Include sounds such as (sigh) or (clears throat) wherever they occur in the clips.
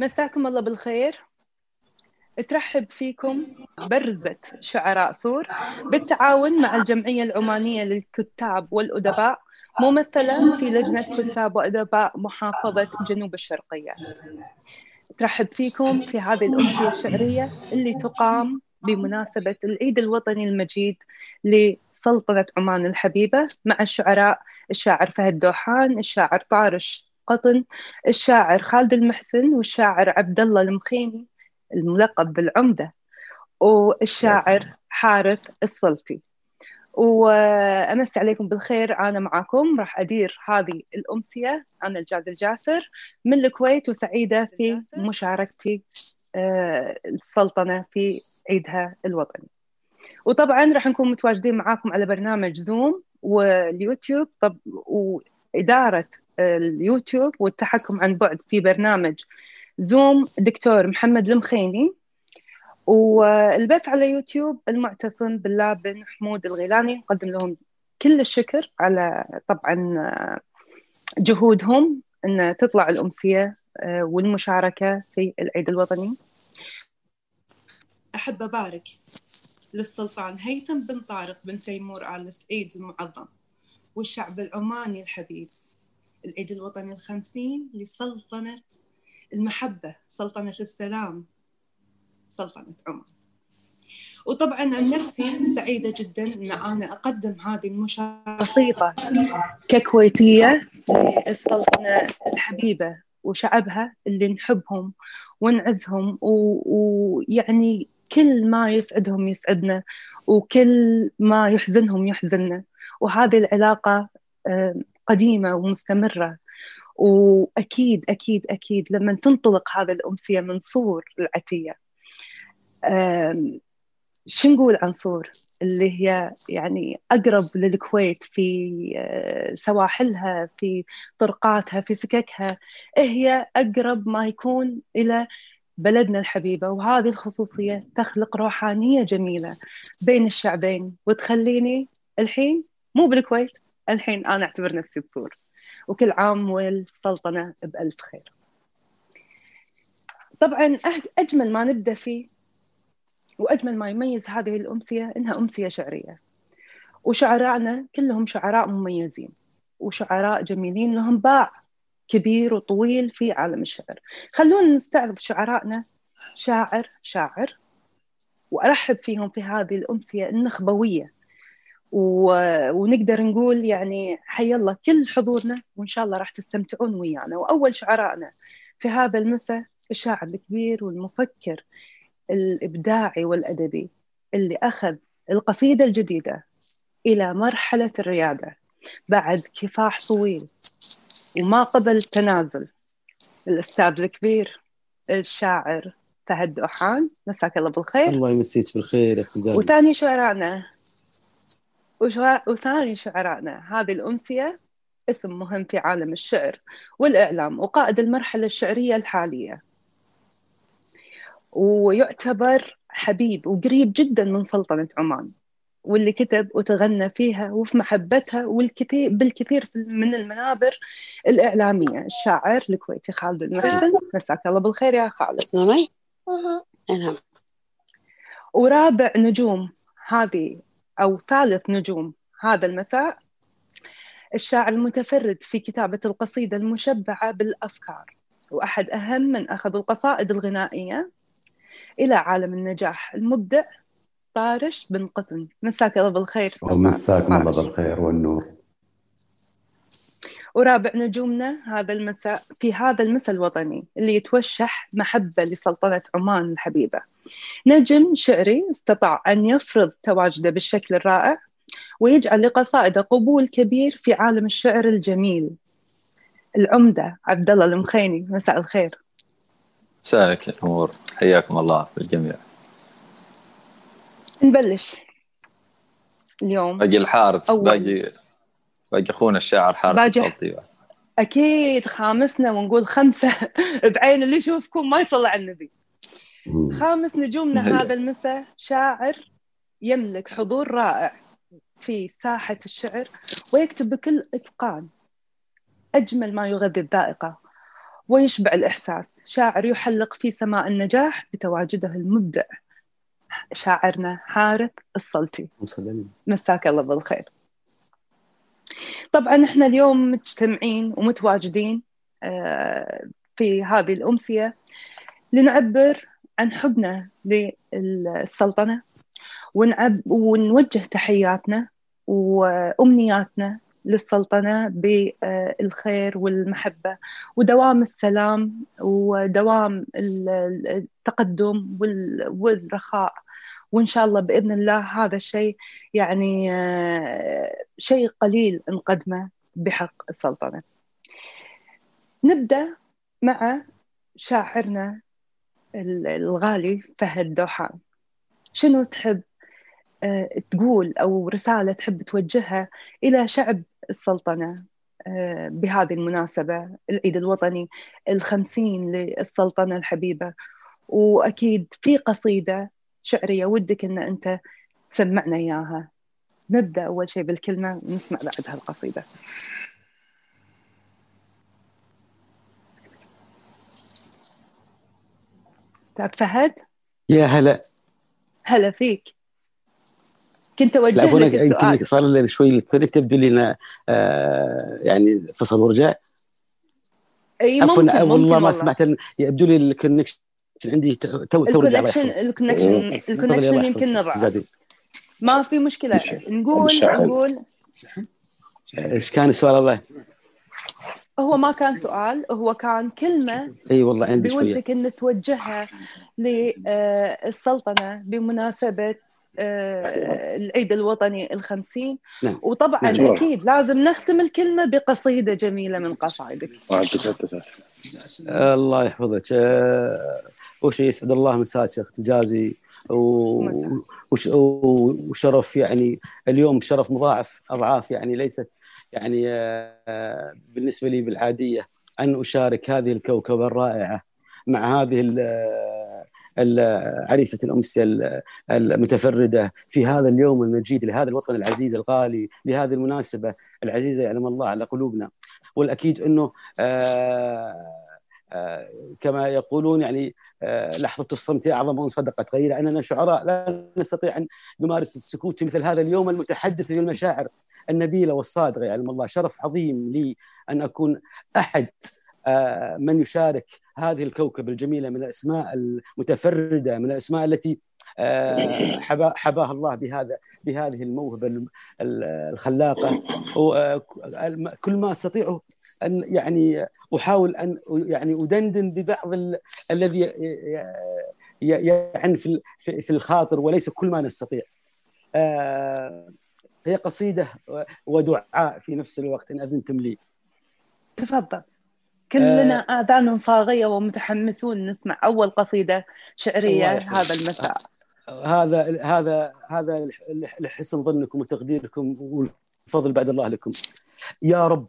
مساكم الله بالخير. ترحب فيكم برزة شعراء صور بالتعاون مع الجمعية العمانية للكتاب والأدباء ممثلة في لجنة كتاب وأدباء محافظة جنوب الشرقية. ترحب فيكم في هذه الأمسية الشعرية اللي تقام بمناسبة العيد الوطني المجيد لسلطنة عمان الحبيبة مع الشعراء الشاعر فهد دوحان الشاعر طارش قطن الشاعر خالد المحسن والشاعر عبد الله المخيني الملقب بالعمدة والشاعر حارث السلطي. وأمس عليكم بالخير أنا معكم راح أدير هذه الأمسية أنا الجاد الجاسر من الكويت وسعيدة في مشاركتي آه، السلطنة في عيدها الوطني. وطبعا راح نكون متواجدين معاكم على برنامج زوم واليوتيوب طب وإدارة اليوتيوب والتحكم عن بعد في برنامج زوم دكتور محمد المخيني والبث على يوتيوب المعتصم بالله بن حمود الغيلاني نقدم لهم كل الشكر على طبعا جهودهم إن تطلع الأمسية آه، والمشاركة في العيد الوطني. أحب أبارك للسلطان هيثم بن طارق بن تيمور آل سعيد المعظم. والشعب العماني الحبيب العيد الوطني الخمسين لسلطنة المحبة سلطنة السلام سلطنة عمان. وطبعا عن نفسي سعيدة جدا أن أنا أقدم هذه المشاركة بسيطة. ككويتية السلطنة الحبيبة وشعبها اللي نحبهم ونعزهم ويعني كل ما يسعدهم يسعدنا وكل ما يحزنهم يحزننا. وهذه العلاقة قديمة ومستمرة. وأكيد أكيد أكيد لما تنطلق هذه الأمسية من صور العتية شو نقول عن صور؟ اللي هي يعني أقرب للكويت في آه، سواحلها في طرقاتها في سككها. هي أقرب ما يكون إلى بلدنا الحبيبة. وهذه الخصوصية تخلق روحانية جميلة بين الشعبين وتخليني الحين مو بالكويت الحين أنا أعتبر نفسي بصور وكل عام والسلطنة بألف خير. طبعا أجمل ما نبدأ فيه وأجمل ما يميز هذه الأمسية إنها أمسية شعرية. وشعراءنا كلهم شعراء مميزين وشعراء جميلين لهم باع كبير وطويل في عالم الشعر. خلونا نستعرض شعرائنا شاعر شاعر. وأرحب فيهم في هذه الأمسية النخبوية. و... ونقدر نقول يعني حي الله كل حضورنا وإن شاء الله راح تستمتعون ويانا. وأول شعرائنا في هذا المساء الشاعر الكبير والمفكر الإبداعي والأدبي اللي أخذ القصيدة الجديدة إلى مرحلة الريادة بعد كفاح طويل وما قبل تنازل. الأستاذ الكبير الشاعر فهد دوحان مساك الله بالخير. الله يمسيك بالخير يا وثاني شعرائنا وثاني شعرائنا هذه الأمسية اسم مهم في عالم الشعر والإعلام وقائد المرحلة الشعرية الحالية. ويعتبر حبيب وقريب جدا من سلطنة عمان واللي كتب وتغنى فيها وفي محبتها والكثير بالكثير من المنابر الإعلامية. الشاعر الكويتي خالد المحسن مساك الله بالخير يا خالد. نعم ورابع نجوم هذه أو ثالث نجوم هذا المساء الشاعر المتفرد في كتابة القصيدة المشبعة بالأفكار وأحد أهم من أخذ القصائد الغنائية إلى عالم النجاح المبدع طارش بن قطن. مساك الله بالخير ومساكم الله بالخير والنور. ورابع نجومنا هذا المساء في هذا المساء الوطني اللي يتوشح محبة لسلطنة عمان الحبيبة. نجم شعري استطاع أن يفرض تواجده بالشكل الرائع ويجعل لقصائده قبول كبير في عالم الشعر الجميل. العمدة عبد الله المخيني مساء الخير. مساك النور. حياكم الله بالجميع نبلش اليوم. باقي الحارث باقي باقي أخونا الشاعر حارث السلطي. أكيد خامسنا ونقول خمسة (laughs) بعين اللي يشوفكم ما يصلي على النبي. خامس نجومنا هذا المساء شاعر يملك حضور رائع في ساحة الشعر ويكتب بكل إتقان أجمل ما يغذي الذائقة ويشبع الإحساس. شاعر يحلق في سماء النجاح بتواجده المبدع. شاعرنا حارث السلطي مساك الله بالخير. طبعا إحنا اليوم مجتمعين ومتواجدين آه، في هذه الأمسية. لنعبر عن حبنا للسلطنة ونعب ونوجه تحياتنا وأمنياتنا للسلطنة بالخير والمحبة ودوام السلام ودوام التقدم والرخاء. وإن شاء الله بإذن الله هذا الشيء يعني آه، شيء قليل نقدمه بحق السلطنة. نبدأ مع شاعرنا الغالي فهد دوحان شنو تحب آه، تقول أو رسالة تحب توجهها إلى شعب السلطنة آه، بهذه المناسبة العيد الوطني الخمسين للسلطنة الحبيبة؟ وأكيد في قصيدة شعرية ودك أن أنت تسمعنا إياها. نبدأ أول شيء بالكلمة ونسمع بعدها القصيدة. أستاذ فهد؟ يا هلا. هلا فيك. كنت أوجه لك السؤال يمكن صار لنا شوي ال connect تبدو لنا آه يعني فصل ورجع. إي ممكن عفوا والله. ما سمعت يبدو لي الكونكشن عندي تو تو الكونكشن الكونكشن الكونكشن يمكن نضعف ما في مشكلة. نقول نقول إيش كان السؤال الله؟ هو ما كان سؤال هو كان كلمة إي والله عندي شوية. بودك ان توجهها للسلطنة بمناسبة آه، العيد الوطني الخمسين. نعم. وطبعا نعم. أكيد لازم نختم الكلمة بقصيدة جميلة من قصائدك الله يحفظك. آه، أول شيء يسعد الله مساك أخت الجازي و... وش... وشرف يعني اليوم شرف مضاعف أضعاف يعني ليست يعني آه، بالنسبة لي بالعادية أن أشارك هذه الكوكبة الرائعة مع هذه عريسة الأمسية المتفردة في هذا اليوم المجيد لهذا الوطن العزيز الغالي لهذه المناسبة العزيزة يعلم الله على قلوبنا. والأكيد أنه آه، آه، كما يقولون يعني آه، لحظة الصمت أعظم من صدقة غير أننا شعراء لا نستطيع أن نمارس السكوت في مثل هذا اليوم المتحدث بالمشاعر النبيلة والصادقة. يعلم الله شرف عظيم لي أن أكون أحد آه، من يشارك هذه الكوكب الجميلة من الأسماء المتفردة من الأسماء التي آه، حباها الله بهذا بهذه الموهبة الخلاقة. كل ما أستطيع أن يعني أحاول أن يعني أدندن ببعض الذي يعني في في الخاطر وليس كل ما نستطيع. آه، هي قصيدة ودعاء في نفس الوقت إن أذنتم لي. تفضل. كلنا آه. آذان صاغية ومتحمسون نسمع أول قصيدة شعرية هذا المساء. هذا هذا هذا لحسن ظنكم وتقديركم والفضل بعد الله لكم. يا رب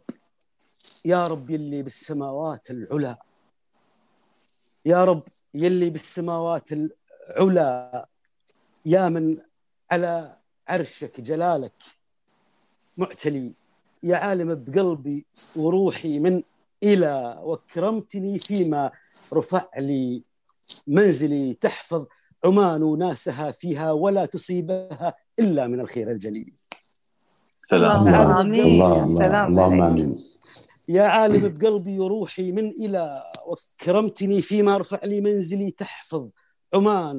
يا رب يلي بالسماوات العلى يا رب يلي بالسماوات العلى يا من على عرشك جلالك معتلي. يا عالم بقلبي وروحي من إلى وكرمتني فيما رفع لي منزلي تحفظ. عمان ناسها فيها ولا تصيبها إلا من الخير الجليل. سلام. آمين. الله. الله. اللهم آمين. يا عالم بقلبي وروحي من إلى وكرمتني فيما رفع لي منزلي تحفظ. عمان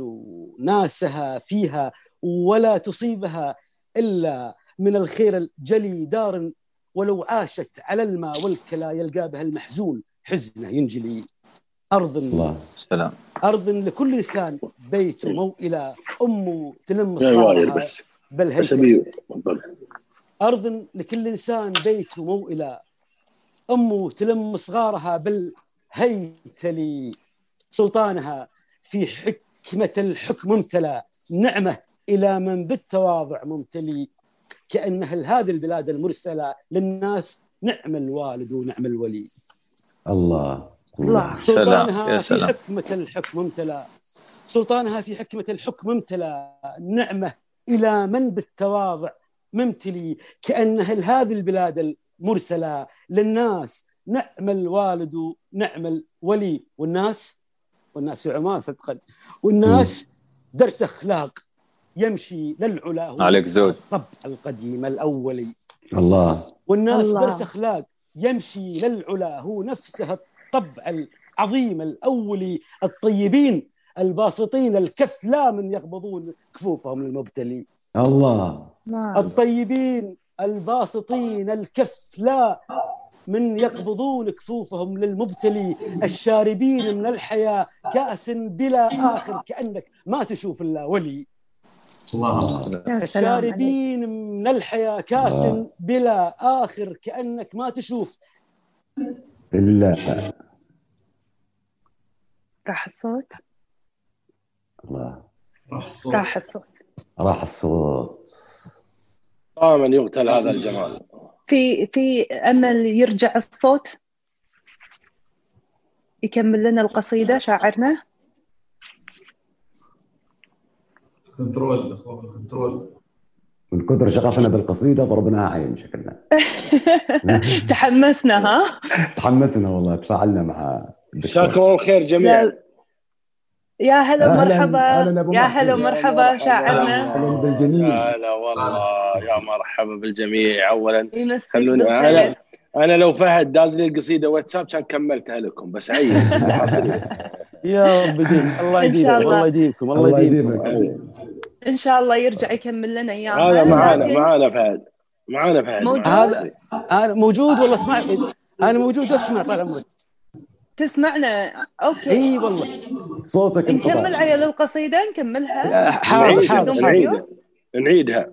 ناسها فيها ولا تصيبها إلا من الخير الجلي دار ولو عاشت على الماء والكلا يلقى بها المحزون. حزنه ينجلي. أرض الله سلام أرض لكل إنسان بيت موئلة أمه تلم صارها بل أرض لكل إنسان بيت موئلة أمه تلم صغارها بل هيتلي سلطانها في حكمة الحكم ممتلى نعمة إلى من بالتواضع ممتلي. كأنها هذه البلاد المرسلة للناس نعم الوالد ونعم الولي. الله. الله سلطانها في حكمة الحكم امتلا سلطانها في حكمة الحكم امتلا نعمة إلى من بالتواضع ممتلي. كأنها هذه البلاد المرسلة للناس. نعم الوالد نعم الولي. والناس؟ والناس في عمان صدقا. والناس درس أخلاق. يمشي للعلا. هو عليك زود. الطبع القديم الاولي الله. والناس الله. درس أخلاق. يمشي للعلا. هو نفسه الطبع العظيم الاولي الطيبين الباسطين الكف لا من يقبضون كفوفهم للمبتلي الله. ما الطيبين الباسطين الكف لا من يقبضون كفوفهم للمبتلي. الشاربين من الحياة كأس بلا آخر كأنك ما تشوف إلا ولي. الله. الشاربين من الحياة كأس آه. بلا آخر كأنك ما تشوف إلا راح الصوت؟ الله. راح الصوت. راح الصوت. دائما يقتل هذا الجمال. في في أمل يرجع الصوت؟ يكمل لنا القصيدة شاعرنا؟ كنترول كنترول. من كثر شغفنا بالقصيدة ضربناها عين شكلنا. (laughs) تحمسنا ها؟ تحمسنا والله تفاعلنا مع مساكم الله الخير جميعا. يا هلا أهلاً- مرحبا أهلاً أبو يا. هلا مرحبا مرحبا. شاعرنا. أهلا بالجميل هلا والله يا مرحبا بالجميع. اولا يمسك خلوني بالخير. أنا أنا لو فهد داز لي القصيدة واتساب كان كملتها لكم بس عيب (laughs) يا رب يديم. الله يديمكم الله. يديمكم الله يديمكم. يديمك. إن شاء الله يرجع يكمل لنا اياها هذا معانا معانا فهد. معانا فهد موجود؟ هذا أنا موجود والله اسمع أنا موجود اسمع طال عمرك تسمعنا؟ أوكي. إي والله. صوتك نكمل عيال القصيدة نكملها. حاضر نعيدها حاضر؟ نعيدها. نعيدها.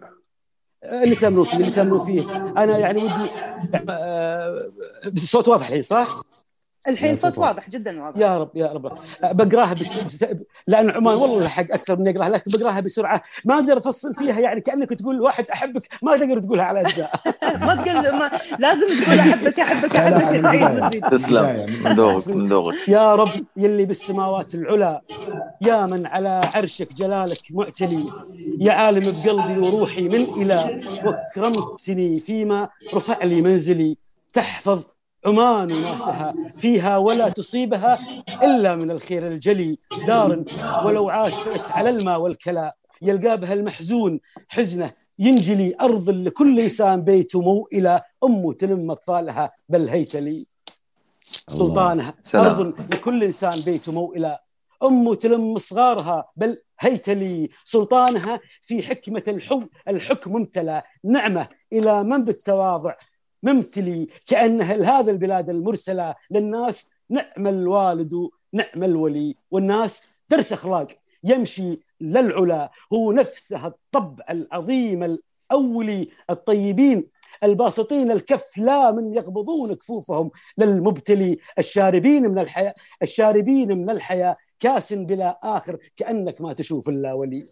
اللي تمروا فيه اللي تمروا فيه. أنا يعني ودي آه، الصوت واضح الحين صح؟ الحين يا صوت صوت واضح. جدا واضح. يا رب يا رب. بقراها بس, لأن عمان والله حق أكثر من أقراها لكن بقراها بسرعة. ما أقدر أفصل فيها يعني كأنك تقول واحد أحبك ما تقدر تقولها على أجزاء. (laughs) ما تقول ما لازم تقول أحبك أحبك أحبك. تسلم. من- ذوقك من ذوقك. يا رب يلي بالسماوات العلى يا من على عرشك جلالك معتلي يا عالم بقلبي وروحي من إله واكرمتني فيما رفع لي منزلي. تحفظ عمان وناسها فيها ولا تصيبها إلا من الخير الجلي. دار ولو عاشت على الماء والكلا يلقى بها المحزون. حزنة ينجلي أرض لكل إنسان بيت موئلة أم تلم أطفالها. بل هيتلي سلطانها سلام. أرض لكل إنسان بيت موئلة أم تلم صغارها بل هيت لي. سلطانها في حكمة الحب الحكم ممتلى نعمة إلى من بالتواضع. ممتلي كأنها لهذا البلاد المرسلة للناس نعم الوالد نعم الولي والناس درس أخلاق. يمشي للعلا هو نفسه الطبع العظيم الأولي الطيبين الباسطين الكف لا من يقبضون كفوفهم. للمبتلي الشاربين من الحياة الشاربين من الحياة كاس بلا آخر كأنك ما تشوف إلا ولي.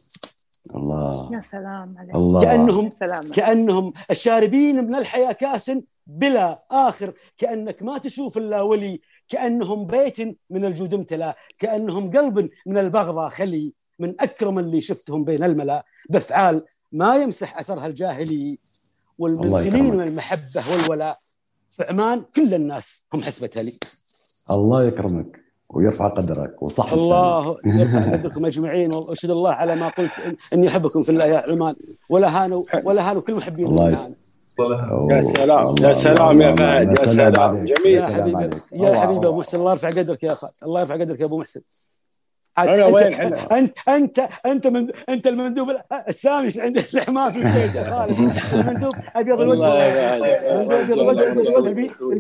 الله. يا سلام عليك. الله. كأنهم يا سلام كأنهم الشاربين من الحياة كاس بلا آخر. كأنك ما تشوف إلا ولي. كأنهم بيت من الجود امتلأ. كأنهم قلب من البغضة خلي. من أكرم اللي شفتهم بين الملأ. بأفعال ما يمسح أثرها الجاهلي. والممتلين. من المحبة والولاء. في عمان كل الناس هم حسبتها لي. الله يكرمك. ويرفع قدرك وصح. الله (laughs) يرفع قدركم أجمعين وأشهد الله على ما قلت إني أحبكم في الله يا عمان ولا هانوا ولا هانوا كل محبين الله يا سلام يا سلام يا فهد يا سلام. جميل يا حبيبي. يا حبيبي أبو. محسن الله يرفع قدرك يا أخوان الله يرفع قدرك يا أبو محسن أنت- وين حنا؟ أنت أنت أنت من أنت المندوب السامي عند الحمام في البيت يا خالد المندوب أبيض الوجه. أبيض الوجه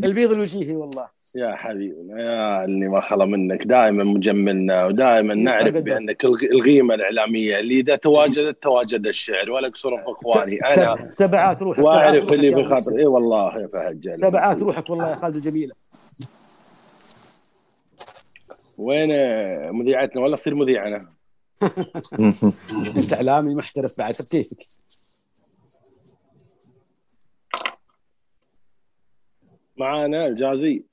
البيض- الوجيهي والله. يا حبيبنا يا اللي ما خلا منك. دائما مجملنا ودائما نعرف. بأنك القيمه الإعلامية اللي إذا تواجدت تواجد الشعر ولا قصور في اخواني أنا تب- تبعات روحك واعرف اللي بخاطر محسن. إي والله يا فهد تبعات روحك والله يا خالد الجميلة. وين مذيعتنا؟ ولا اصير مذيع أنا انت اعلامي محترف بعد كيفك؟ معانا الجازي.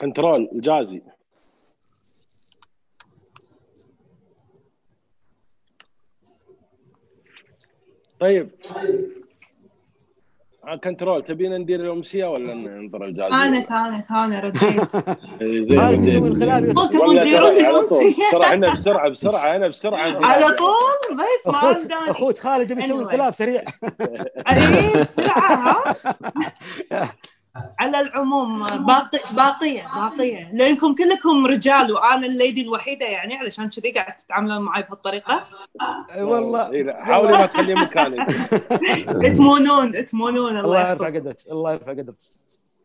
كنترول الجازي. طيب. كنترول تبينا ندير الامسيه ولا ننظر الجائزه؟ أنا كان كان رديت قلت ولا تديرون ترى على طول. الامسيه بسرعة أنا بسرعة بسرعة أنا بسرعة. (laughs) على طول؟ بس ما عندنا أخوت خالد يبي يسوي Anyway. انقلاب سريع. (laughs) إيه بسرعة ها؟ (laughs) على العموم باقي باقية باقية. لأنكم كلكم رجال وأنا الليدي الوحيدة يعني علشان كذي قاعد تتعاملون معي بهالطريقة. والله. إيه، لا، حاولي ما تخليه مكاني. (laughs) تمونون تمونون الله يرفع قدرك الله يرفع قدرك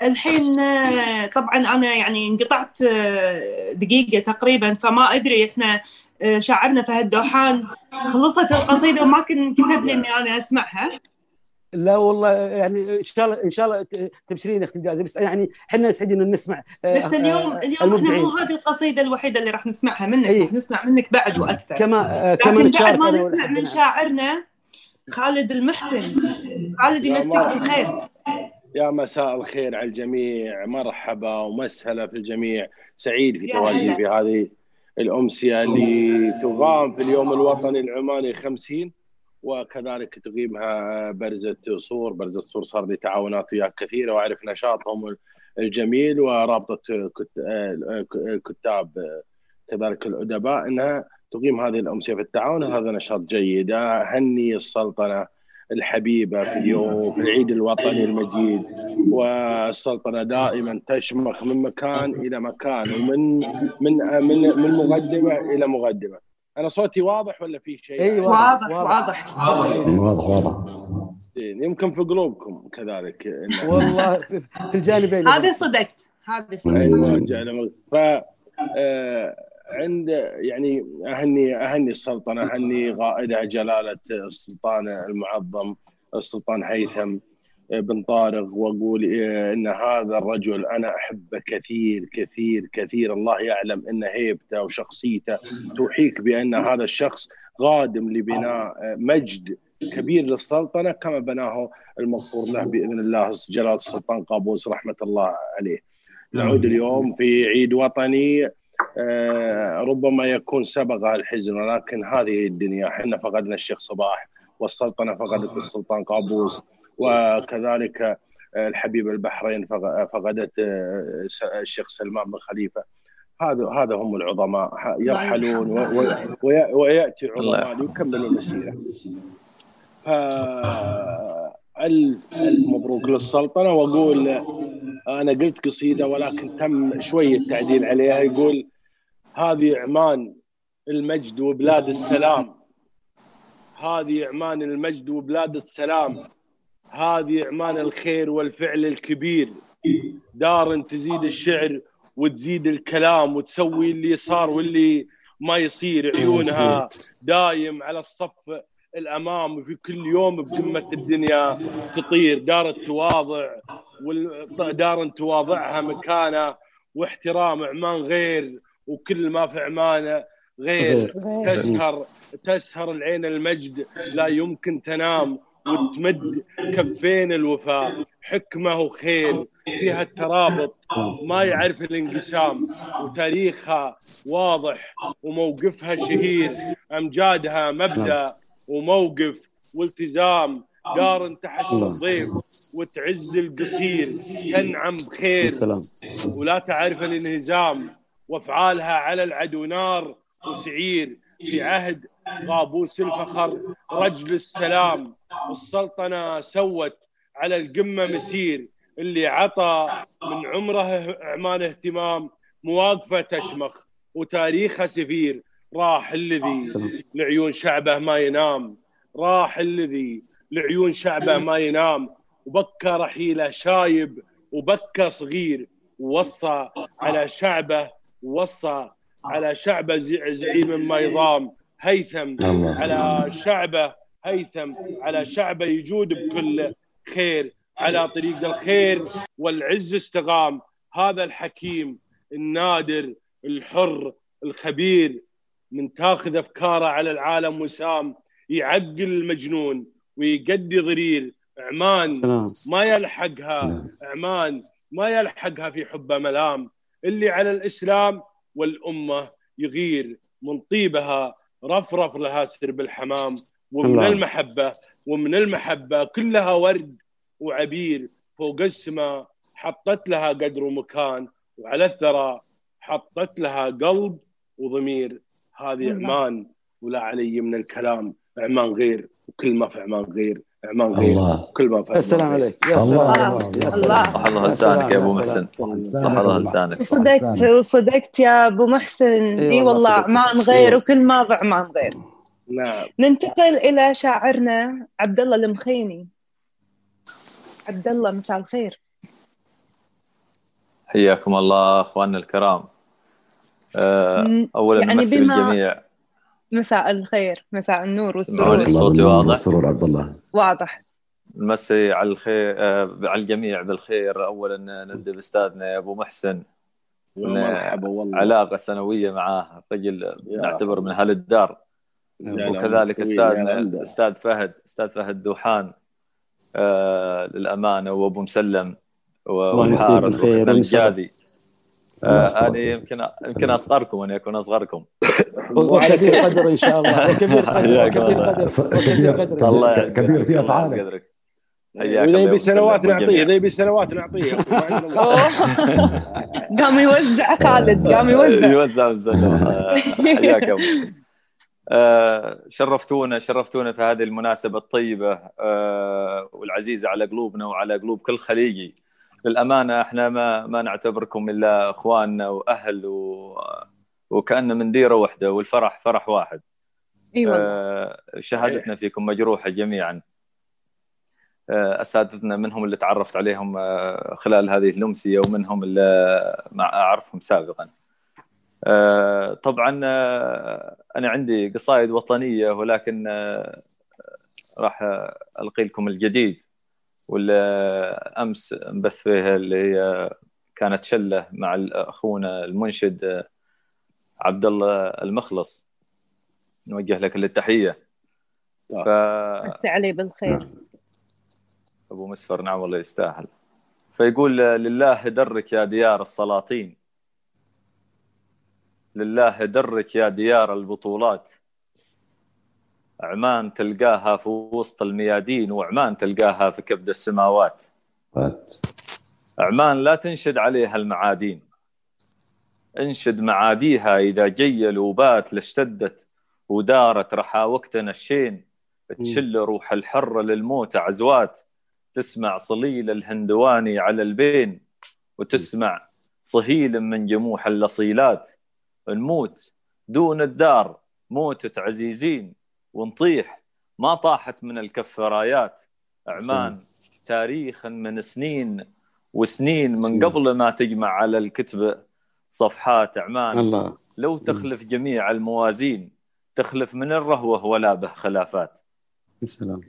الحين آه، طبعا أنا يعني انقطعت آه، دقيقة تقريبا فما أدري إحنا آه، شاعرنا فهد دوحان خلصت القصيدة وما كان كتب لي إني أنا أسمعها. لا والله يعني إن شاء الله إن شاء الله تبشرين أختي الجائزه بس يعني إحنا سعيدين ان نسمع آه، بس اليوم آه، اليوم إحنا المبدعين. مو هذه القصيدة الوحيدة اللي راح نسمعها منك إيه. راح نسمع منك بعد وأكثر كما آه، كما لكن بعد ما نسمع من. شاعرنا خالد المحسن خالد مرحبا. بالخير يا مساء الخير على الجميع مرحبا ومسهلا في الجميع سعيد في تواجدي. في هذه الأمسية اللي تقام في اليوم الوطني العماني 50 وكذلك تقيمها برزة صور برزة صور صار لي تعاونات وياك كثيرة وأعرف نشاطهم الجميل ورابطة كت- كتاب كذلك الأدباء أنها تقيم هذه الأمسية في التعاون. هذا نشاط جيد. أهني السلطنة الحبيبة في اليوم في العيد الوطني المجيد. والسلطنة دائما تشمخ من مكان إلى مكان ومن من من من مقدمة إلى مقدمة. أنا صوتي واضح ولا في شيء؟ إي واضح واضح واضح. واضح. واضح يمكن في قلوبكم كذلك. (laughs) والله في, الجانبين هذه صدقت هذه صدقت. أيوه جعل ف آه، عند يعني أهني أهني السلطنة أهني قائدها جلالة السلطان المعظم السلطان هيثم. بن طارق وأقول آه، إن هذا الرجل أنا احبه كثير كثير كثير. الله يعلم إن هيبته وشخصيته توحيك بأن هذا الشخص قادم لبناء آه، مجد كبير للسلطنة كما بناه المغفور له بإذن الله جلاله السلطان قابوس رحمة الله عليه. نعود اليوم في عيد وطني آه، ربما يكون سبق الحزن ولكن هذه الدنيا إحنا فقدنا الشيخ صباح والسلطنة فقدت السلطان قابوس. وكذلك الحبيب البحرين فق- فقدت آه، س- الشيخ سلمان بن خليفة. هذا هذا هم العظماء. يرحلون ويأتي العظماء ليكملوا المسيرة. ف الف الف مبروك للسلطنة. وأقول أنا قلت قصيدة ولكن تم شوية تعديل عليها. يقول هذه عمان المجد وبلاد السلام. هذه عمان المجد وبلاد السلام. هذه عمان الخير والفعل الكبير. دار تزيد الشعر وتزيد الكلام وتسوي اللي صار واللي ما يصير. عيونها دايم على الصف الأمام وفي كل يوم بقمه الدنيا تطير. دار التواضع ودار تواضعها مكانه واحترام عمان غير وكل ما في عمانه غير. تسهر تسهر العين المجد لا يمكن تنام. وتمد كفين الوفاء. حكمه وخير فيها الترابط ما يعرف الانقسام. وتاريخها واضح وموقفها شهير. أمجادها مبدأ وموقف والتزام. دار تحت الضيف وتعز القصير تنعم بخير. ولا تعرف الانهزام. وافعالها على العدو نار وسعير. في عهد قابوس الفخر رجل السلام والسلطنه سوت على القمة مسير اللي عطى من عمره عمان اهتمام مواقفه تشمخ وتاريخها سفير. راح الذي لعيون شعبه ما ينام راح الذي لعيون شعبه ما ينام. وبكى رحيله شايب وبكى صغير ووصى على شعبه ووصى على شعبه زع- زعيم ما يضام. هيثم على شعبه هيثم على شعبه يجود بكل خير على طريق الخير والعز استقام هذا الحكيم النادر الحر الخبير من تاخذ أفكاره على العالم وسام يعقل المجنون ويقدي ضرير. عمان ما يلحقها. عمان ما يلحقها في حبه ملام. اللي على الإسلام والأمة يغير من طيبها رفرف لها سرب الحمام ومن الله. المحبة ومن المحبة كلها ورد وعبير فوق السماء حطت لها قدر ومكان وعلى الثرى حطت لها قلب وضمير هذه الله. عمان ولا علي من الكلام عمان غير وكل ما في عمان غير عمان غير. الله. كل ما عمان السلام. عليك يا الله. الله. الله. صح الله لسانك يا أبو محسن. صح الله لسانك. صدقت صدقت يا أبو محسن. إي والله. عمان غير. وكل ما بعمان غير. نعم. ننتقل إلى شاعرنا عبد الله المخيني. عبد الله مساء الخير. حياكم الله أخواننا الكرام. آه، اولا يعني نمسي بما- الجميع مساء الخير مساء النور والسرور. صوتي واضح؟ السرور عبد الله. واضح. نمسي على الخير آه، على الجميع بالخير. اولا نبدأ بأستاذنا يا أبو محسن. مرحبا والله. علاقة سنوية معاه. رجل نعتبر من أهل الدار. وكذلك استاذنا. أستاذ فهد أستاذ فهد دوحان آه للأمانة وأبو مسلم و- الله يمسيه والحارث بالخير واخونا ويمسيه. الجازي. أنا يمكن يمكن أصغركم أن يكون أصغركم. وكبير قدر إن شاء الله. وكبير قدر وكبير. قدر وكبير قدر الله. كبير كبير في الله يا يبي سنوات نعطيه. إذا يبي سنوات نعطيه. (laughs) (laughs) قام يوزع خالد قام يوزع. يوزع آه، حياك يا أبو آه، شرفتونا شرفتونا في هذه المناسبة الطيبة آه، والعزيزة على قلوبنا وعلى قلوب كل خليجي. للأمانة إحنا ما ما نعتبركم إلا إخواننا وأهل و... وكأن من ديرة واحدة والفرح فرح واحد. إي والله. آه، شهادتنا فيكم مجروحة جميعا. آه، أساتذتنا منهم اللي تعرفت عليهم آه، خلال هذه الأمسية ومنهم اللي مع أعرفهم سابقا. آه، طبعا آه، أنا عندي قصائد وطنية ولكن آه، راح ألقي لكم الجديد. واللي أمس نبث فيها اللي هي كانت شلة مع أخونا المنشد آه، عبد الله المخلص. نوجه لك التحية. ف... مسي عليه بالخير. أبو مسفر نعم والله يستاهل. فيقول لله درك يا ديار السلاطين. لله درك يا ديار البطولات. عمان تلقاها في وسط الميادين وعمان تلقاها في كبد السماوات. عمان لا تنشد عليها المعادين. انشد معاديها إذا جي الوبات لاشتدت ودارت رحا وقتنا الشين. تشل روح الحر للموت عزوات. تسمع صليل الهندواني على البين. وتسمع صهيل من جموح اللصيلات. نموت دون الدار موتة عزيزين ونطيح. ما طاحت من الكف رايات عمان تاريخا من سنين وسنين من قبل ما تجمع على الكتب صفحات عمان. الله. لو تخلف جميع الموازين تخلف من الرهوة ولا به خلافات سلام.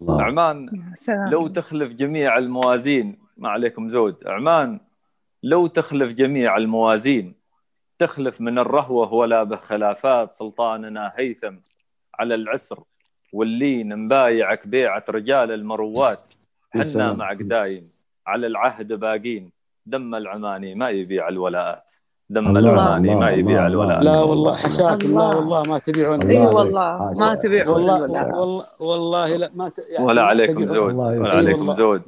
الله. عمان سلام. لو تخلف جميع الموازين ما عليكم زود. عمان لو تخلف جميع الموازين تخلف من الرهوة ولا به خلافات. سلطاننا هيثم على العسر واللين مبايعك بيعة رجال المروات. حنا. معك دايم. على العهد باقين. دم العماني ما يبيع الولاءات. دم الله، العماني ما الله، يبيع الله، الولاءات. لا والله حشاكم لا الله. والله ما تبيعون. إي الله والله. ما تبيعون والله والله والله لا ما ت... يعني ولا عليكم تبيعون. زود. الله ولا. عليكم. زود.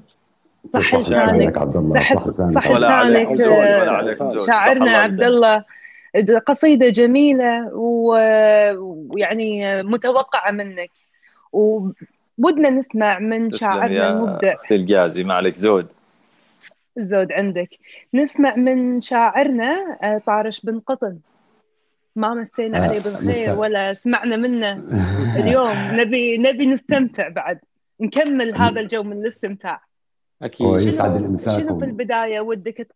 صح لسانك صح لسانك صح ولا عليكم لسانك زود ولا عليكم زود. صح شاعرنا الله عبد. الله قصيدة جميلة ويعني متوقعة منك. وودنا نسمع من شاعرنا المبدع. أختي الجازي ما عليك زود. زود عندك. نسمع من شاعرنا آه، طارش بن قطن. ما مسينا آه، عليه بالخير لسه. ولا سمعنا منه اليوم. (laughs) نبي نبي نستمتع بعد. نكمل هذا الجو من الاستمتاع. أكيد. ويسعد شنو و- في البداية ودك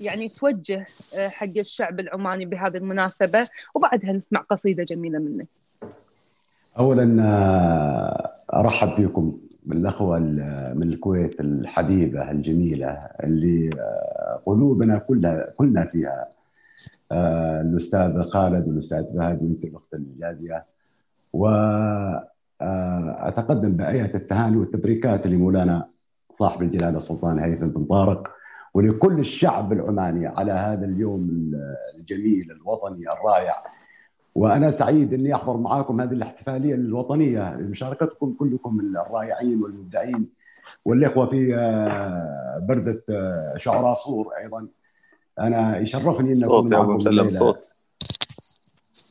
يعني توجه آه، حق الشعب العماني بهذه المناسبة؟ وبعدها نسمع قصيدة جميلة منك. اولا آه، أرحب فيكم بالأخوة ال- من الكويت الحبيبة الجميلة اللي آه، قلوبنا كلها كلنا فيها. الأستاذ خالد والأستاذ فهد وأنت الأخت الجازية. واتقدم بايات التهاني والتبريكات لمولانا صاحب الجلالة السلطان هيثم بن طارق ولكل الشعب العماني على هذا اليوم الجميل الوطني الرائع. وأنا سعيد إني أحضر معاكم هذه الاحتفالية الوطنية بمشاركتكم كلكم الرائعين والمبدعين والإخوة في آه، برزة آه، شعراء صور أيضا. أنا يشرفني ان صوت يا أبو مسلم. صوت.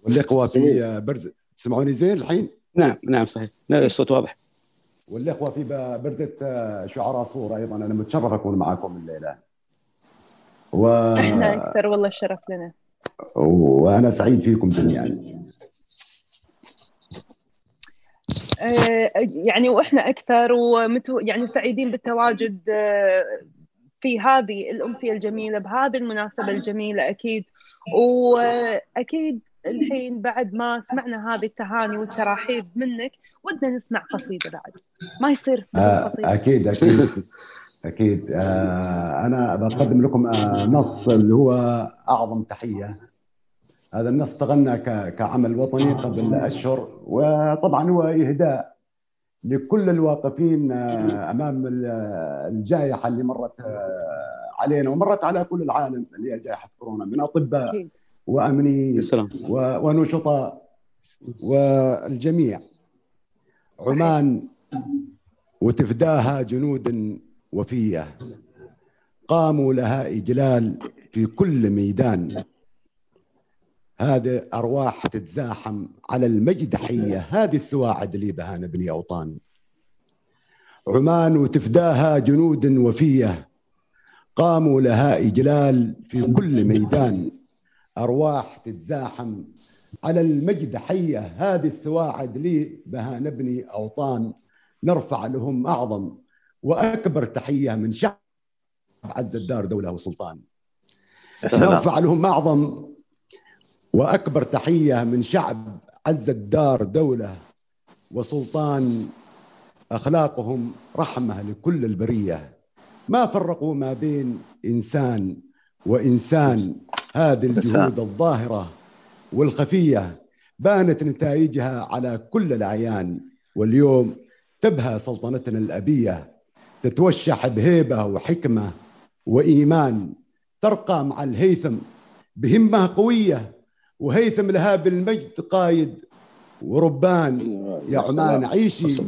والإخوة في آه، برزة تسمعوني زين الحين؟ نعم نعم صحيح. لا الصوت واضح. والإخوة في برزة آه، شعراء صور أيضا. أنا متشرف أكون معكم الليلة. و... إحنا أكثر والله الشرف لنا. وأنا سعيد فيكم جميعا. آه، يعني وإحنا أكثر ومتو يعني سعيدين بالتواجد آه، في هذه الأمسية الجميلة بهذه المناسبة الجميلة أكيد. وأكيد الحين بعد ما سمعنا هذه التهاني والتراحيب منك ودنا نسمع قصيدة بعد. ما يصير آه، قصيدة. أكيد أكيد. أكيد. آه، أنا بقدم لكم آه، نص اللي هو أعظم تحية. هذا النص تغنى كعمل وطني قبل أشهر وطبعا هو إهداء لكل الواقفين آه، أمام ال- الجائحة اللي مرت آه، علينا ومرت على كل العالم اللي هي جائحة كورونا من أطباء أكيد. وامنيين السلام و- ونشطاء والجميع. عمان وتفداها جنود وفية. قاموا لها إجلال في كل ميدان. هذه أرواح تتزاحم على المجد حية. هذه السواعد اللي بها نبني أوطان عمان وتفداها جنود وفية. قاموا لها إجلال في كل ميدان. أرواح تتزاحم على المجد. حية هذه السواعد لي بها نبني أوطان. نرفع لهم أعظم وأكبر تحية من شعب عز الدار دولة وسلطان. نرفع لهم أعظم وأكبر تحية من شعب عز الدار دولة وسلطان. أخلاقهم رحمة لكل البرية. ما فرقوا ما بين إنسان وإنسان. هذه الجهود الظاهرة والخفية بانت نتائجها على كل الأعيان. واليوم تبهى سلطنتنا الأبية تتوشح بهيبة وحكمة وإيمان ترقى مع الهيثم بهمة قوية وهيثم لها بالمجد قايد. وربان يا عمان عيشي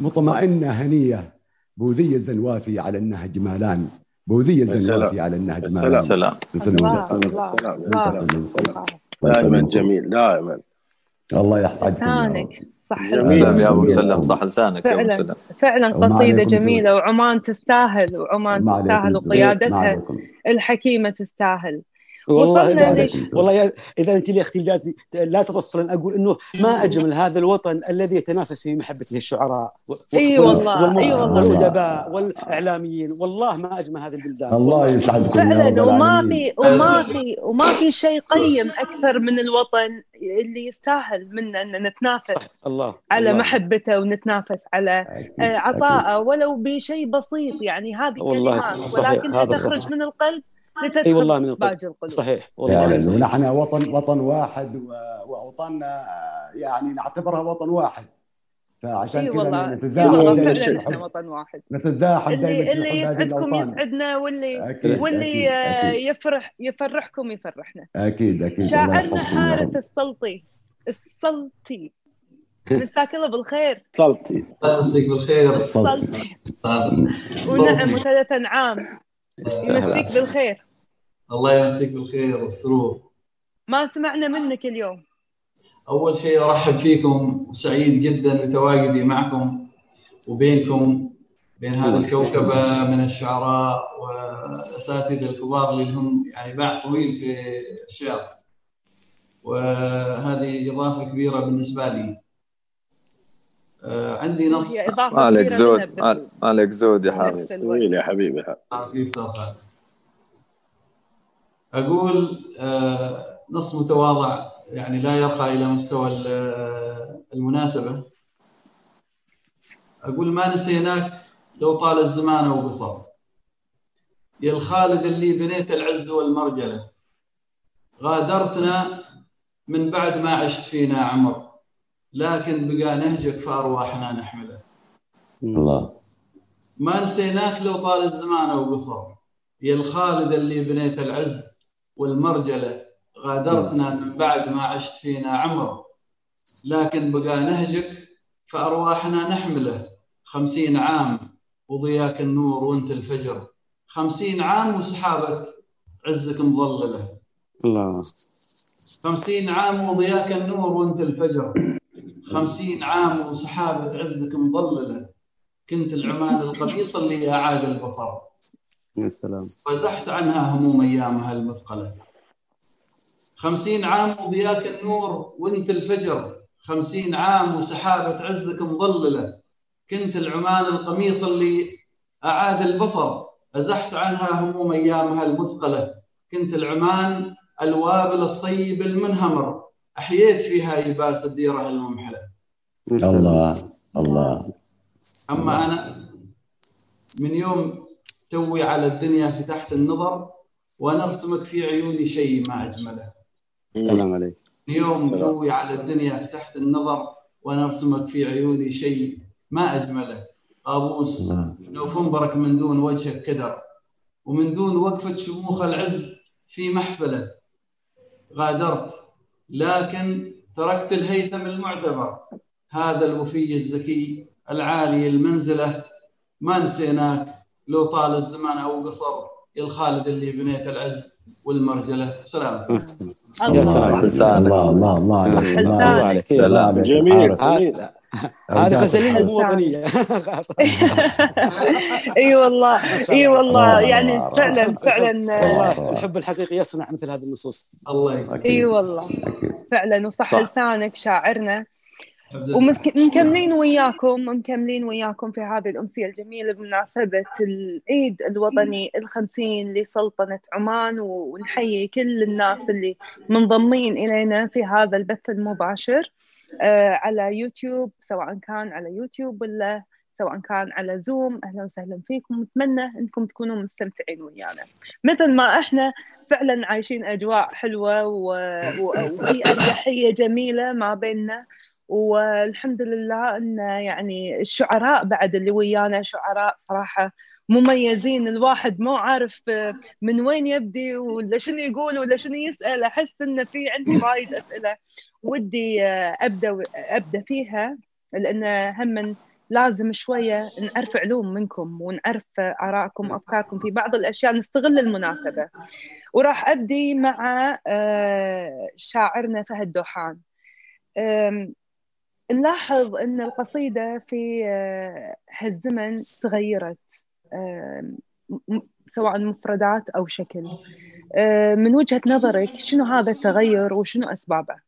مطمئنة هنية بوذية زنوافي على النهج مالان. بوذية زنوافي على النهج مالان سلام سلام. الله سلام. الله. دائما جميل دائما الله رب. لسانك صح. سلام يا أبو مسلم صح لسانك يا أبو فعلا. مسلم فعلا عليكم جميلة وعمان تستاهل وعمان ما تستاهل وقيادتها عليكم. الحكيمة تستاهل وصلنا ليش- والله يا- إذا أنت لي أختي الجاسي لا تطفلن أقول إنه ما أجمل هذا الوطن الذي يتنافس في محبته الشعراء و- و- إي وال- والله، والم- إي والله. والأدباء والإعلاميين والله ما أجمل هذه البلدان الله يسعدكم يا رب فعلا وما. في وما في وما في شيء قيم أكثر من الوطن اللي يستاهل منا أن نتنافس الله على الله. محبته ونتنافس على آه،. عطاءه ولو بشيء بسيط يعني هذه كلمات صحيح. تخرج من القلب إي والله من باقي القلوب. صحيح والله صحيح. ونحن وطن وطن واحد وأوطاننا يعني نعتبرها وطن واحد. فعشان إي كذا والله. نتزاحم والله فعلا إحنا وطن واحد. نتزاحم دائما اللي اللي يسعدكم يسعدنا واللي أكيد واللي آه، أكيد. يفرح يفرحكم يفرحنا. أكيد أكيد. شاعرنا حارث السلطي. السلطي. مساك الله بالخير. الله يمسيك بالخير. السلطي. الصوت. ونعم وثلاثة عام. يمسيك بالخير. الله يمسيك بالخير والسرور ما سمعنا منك اليوم. أول شيء أرحب فيكم وسعيد جدا بتواجدي معكم وبينكم بين هذه الكوكبه من الشعراء والأساتذة الكبار اللي هم يعني باع طويل في الشعر. وهذه إضافة كبيرة بالنسبة لي. آه، عندي نص هي إضافة مالك كبيرة زود مالك زود يا نفس الوقت. جميل يا حبيبي. صار أقول آه، نص متواضع يعني لا يرقى إلى مستوى آه، المناسبة. أقول ما نسيناك لو طال الزمان أو قصر يا الخالد اللي بنيت العز والمرجلة غادرتنا من بعد ما عشت فينا عمر لكن بقى نهجك في ارواحنا نحمله الله. ما نسيناك لو طال الزمان أو قصر يا الخالد اللي بنيت العز والمرجلة غادرتنا من بعد ما عشت فينا عمر لكن بقى نهجك فأرواحنا نحمله. خمسين عام وضياك النور وانت الفجر. خمسين عام وسحابة عزك مظللة. الله. خمسين عام وضياك النور وانت الفجر. خمسين عام وسحابة عزك مظللة. كنت العماد القبيصة اللي أعاد البصر. يا سلام. فزحت عنها هموم أيامها المثقلة. خمسين عام وضياك النور وانت الفجر. خمسين عام وسحابة عزك مظللة. كنت العمان القميص اللي أعاد البصر. أزحت عنها هموم أيامها المثقلة. كنت العمان الوابل الصيب المنهمر. أحييت فيها يباس الديرة الممحلة. يا سلام. الله الله. أما أنا من يوم توي على الدنيا فتحت النظر وأنا أرسمك في عيوني شيء ما أجمله. سلام عليك يوم توي على الدنيا فتحت النظر وأنا أرسمك في عيوني شيء ما أجمله. قابوس الله نوفمبرك من دون وجهك كدر. ومن دون وقفة شموخ العز في محفلة. غادرت لكن تركت الهيثم المعتبر. هذا الوفي الزكي العالي المنزلة. ما نسيناك لو طال الزمان أو قصر يا الخالد اللي بنيت العز والمرجلة سلام يا سلام الله. سلام لسانك. الله الله الله عليك الله الله الله عليك. جميل هذه غزلين مو. وطنيه إي والله (laughs) إي الله. والله الله. يعني الله. فعلا (laughs) فعلا والله الحب الحقيقي يصنع مثل هذه النصوص الله إي والله. فعلا وصح صح. لسانك شاعرنا. ومكملين وياكم مكملين وياكم في هذه الأمسية الجميلة بمناسبة العيد الوطني الخمسين لسلطنة عمان ونحيي كل الناس اللي منضمين إلينا في هذا البث المباشر آه، على يوتيوب سواء كان على يوتيوب ولا سواء كان على زوم. أهلا وسهلا فيكم نتمنى أنكم تكونوا مستمتعين ويانا. مثل ما إحنا فعلا عايشين و- و- وفي أريحية جميلة ما بيننا. والحمد لله إن يعني الشعراء بعد اللي ويانا شعراء صراحة مميزين. الواحد مو عارف من وين يبدي ولا شنو يقول ولا شنو يسأل. أحس انه في عندي (laughs) وايد أسئلة ودي أبدأ أبدأ فيها لأن هم لازم شوية نعرف علوم منكم ونعرف آرائكم وأفكاركم في بعض الأشياء نستغل المناسبة. وراح أبدي مع آه، شاعرنا فهد دوحان. نلاحظ أن القصيدة في آه، هالزمن تغيرت م- سواء مفردات أو شكل آه، من وجهة نظرك شنو هذا التغير وشنو أسبابه؟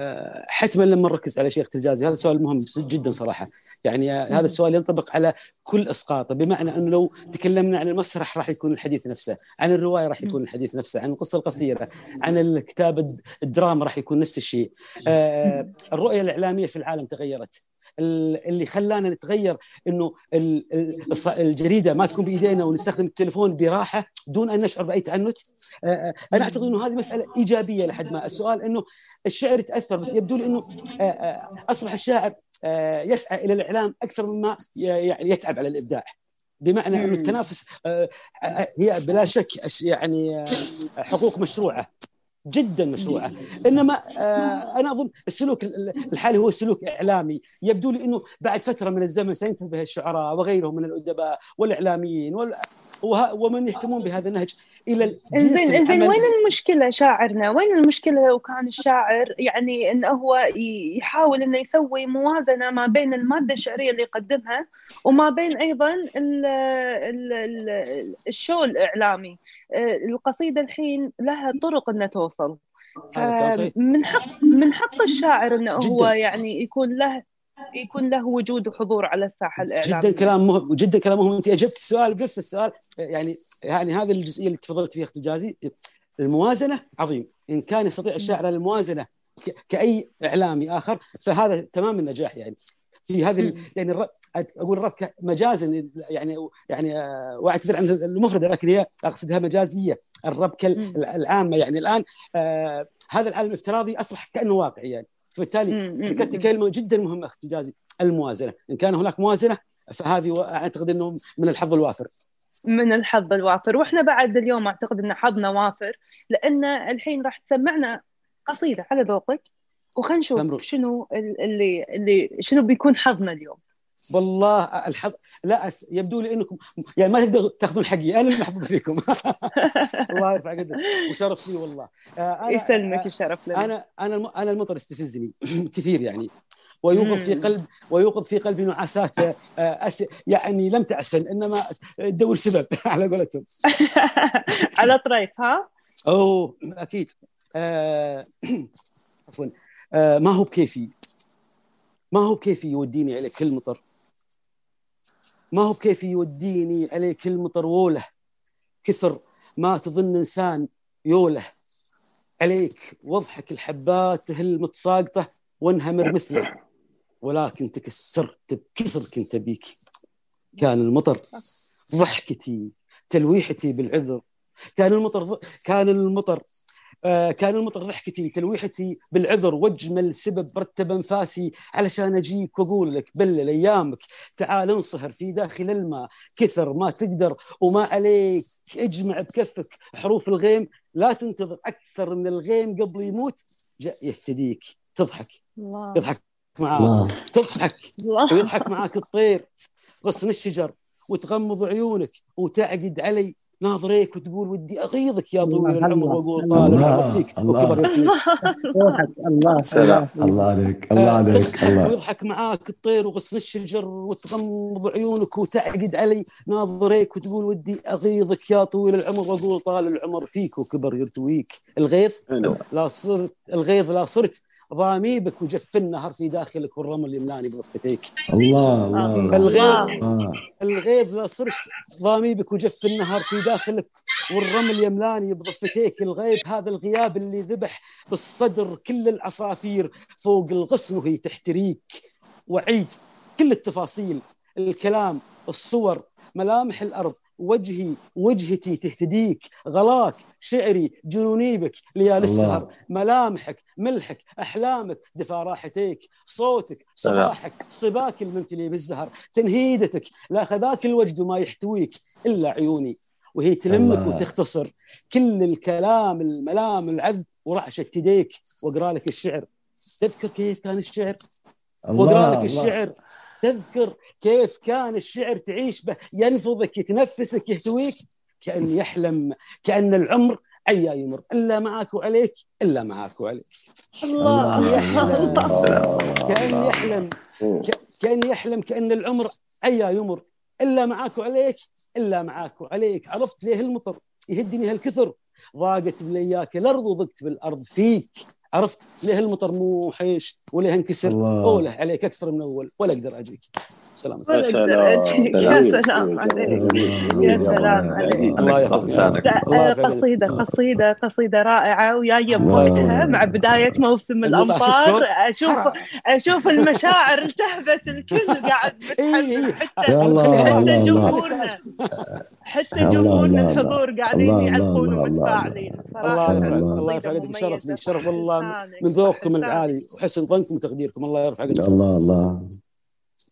آه، حتما لما نركز على شيخ الجازي هذا سؤال مهم جدا صراحة. يعني آه، هذا السؤال ينطبق على كل إسقاطه بمعنى أنه لو تكلمنا عن المسرح راح يكون الحديث نفسه عن الرواية راح يكون الحديث نفسه عن القصة القصيرة عن الكتاب الد- الدراما راح يكون نفس الشيء. آه، الرؤية الإعلامية في العالم تغيرت. اللي خلانا نتغير إنه الجريدة ما تكون بإيدينا ونستخدم التليفون براحة دون أن نشعر بأي تعنت أنا أعتقد إنه هذه مسألة إيجابية لحد ما. السؤال إنه الشعر يتأثر بس يبدو لي إنه أصبح الشاعر يسعى إلى الإعلام أكثر مما يعني يتعب على الإبداع. بمعنى إنه. التنافس هي بلا شك يعني حقوق مشروعة. جدا مشروعة إنما آه، أنا أظن السلوك ال- الحالي هو سلوك إعلامي يبدو لي إنه بعد فترة من الزمن سينتبه الشعراء وغيرهم من الأدباء والإعلاميين وال- وه- ومن يهتمون بهذا النهج إلى إنزين إنزين. وين المشكلة شاعرنا؟ وين المشكلة لو كان الشاعر يعني انه هو يحاول إنه يسوي موازنة ما بين المادة الشعرية اللي يقدمها وما بين أيضا ال ال ال الشو الإعلامي آه، القصيدة الحين لها طرق إنها توصل. صحيح. من حق من حق الشاعر إنه هو جداً. يعني يكون له يكون له وجود وحضور على الساحة الإعلامية. جدا كلام مهم جدا كلام مهم. أنت أجبت السؤال بنفس السؤال. يعني يعني هذه الجزئية اللي تفضلت فيها اخت الجازي الموازنة عظيم. إن كان يستطيع الشاعر الموازنة كأي إعلامي آخر فهذا تمام النجاح يعني. في هذه. يعني أقول الربكه مجازا يعني يعني آه، وأعتذر عن المفرده لكن هي أقصدها مجازية. الربكه. العامة يعني الآن آه، هذا العالم الافتراضي أصبح كأنه واقعي يعني. فبالتالي. ذكرت كلمة جدا مهمة أختي جازي الموازنة. إن كان هناك موازنة فهذه أعتقد إنه من الحظ الوافر. من الحظ الوافر. وإحنا بعد اليوم أعتقد إن حظنا وافر لأن الحين راح تسمعنا قصيدة على ذوقك. وخلينا نشوف. شنو ال- اللي اللي شنو بيكون حظنا اليوم. والله الحظ لا أس... يبدو لي انكم يعني ما تقدروا تاخذون حقي. أنا اللي محظوظ فيكم. (laughs) الله يرفع قدرك وشرف لي والله. آه، أنا- يسلمك الشرف لنا. أنا أنا الم- أنا المطر يستفزني (clears throat) كثير يعني. ويوقظ في. قلب ويوقظ في قلبي نعاسات آه، أش... يعني لم تأسن إنما تدور سبب (laughs) على قولتهم. (laughs) على طريف ها؟ أوه أكيد. آه، (clears throat) عفوا. آه، ما هو بكيفي؟ ما هو بكيفي يوديني عليك كل مطر؟ ما هو بكيفي يوديني عليك كل مطر ووله؟ كثر ما تظن إنسان يوله. عليك واضحك الحبات تهل متساقطة وانهمر مثله. ولكن تكسرت بكثر كنت بيك. كان المطر ضحكتي تلويحتي بالعذر. كان المطر. كان المطر كان المطر ضحكتي تلويحتي بالعذر واجمل سبب رتب أنفاسي علشان أجيك وأقول لك بلل ايامك تعال انصهر في داخل الماء كثر ما تقدر وما عليك اجمع بكفك حروف الغيم لا تنتظر أكثر من الغيم قبل يموت جاء يهتديك تضحك الله. يضحك معاك الله. تضحك الله. ويضحك معاك الطير غصن الشجر وتغمض وعيونك وتعقد علي ناظريك وتقول ودي أغيظك يا طويل العمر الله، وأقول الله. طال الله، العمر فيك الله. وكبر الله (laughs) سلام. الله. الله عليك الله آه، عليك الله ويضحك معاك الطير وغصن الشجر وتغمض عيونك وتعقد علي ناظريك وتقول ودي أغيظك يا طويل العمر وأقول طال العمر فيك وكبر يرتويك الغيظ لا صرت الغيظ لا صرت ضاميبك وجف النهر في داخلك والرمل يملاني بضفتيك الله الله. الغيظ آه. الغيظ لا صرت ضاميبك وجف النهر في داخلك والرمل يملاني بضفتيك الغيب هذا الغياب اللي ذبح بالصدر كل العصافير فوق الغصن وهي تحتريك. وعيد كل التفاصيل الكلام الصور ملامح الأرض وجهي وجهتي تهتديك غلاك شعري جنونيبك ليالي الله. السهر ملامحك ملحك أحلامك دفا راحتيك صوتك صباحك صباك الممتلي بالزهر تنهيدتك لا خذاك الوجد ما يحتويك إلا عيوني. وهي تلمك الله. وتختصر كل الكلام الملام العذب ورعشة يديك واقرأ لك الشعر. تذكر كيف كان الشعر؟ واقرأ لك الشعر. تذكر كيف كان الشعر تعيش به ينفضك يتنفسك يهتويك؟ كأن يحلم كأن العمر عيا يمر. إلا معاك وعليك إلا معاك وعليك. الله. الله. الله كأن يحلم ك- كأن يحلم كأن العمر عيا يمر. إلا معاك وعليك إلا معاك وعليك. عرفت ليه المطر يهدني هالكثر. ضاقت بلياك الأرض وضقت بالأرض فيك. عرفت؟ ليه المطر مو حيش وليه انكسر؟ الله. أوله عليك أكثر من أول ولا أقدر أجيك. سلامة ولا أقدر أجيك. يا سلام عليك. يا سلام عليك. الله يحفظك. قصيدة قصيدة رائعة وجاية الله. بوقتها مع بداية موسم؟ أشوف حرام. أشوف المشاعر (laughs) التهبت الكل قاعد. حتى حتى جمهورنا حتى جمهورنا الحضور قاعدين يعلقون ومتفاعلين. يرفع الله. قدرك شرف لي. شرف والله. من ذوقكم. العالي وحسن ظنكم وتقديركم الله يرفع قدرك. الله الله.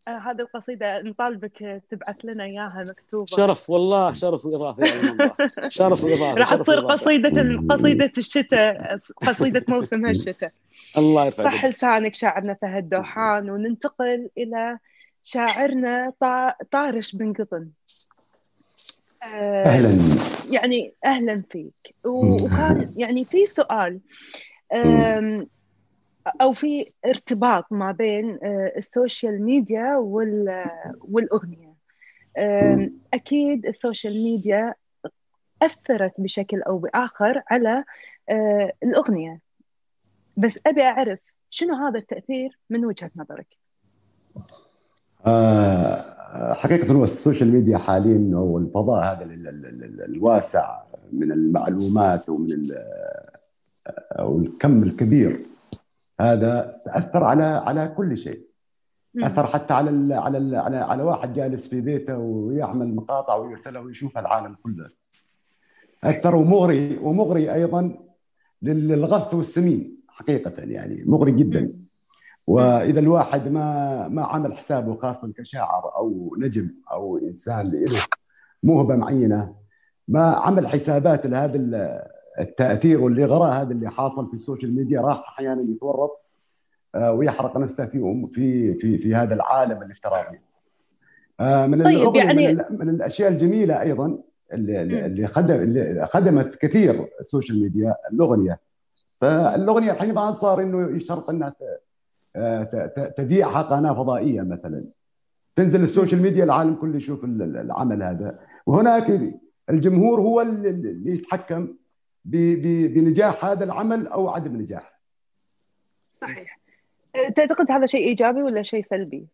آه، هذه القصيدة نطالبك تبعث لنا إياها مكتوبة. شرف والله شرف الله. (laughs) شرف وإضافة راح تصير وإضافة. قصيدة قصيدة الشتاء قصيدة موسم هالشتاء (laughs) الله يرفع صح لسانك شاعرنا فهد دوحان وننتقل إلى شاعرنا طا- طارش بن قطن. آه، أهلا. يعني أهلا فيك. و- وكان يعني في سؤال. أو في ارتباط ما بين آه، ال social media وال- والأغنية. آم، أكيد ال social media أثرت بشكل أو بآخر على آه، الأغنية. بس أبي أعرف شنو هذا التأثير من وجهة نظرك؟ آه، حقيقة هو ال social media حاليا هو الفضاء هذا ال- ال- ال- ال- الواسع من المعلومات ومن ال- آه، والكم الكبير. هذا أثر على على كل شيء. اثر حتى على ال على ال على على واحد جالس في بيته ويعمل مقاطع ويرسلها ويشوفها العالم كله. اثر ومغري ومغري أيضا لل- للغث والسمين حقيقة يعني مغري جدا. وإذا الواحد ما ما عمل حسابه خاصة كشاعر أو نجم أو إنسان له موهبة معينة ما عمل حسابات لهذا التأثير والاغراء هذا اللي حاصل في ال social media راح أحيانا يتورط آه، ويحرق نفسه في في في في هذا العالم الافتراضي. آه، من طيب، يعني- من, من الأشياء الجميلة أيضا اللي. اللي خدم اللي خدمت كثير ال social media الأغنية فالأغنية الحين ما صار إنه يشترط إنها آه، تذيعها قناة فضائية مثلا تنزل ال social media العالم كله يشوف ال- ال- العمل هذا وهناك الجمهور هو اللي يتحكم بنجاح هذا العمل أو عدم نجاحه. صحيح. تعتقد هذا شيء إيجابي ولا شيء سلبي؟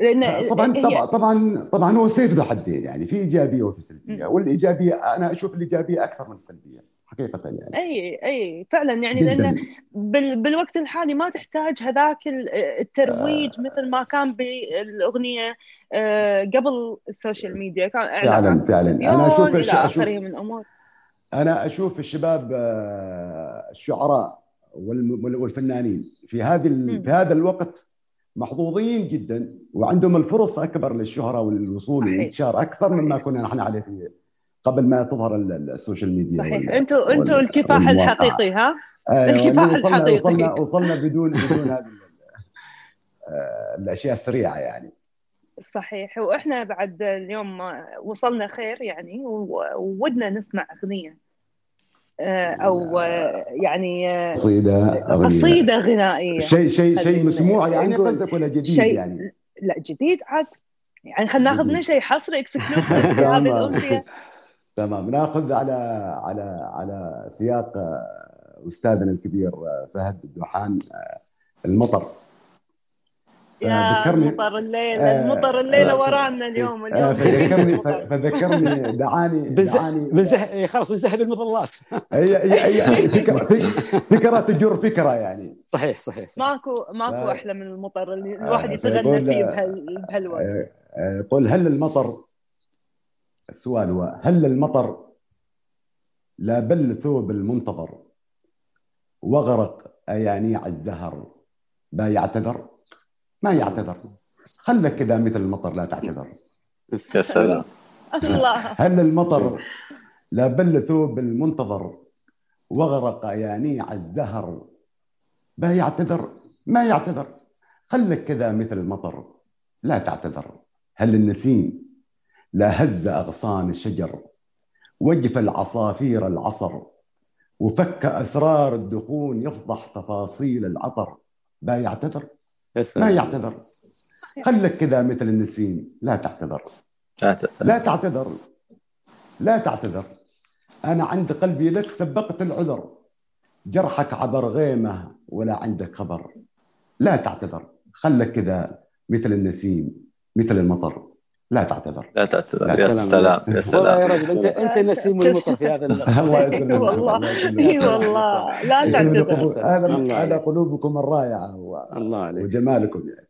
لأن طبعا هي- طبعا طبعا طبعا هو سيف ذو حدين يعني في إيجابية وفي سلبية. والإيجابية أنا أشوف الإيجابية أكثر من السلبية حقيقة يعني. أي أي فعلا يعني لأن بال بالوقت الحالي ما تحتاج هذاك ال- الترويج مثل ما كان بالأغنية آه، قبل ال social media كان فعلا فعلا. أنا أشوف إلى آخره من الأمور. أنا أشوف الشباب آه، الشعراء والفنانين في هذه. في هذا الوقت محظوظين جدا وعندهم الفرص أكبر للشهره والوصول. والانتشار أكثر مما. كنا نحن عليه في قبل ما تظهر ال- ال- ال social media صحيح أنتوا أنتوا وال- الكفاح. الحقيقي ها أيوة، الكفاح وصلنا الحقيقي. وصلنا وصلنا بدون بدون هذه آه، الأشياء السريعة يعني صحيح. وإحنا بعد اليوم وصلنا خير يعني وودنا نسمع أغنية. آه، أو يعني قصيدة. قصيدة غنائية. شيء شيء شيء مسموع يعني قصدك ولا جديد شيء- يعني. لا جديد عاد. يعني خلينا ناخذ. لنا شيء حصري اكسكلوسيف (laughs) هذه تمام. الأغنية. تمام. ناخذ على على على سياق أستاذنا الكبير فهد الدوحان آه، المطر. يا ذكرني- المطر الليلة آه، المطر الليلة آه، ورانا اليوم آه، اليوم. فذكرني. (laughs) فذكرني دعاني دعاني. بنزح إيه، خلاص بنسحب المظلات. هي هي هي (laughs) فكره فكرة تجر فكرة يعني. صحيح صحيح, صحيح. ماكو ماكو ف- أحلى من المطر اللي آه، الواحد يتغنى فيه بهال- بهالوقت. آه، آه، قل هل المطر السؤال هو هل المطر لا بل ثوب المنتظر وغرق أيانيع الزهر لا يعتذر ما يعتذر. خلك كذا مثل المطر لا تعتذر. يا سلام. الله. هل المطر لا بل ثوب المنتظر وغرق يانيع الزهر؟ لا يعتذر ما يعتذر. خلك كذا مثل المطر لا تعتذر. هل النسيم لا هز أغصان الشجر؟ وجف العصافير العصر وفك أسرار الدخون يفضح تفاصيل العطر. لا يعتذر. يا ما. يعتذر. خلك كذا مثل النسيم. لا تعتذر. لا تعتذر. لا تعتذر. أنا عند قلبي لك سبقت العذر. جرحك عبر غيمة ولا عندك خبر. لا تعتذر. خلك كذا مثل النسيم مثل المطر. لا تعتذر. لا تعتذر. يا يا سلام. يا والله سلام. يا رجل انت أنت نسيم المطر في هذا (laughs) الله يسلمك والله. إي والله. لا تعتذر. هذا. قلوبكم الرائعة و- الله عليك. وجمالكم يعني.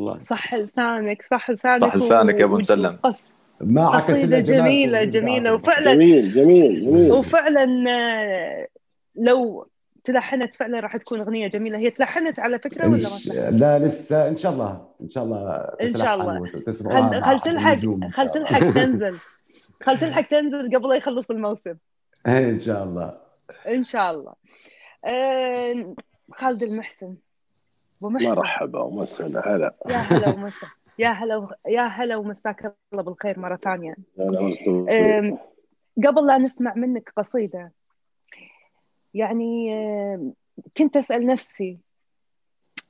الله صح لسانك صح لسانك صح لسانك يا أبو و- مسلم. ما قصيدة جميلة. جميلة. وفعلا جميل جميل جميل. وفعلا آه، لو تلحنت فعلا راح تكون أغنية جميلة. هي تلحنت على فكرة ولا ما تلحنت؟ لا لسه إن شاء الله إن شاء الله إن شاء الله. خل خل تلحق خل شاء الله. تلحق تنزل. (laughs) خل تلحق تنزل قبل لا يخلص الموسم. إيه، إن شاء الله. إن شاء الله. آه، خالد المحسن. أبو محسن. مرحبا ومسهلا هلا. يا هلا ومسا (laughs) يا هلا و... يا هلا ومساك الله بالخير مرة ثانية. هلا وسهلا. أم، قبل لا نسمع منك قصيدة يعني كنت أسأل نفسي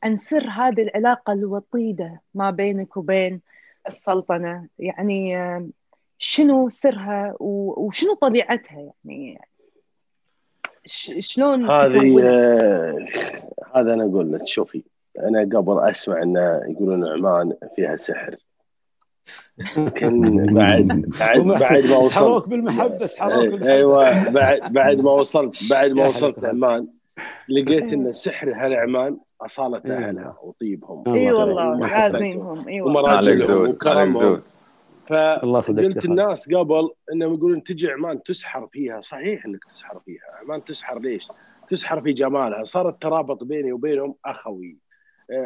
عن سر هذه العلاقة الوطيدة ما بينك وبين السلطنة؟ يعني شنو سرها وشنو طبيعتها؟ يعني شلون هذه هذا أنا أقول لك شوفي أنا قبل أسمع إنه يقولون عمان فيها سحر. كان (laughs) بعد بعد بعد ما وصلت سحروك بالمحبه سحروك بالمحبة أيوه بعد بعد ما وصلت بعد ما وصلت. عمان لقيت إن سحر هالعمان أصالة إيه. أهلها وطيبهم اي. والله. عازمينهم اي والله عليك ومراجلهم زود الله فقلت. الناس قبل إنهم يقولون تجي عمان تسحر فيها صحيح إنك تسحر فيها عمان تسحر ليش؟ تسحر في جمالها صار الترابط بيني وبينهم أخوي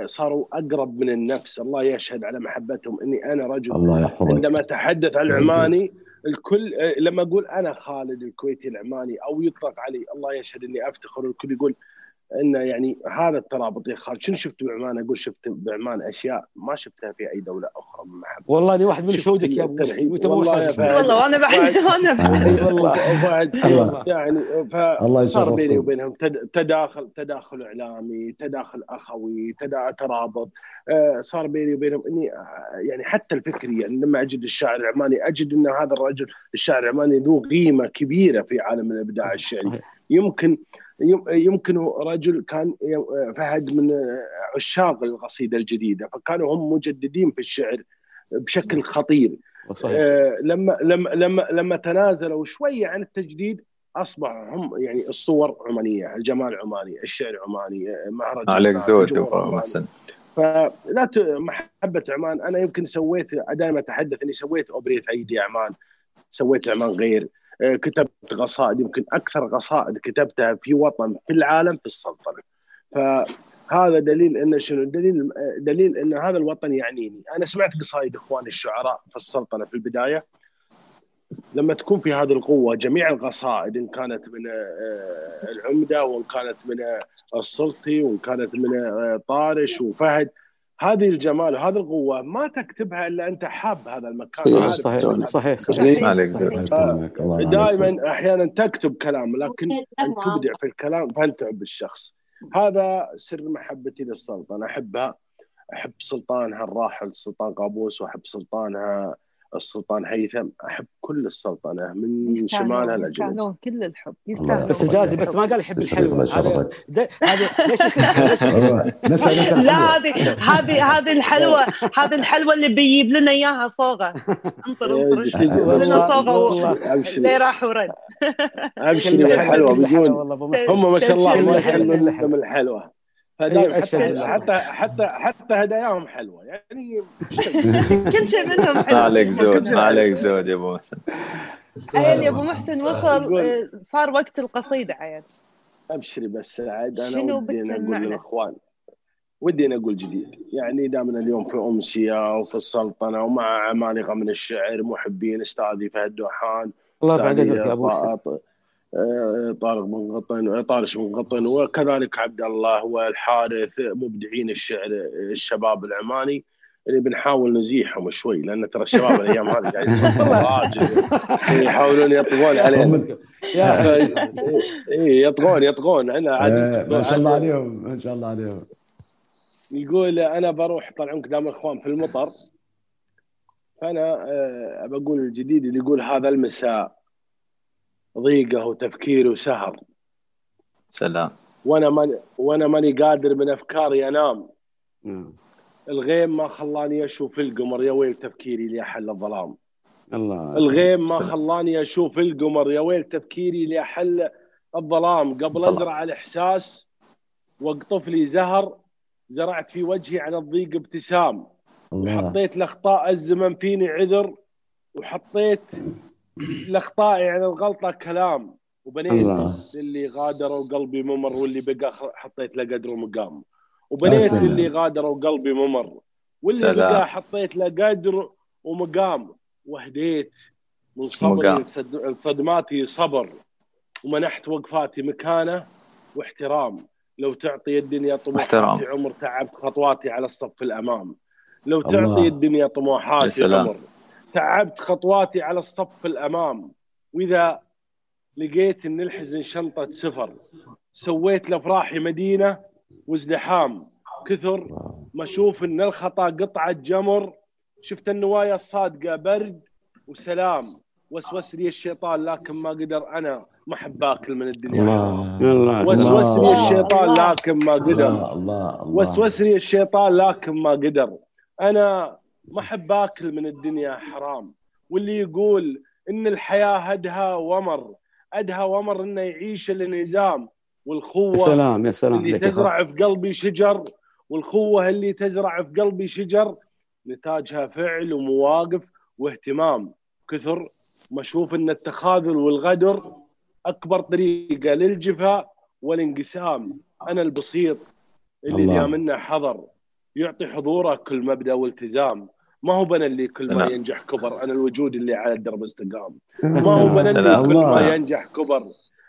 صاروا أقرب من النفس. الله يشهد على محبتهم. إني أنا رجل الله يحفظك. عندما أتحدث عن العماني الكل آه، لما أقول أنا خالد الكويتي العماني أو يطلق علي الله يشهد إني أفتخر. الكل يقول انه يعني هذا الترابط يا خالد شنو شفت بعمان؟ أقول شفت بعمان أشياء ما شفتها في أي دولة أخرى من محبه والله إني واحد من شهودك يا أبو والله. والله وأنا بعد وأنا بعد والله وبعد. يعني الله فصار يشرفكم. بيني وبينهم تد- تداخل تداخل إعلامي تداخل أخوي تدا- ترابط آه، صار بيني وبينهم إني آه، يعني حتى الفكري يعني لما أجد الشاعر العماني أجد إن هذا الرجل الشاعر العماني ذو قيمة كبيرة في عالم الإبداع الشعري صحيح يمكن يم- يمكن رجل كان فهد من عشاق القصيدة الجديدة فكانوا هم مجددين في الشعر بشكل خطير. صحيح. آه، لما لما لما لما تنازلوا شوية عن التجديد اصبح هم يعني الصور عمانية، الجمال عماني، الشعر عماني، آه، مهرجان عليك زود. محسن فلا محبة عمان. أنا يمكن سويت دائما أتحدث إني سويت أوبريت عيدي عمان سويت عمان غير. كتبت قصائد يمكن أكثر قصائد كتبتها في وطن في العالم في السلطنة. فهذا دليل إن شنو؟ دليل آه، دليل إن هذا الوطن يعنيني. أنا سمعت قصائد إخواني الشعراء في السلطنة في البداية. لما تكون في هذه القوة جميع القصائد إن كانت من آه، العمدة وإن كانت من آه، الصلصي وإن كانت من آه، طارش وفهد هذه الجمال وهذه القوة ما تكتبها إلا أنت حاب هذا المكان. صحيح. صحيح صحيح. عليك زود الله يسلمك، الله يعافيك. دائما أحيانا تكتب كلام لكن ان تبدع في الكلام فأنت الشخص هذا سر محبتي للسلطنه أحبها أحب سلطانها الراحل سلطان قابوس وأحب سلطانها السلطان هيثم أحب كل السلطنه من شمالها لجنوبها يستاهلون كل الحب يستاهلون بس الجازي بس ما قال يحب الحلوة. (laughs) هذا ليش (laughs) لا. هذه هذه هذه الحلوة هذه الحلوة اللي بيجيب لنا إياها صوغة. انطر انطر. لنا صوغة. اللي راح ورد. ابشري (laughs) كل بالحلوه حلوة بيقول والله ابو محسن هم ما شاء الله ما حلوة. من الحلوة. أيوة، حتى. حتى حتى حتى هداياهم حلوة. يعني (laughs) كل شيء منهم حلو. ما عليك زود. عليك زود يا أبو محسن. عيل يا أبو محسن وصل آه، صار وقت القصيدة عيل أبشري بس عاد أنا ودي أقول؟ للإخوان. ودي ان أقول جديد. يعني دامنا اليوم في أمسية وفي السلطنة ومع عمالقه من الشعر محبين أستاذي فهد دوحان الله يرفع أستاذي قدرك يا أبو محسن. طارق بن قطن طارش بن قطن وكذلك عبد الله والحارث مبدعين الشعر الشباب العماني اللي بنحاول نزيحهم شوي لأن ترى الشباب الأيام هذه قاعد يتصفون راجل (laughs) يحاولون يطغون علينا. أخي (laughs) اي يطغون يطغون أنا عاد إيه، ما شاء الله عليهم ما شاء الله عليهم. يقول أنا بروح طلعون قدام الاخوان في المطر فأنا آه، بقول الجديد اللي يقول هذا المساء ضيقة وتفكير وسهر. سلام. وأنا ماني وأنا ماني قادر من أفكاري أنام. نعم. الغيم ما خلاني أشوف القمر يا ويل تفكيري اللي احل الظلام. الله الغيم ما سلام. خلاني أشوف القمر يا ويل تفكيري اللي احل الظلام. قبل. أزرع الإحساس واقطف لي زهر زرعت في وجهي على الضيق ابتسام. الله. حطيت لاخطاء الزمن فيني عذر وحطيت لاخطائي على الغلطة كلام وبنيت الله. للي غادروا قلبي ممر واللي بقى خ- حطيت له قدر ومقام وبنيت سلام. للي غادروا قلبي ممر واللي سلام. بقى حطيت له قدر ومقام وهديت من صبري. لصد- لصدماتي صبر ومنحت وقفاتي مكانه واحترام لو تعطي الدنيا طموحاتي احترام. عمر تعبت خطواتي على الصف الأمام لو الله. تعطي الدنيا يا طموحاتي سلام. عمر تعبت خطواتي على الصف الأمام. وإذا لقيت إن الحزن شنطة سفر سويت لافراحي مدينة وازدحام. كثر ما أشوف إن الخطأ قطعة جمر شفت النوايا الصادقة برد وسلام. وسوس لي الشيطان لكن ما قدر أنا ما أحب آكل من الدنيا. الله. وسوس لي. الشيطان لكن ما قدر. الله الله. وسوس لي الشيطان لكن ما قدر. أنا ما أحب آكل من الدنيا حرام. واللي يقول إن الحياة هدها ومر ادها ومر إنه يعيش الانهزام والخوه يا سلام يا سلام. اللي. تزرع في قلبي شجر والخوه اللي تزرع في قلبي شجر نتاجها فعل ومواقف واهتمام. كثر ما أشوف إن التخاذل والغدر أكبر طريقة للجفاء والانقسام. أنا البسيط اللي منه حضر يعطي حضوره كل مبدأ والتزام. ما هو بنا اللي كل ما نعم. ينجح كبر أنا الوجود اللي على الدرب استقام يا ما هو سلام. بنا اللي كل. ما ينجح كبر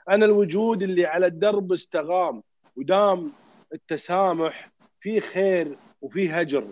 أنا الوجود اللي على الدرب استقام ودام التسامح في خير وفي هجر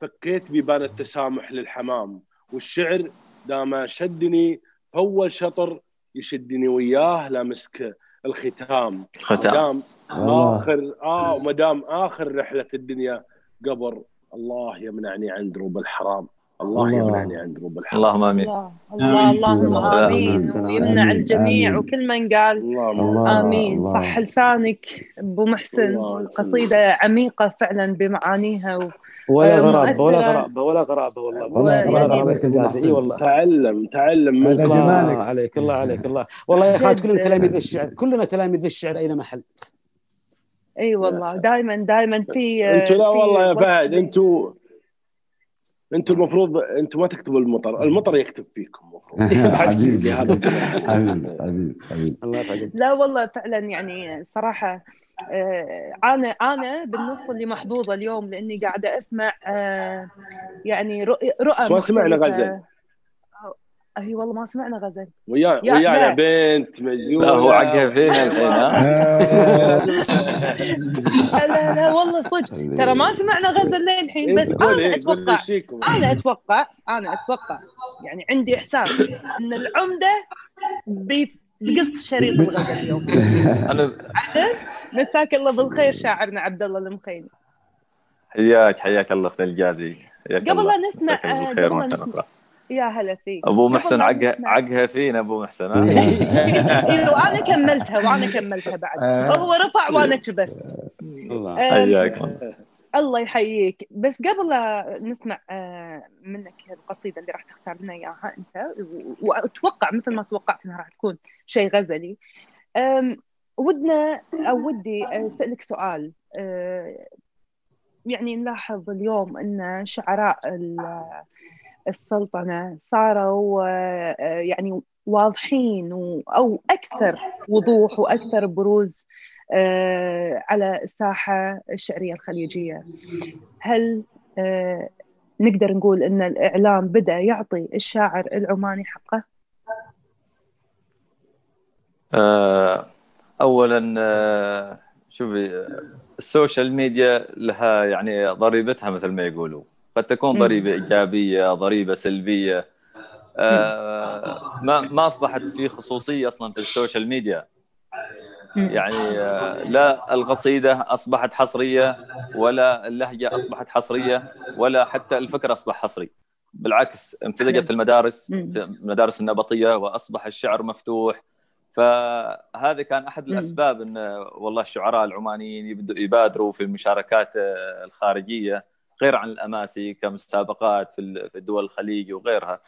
فكيت بيبان التسامح للحمام والشعر دام شدني اول شطر يشدني وياه لامسك الختام ختام. آخر آه ما دام آخر رحلة الدنيا قبر الله يمنعني عن دروب الحرام الله, الله. يمنعني عن دروب الحرام اللهم آمين الله الله اللهم الله. آمين. ويمنع آمين. الجميع. وكل من قال الله. آمين الله. صح لسانك أبو محسن. قصيدة عميقة فعلا بمعانيها و... ولا آه، غرابة ولا. غرابة ولا غرابة والله والله ولا غرابة الجازي إي والله تعلم تعلم من الله جمالك. عليك الله عليك الله والله يا خالد. كلنا تلاميذ الشعر كلنا تلاميذ الشعر اين محل إي والله سلام. دائما دائما في أنتوا لا والله يا فهد أنتوا أنتوا المفروض أنتوا ما تكتبوا المطر المطر يكتب فيكم المفروض (laughs) (laughs) حبيبي حبيبي حبيبي الله لا والله فعلا يعني صراحة آه، أنا أنا بالنص اللي محظوظة اليوم لأني قاعدة أسمع آه، يعني رؤى رؤى بس ما سمعنا. غزل. أي والله ما سمعنا غزل. ويا يا- ويانا لا. بنت هو عقها فينا الحين ها؟ (laughs) لا لا والله صدق. ترى ما سمعنا غزل للحين بس قول أتوقع نشيكم أنا أتوقع أنا أتوقع يعني عندي إحساس إن العمدة بي- بقص شريط الغزل اليوم. (laughs) أنا مساك الله بالخير شاعرنا عبد الله المخيمي حياك حياك الله اخت الجازي. قبل لا نسمع- مساك الله آه، بالخير قبل لا نسمع. يا هلا فيك. أبو محسن عقها عقها فينا أبو محسن؟ ها (laughs) إيه، وأنا كملتها وأنا كملتها بعد. آه. هو رفع وأنا كبست. الله. حياك الله. الله يحييك. بس قبل لا نسمع آه، منك القصيدة اللي راح تختار لنا إياها أنت وأتوقع مثل ما توقعت إنها راح تكون شيء غزلي. ودنا أو ودي أسألك سؤال. يعني نلاحظ اليوم إن شعراء ال- السلطنه صاروا آه، يعني واضحين و- أو أكثر وضوح وأكثر بروز آه، على الساحة الشعرية الخليجية. هل آه، نقدر نقول إن الإعلام بدأ يعطي الشاعر العماني حقه؟ آه، شوفي ال social media لها يعني ضريبتها مثل ما يقولوا. قد تكون. ضريبة إيجابية ضريبة سلبية آه، ما ما أصبحت في خصوصية أصلا في ال social media. يعني آه، لا القصيدة أصبحت حصرية ولا اللهجة أصبحت حصرية ولا حتى الفكر أصبح حصري بالعكس امتزجت المدارس. المدارس النبطية وأصبح الشعر مفتوح فهذا كان أحد. الأسباب إن والله الشعراء العمانيين يبدوا يبادروا في المشاركات آه، الخارجية غير عن الأماسي كمسابقات في ال- في دول الخليج وغيرها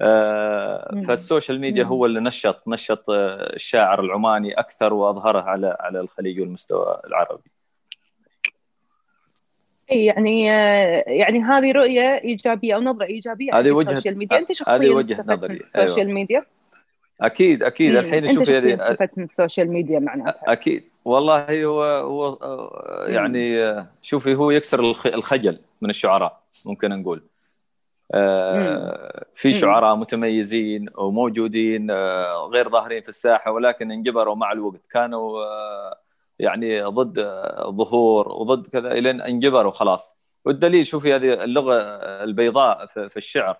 آه،. فال social media. هو اللي نشط نشط آه، الشاعر العماني أكثر وأظهره على على الخليج والمستوى العربي اي يعني آه، يعني هذه رؤية إيجابية أو نظرة إيجابية هذه حق وجهة- ال social media أنت هذه شخصيا استفدت من نظري، ال social أيوة. ميديا أكيد أكيد. مم. الحين شوفي استفدت من السوشيال ميديا معناتها أكيد. والله هو هو يعني شوفي هو يكسر الخ- الخجل من الشعراء ممكن نقول. آه، في. شعراء متميزين وموجودين آه، غير ظاهرين في الساحة ولكن انجبروا مع الوقت. كانوا آه، يعني ضد آه، ظهور وضد كذا الين انجبروا خلاص. والدليل شوفي هذه اللغة البيضاء في الشعر.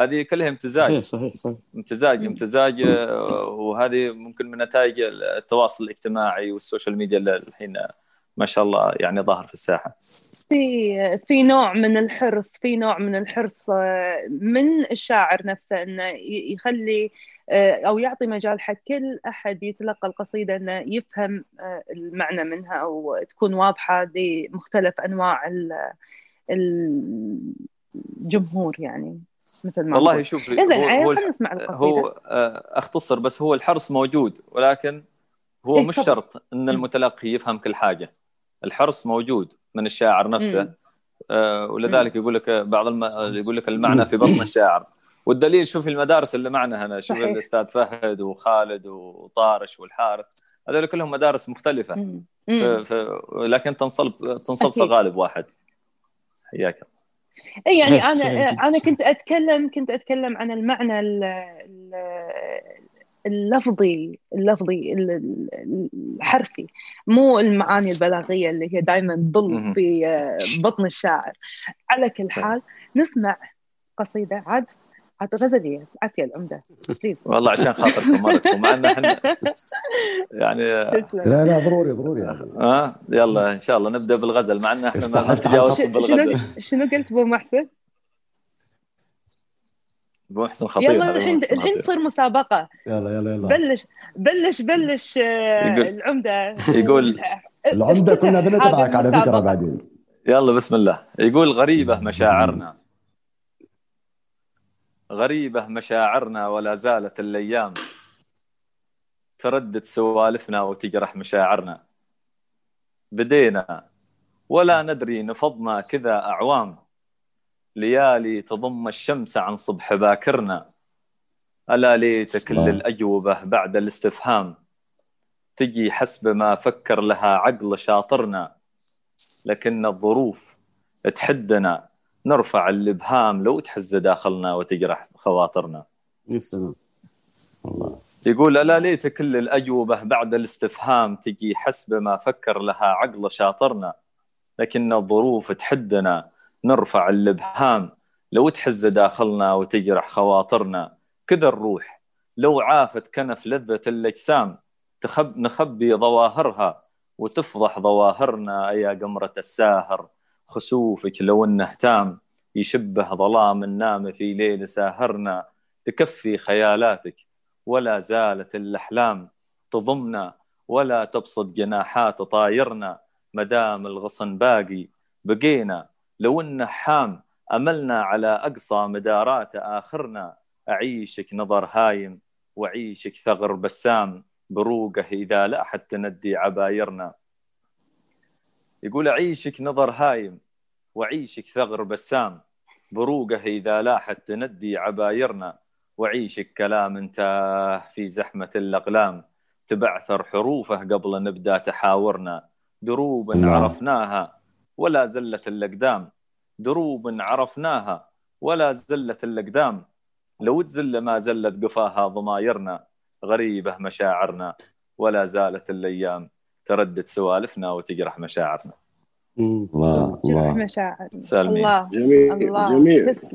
هذه كلها امتزاج. صحيح صحيح صحيح. امتزاج. امتزاج آه، وهذه ممكن من نتائج التواصل الاجتماعي وال social media اللي الحين ما شاء الله يعني ظاهر في الساحة. في في نوع من الحرص في نوع من الحرص آه، من الشاعر نفسه إنه ي- يخلي آه، أو يعطي مجال حق كل أحد يتلقى القصيدة إنه يفهم المعنى منها أو تكون واضحة لمختلف أنواع ال- الجمهور يعني. مثل ما والله إذن هو هو, هو آه، أختصر بس هو الحرص موجود ولكن هو إيه، مش. شرط إن المتلقي يفهم كل حاجة. الحرص موجود من الشاعر نفسه. آه، ولذلك يقول لك بعض الم... يقول لك المعنى في بطن الشاعر. والدليل شوف المدارس اللي معنا هنا شوف صحيح. الأستاذ فهد وخالد وطارش والحارث هذول كلهم مدارس مختلفة. ف... ف... لكن تنصب تنصب في. غالب واحد. حياك اي يعني أنا صحيح، أنا كنت. أتكلم كنت أتكلم عن المعنى ال- ال- اللفظي اللفظي ال- ال- الحرفي مو المعاني البلاغية اللي هي دائما تضل. في آه، بطن الشاعر على كل حال نسمع قصيدة عاد عاد غزليه عافية العمدة. والله عشان خاطركم مرتكم مع إن إحنا (laughs) يعني لا لا ضروري ضروري ها يلا إن شاء الله نبدأ بالغزل. مع إن إحنا ما ما افتح نتجاوز ش- شنو بالغزل شنو قلت أبو محسن؟ أبو محسن خطير. يلا الحين الحين. تصير مسابقة. يلا يلا يلا. بلش بلش بلش آه، العمدة. يقول العمدة كنا بنتبعك على فكرة. بعدين. يلا بسم الله. يقول غريبة مشاعرنا. غريبة مشاعرنا ولا زالت الأيام تردد سوالفنا وتجرح مشاعرنا. بدينا ولا ندري نفضنا كذا أعوام. ليالي تضم الشمس عن صبح باكرنا. ألا ليت كل الله. الأجوبة بعد الاستفهام. تجي حسب ما فكر لها عقل شاطرنا. لكن الظروف تحدنا. نرفع الإبهام لو تحز داخلنا وتجرح خواطرنا. يا سلام. والله يقول ألا ليت كل الأجوبة بعد الاستفهام تجي حسب ما فكر لها عقل شاطرنا. لكن الظروف تحدنا. نرفع الإبهام لو تحز داخلنا وتجرح خواطرنا. كذا الروح. لو عافت كنف لذة الأجسام. تخب نخبي ظواهرها وتفضح ظواهرنا يا قمرة الساهر. خسوفك لو أنه تام يشبه ظلام النام في ليل ساهرنا تكفي خيالاتك ولا زالت الأحلام تضمنا ولا تبسط جناحات طايرنا مدام الغصن باقي بقينا. لو انه حام أملنا على أقصى مدارات آخرنا أعيشك نظر هايم وأعيشك ثغر بسام بروقه إذا لاحت تندي عبايرنا. يقول اعيشك نظر هايم واعيشك ثغر بسام. بروقه إذا لاحت تندي عبايرنا واعيشك كلام تاه في زحمة الأقلام. تبعثر حروفه قبل نبدأ تحاورنا. دروب نعم. عرفناها ولا زلت الأقدام. دروب عرفناها ولا زلت الأقدام. لو تزل ما زلت قفاها ضمايرنا. غريبه مشاعرنا ولا زالت الأيام. تردد سوالفنا وتجرح مشاعرنا. الله. الله. مشاعر سلمي. الله. جميل. الله. جميل. تسلم.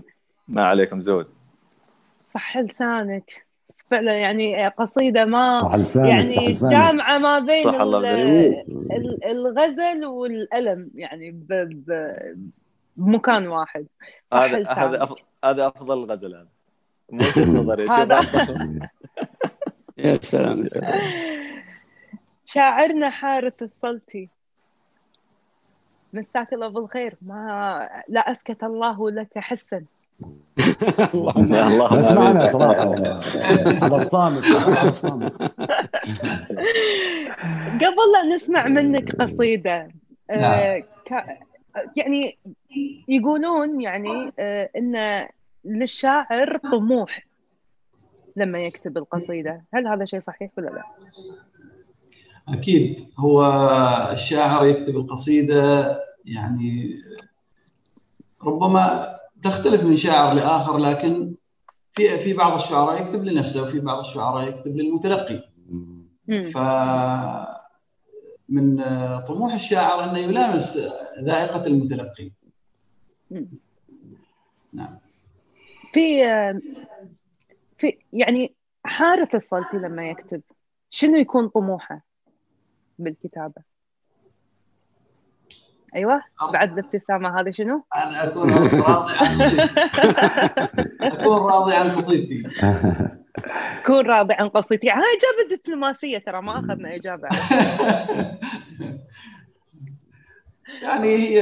ما عليكم زود. صح لسانك. فعلا يعني قصيدة ما صح لسانك صح يعني لسانك. جامعة ما بين صح الله الغزل والألم يعني ب... ب... بمكان واحد. صح هذا هذا هذا أفضل غزل هذا. مو وجهه (laughs) نظري هذا. أفضل. يا سلام يا (laughs) سلام. شاعرنا حارث السلطي مساك الله بالخير ما لا أسكت الله لك حسا اللهم يا اللهم بس معنا آمين. صراحة على الصامت قبل لا نسمع منك قصيدة آه، نعم. ك- يعني يقولون يعني آه، إن للشاعر طموح لما يكتب القصيدة هل هذا شيء صحيح ولا لا؟ أكيد. هو الشاعر يكتب القصيدة يعني ربما تختلف من شاعر لآخر لكن في في بعض الشعراء يكتب لنفسه وفي بعض الشعراء يكتب للمتلقي. ف من طموح الشاعر أنه يلامس ذائقة المتلقي. نعم. في في يعني حارث السلطي لما يكتب شنو يكون طموحه؟ بالكتابة؟ أيوه بعد الابتسامة هذه شنو؟ أنا أكون راضي عن (laughs) أكون راضي عن قصيدتي. تكون راضي عن قصتي هاي إجابة دبلوماسية ترى ما أخذنا إجابة. (laughs) يعني هي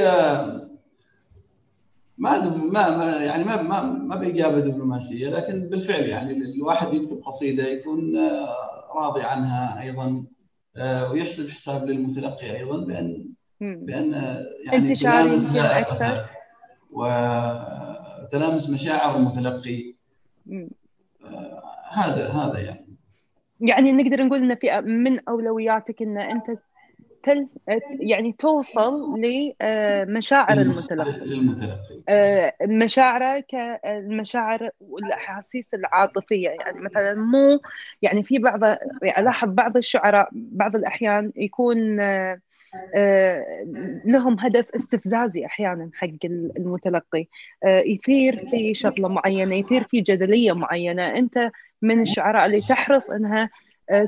ما ما ما- يعني ما ما ما بإجابة دبلوماسية لكن بالفعل يعني الواحد يكتب قصيدة يكون آه، راضي عنها أيضا. ويحسب حساب للمتلقي أيضا بان. بأن آه، يعني انتشار أكثر. وتلامس مشاعر المتلقي. آه، هذا هذا يعني يعني نقدر نقول إن في من أولوياتك إن أنت تل... يعني توصل لمشاعر المتلقي. للمتلقي آه، مشاعره كالمشاعر والأحاسيس العاطفية. يعني مثلا مو يعني في بعض يعني ألاحظ بعض الشعراء بعض الأحيان يكون آه، آه، لهم هدف استفزازي أحيانا حق المتلقي. آه، يثير في شغلة معينة يثير في جدلية معينة. أنت من الشعراء اللي تحرص إنها آه،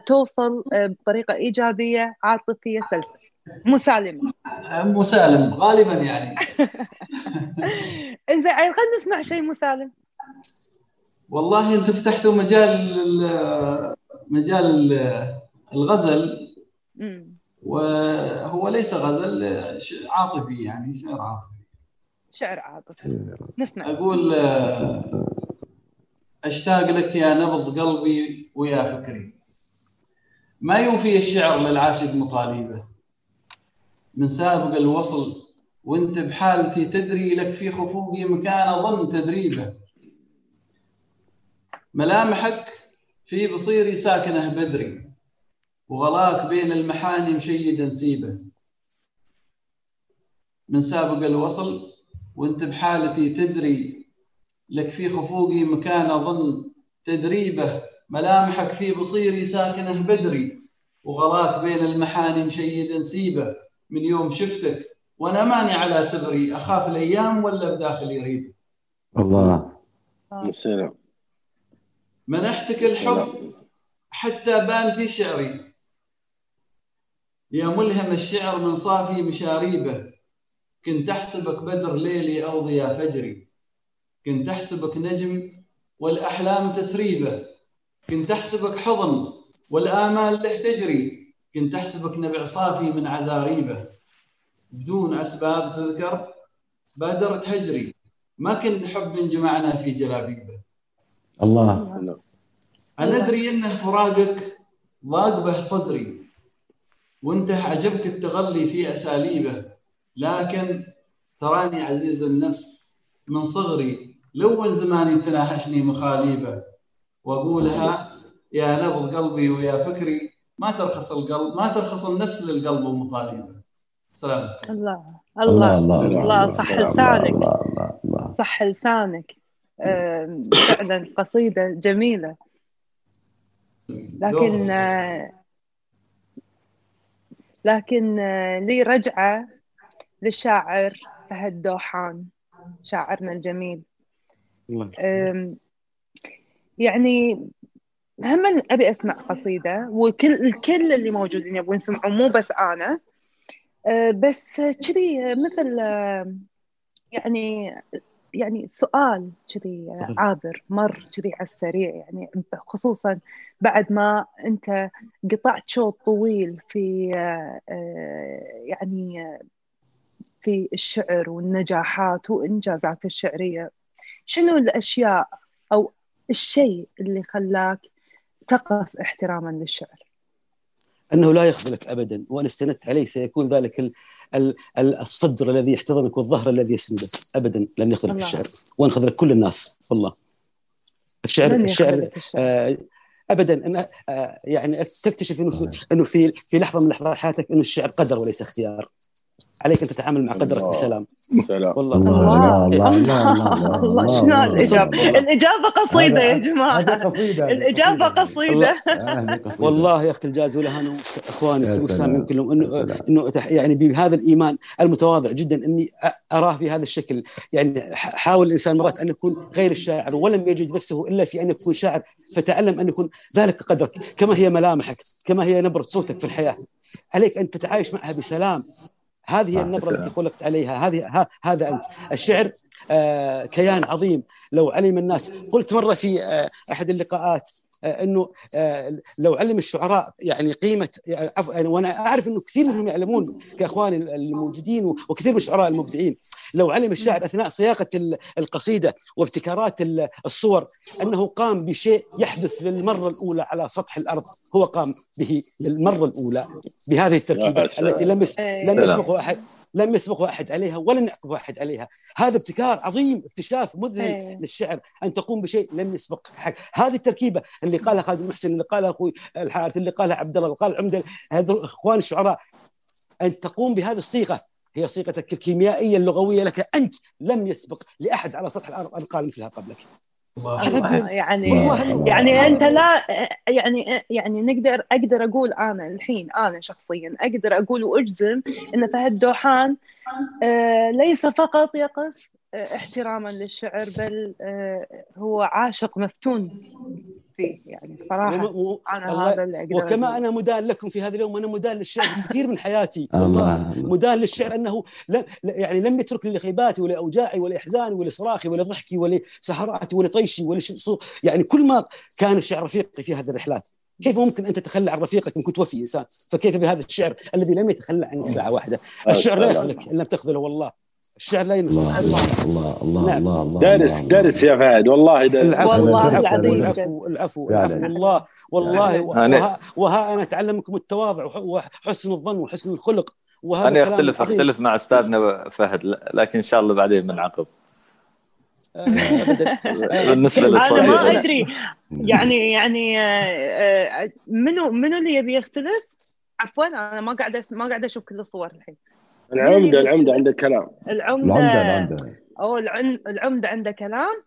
توصل بطريقة إيجابية عاطفية سلسه مسالمة. مسالم غالبا يعني. (laughs) إنزين خلينا نسمع شيء مسالم. والله أنت فتحتوا مجال مجال الغزل. وهو ليس غزل عاطفي يعني شعر عاطفي. شعر عاطفي. نسمع. أقول أشتاق لك يا نبض قلبي ويا فكري. ما يوفي الشعر للعاشق مطالبه. من سابق الوصل وانت بحالتي تدري لك في خفوقي مكان ظن تدريبه. ملامحك في بصيري ساكنه بدري وغلاك بين المحاني مشيد نسيبه. من سابق الوصل وانت بحالتي تدري لك في خفوقي مكان اظن تدريبه. ملامحك في بصيري ساكنه بدري وغلاك بين المحاني مشيد نسيبه من يوم شفتك وأنا ماني على سبري أخاف الأيام ولا بداخلي ريبه الله. سلام منحتك الحب حتى بان في شعري. يا ملهم الشعر من صافي مشاريبه كنت أحسبك بدر ليلي أو ضياء فجري. كنت أحسبك نجم والأحلام تسريبه كنت أحسبك حضن والآمال له تجري. كنت أحسبك نبع صافي من عذاريبه. بدون أسباب تذكر بادرت هجري. ما كنت حب جمعنا في جلابيبه. الله. أنا أدري أنه فراقك ضاق به صدري. وأنت عجبك التغلي في أساليبه. لكن تراني عزيز النفس من صغري. لو زماني تناحشني مخاليبه. وأقولها يا نبض قلبي ويا فكري ما ترخص القلب ما ترخص النفس للقلب ومطالبه سلام. الله الله الله, الله صح لسانك. صح لسانك. فعلا قصيدة جميلة. لكن لكن لي رجعة للشاعر فهد دوحان شاعرنا الجميل. يعني هم أبي اسمع قصيدة وكل الكل اللي موجودين يبغون يسمعون مو بس أنا. آه، بس كذي مثل آه، يعني يعني سؤال كذي عابر مر كذي على السريع يعني خصوصا بعد ما أنت قطعت شوط طويل في آه، يعني في الشعر والنجاحات والانجازات الشعرية. شنو الأشياء أو الشيء اللي خلاك تقف احتراما للشعر. أنه لا يخذلك ابدا وإن استندت عليه سيكون ذلك ال ال الصدر الذي يحتضنك والظهر الذي يسندك. ابدا لن يخذلك الشعر وإن خذلك كل الناس. والله. الشعر الشعر. آه ابدا. أن آه يعني تكتشف إنه في إنه في في لحظة من لحظات حياتك إنه الشعر قدر وليس اختيار. عليك ان تتعامل مع قدرك بسلام سلام والله الله الله الله الله شنو الاجابه؟ الاجابه قصيده يا جماعة الاجابه قصيده والله يا اخت الجاز ولها اخواني وسام يمكن لهم انه انه يعني بهذا الايمان المتواضع جدا اني اراه في هذا الشكل يعني حاول الانسان مرات ان يكون غير الشاعر ولم يجد نفسه الا في ان يكون شاعر فتعلم ان يكون ذلك قدرك كما هي ملامحك كما هي نبره صوتك في الحياة عليك ان تتعايش معها بسلام هذه هي النبره التي خلقت عليها. هذه هذا أنت. الشعر آه كيان عظيم. لو علم الناس. قلت مرة في آه أحد اللقاءات آه إنه آه لو علم الشعراء يعني قيمة يعني وأنا أعرف إنه كثير منهم يعلمون كإخواني الموجودين وكثير من الشعراء المبدعين. لو علم الشاعر أثناء صياغة القصيدة وابتكارات الصور أنه قام بشيء يحدث للمرة الأولى على سطح الأرض هو قام به للمرة الأولى بهذه التركيبة التي لم لم يسبقه أحد. لم يسبقه احد عليها ولن يعقب احد عليها. هذا ابتكار عظيم اكتشاف مذهل للشعر. أن تقوم بشيء لم يسبق حق. هذه التركيبة اللي قالها خالد المحسن اللي قالها أخوي الحارث اللي قالها عبد الله اللي قال عمدة هذول إخوان الشعراء. أن تقوم بهذه الصيغة هي صيغتك الكيميائية اللغوية لك. أنت لم يسبق لأحد على سطح الأرض أن قال مثلها قبلك. الله. يعني يعني أنت لا يعني يعني نقدر أقدر أقول أنا الحين أنا شخصيا أقدر أقول وأجزم إن فهد دوحان آه، ليس فقط يقف آه، احتراما للشعر بل آه، هو عاشق مفتون. فيه يعني صراحة و- أنا الله- هذا اللي أقدر وكما أقوله. أنا مدان لكم في هذا اليوم أنا مدان للشعر (laughs) كثير من حياتي. الله مدان للشعر أنه لم يعني لم يترك لي لخيباتي ولا اوجاعي ولا احزاني ولا صراخي ولا ضحكي ولا سهراتي ولا طيشي ولا يعني كل ما كان الشعر رفيقي في هذه الرحلات. كيف ممكن أن تتخلى عن رفيقك إن كنت وفي إنسان؟ فكيف بهذا الشعر الذي لم يتخلى عنك ساعه واحدة؟ الشعر لا يخذلك إن لم تخذله والله. الشعر لا ينخذل الله الله الله الله نعم. الله الله درس الله. درس يا فهد والله درس العفو والله العفو العظيم العفو العفو. العفو والله والله أنا- وها, وها أنا اتعلم منكم التواضع وح- وحسن الظن وحسن الخلق وهذا أنا أختلف عظيم. أختلف مع أستاذنا فهد لكن إن شاء الله بعدين بنعقب آه، أبداً. (laughs) آه، للصديق. ما. أدري يعني يعني آه، منو منو اللي يبي يختلف؟ عفوا أنا ما قاعدة ما قاعدة أشوف كل الصور الحين العمدة العمدة عندك كلام. العمدة العمدة العمدة. أو العمدة عنده كلام.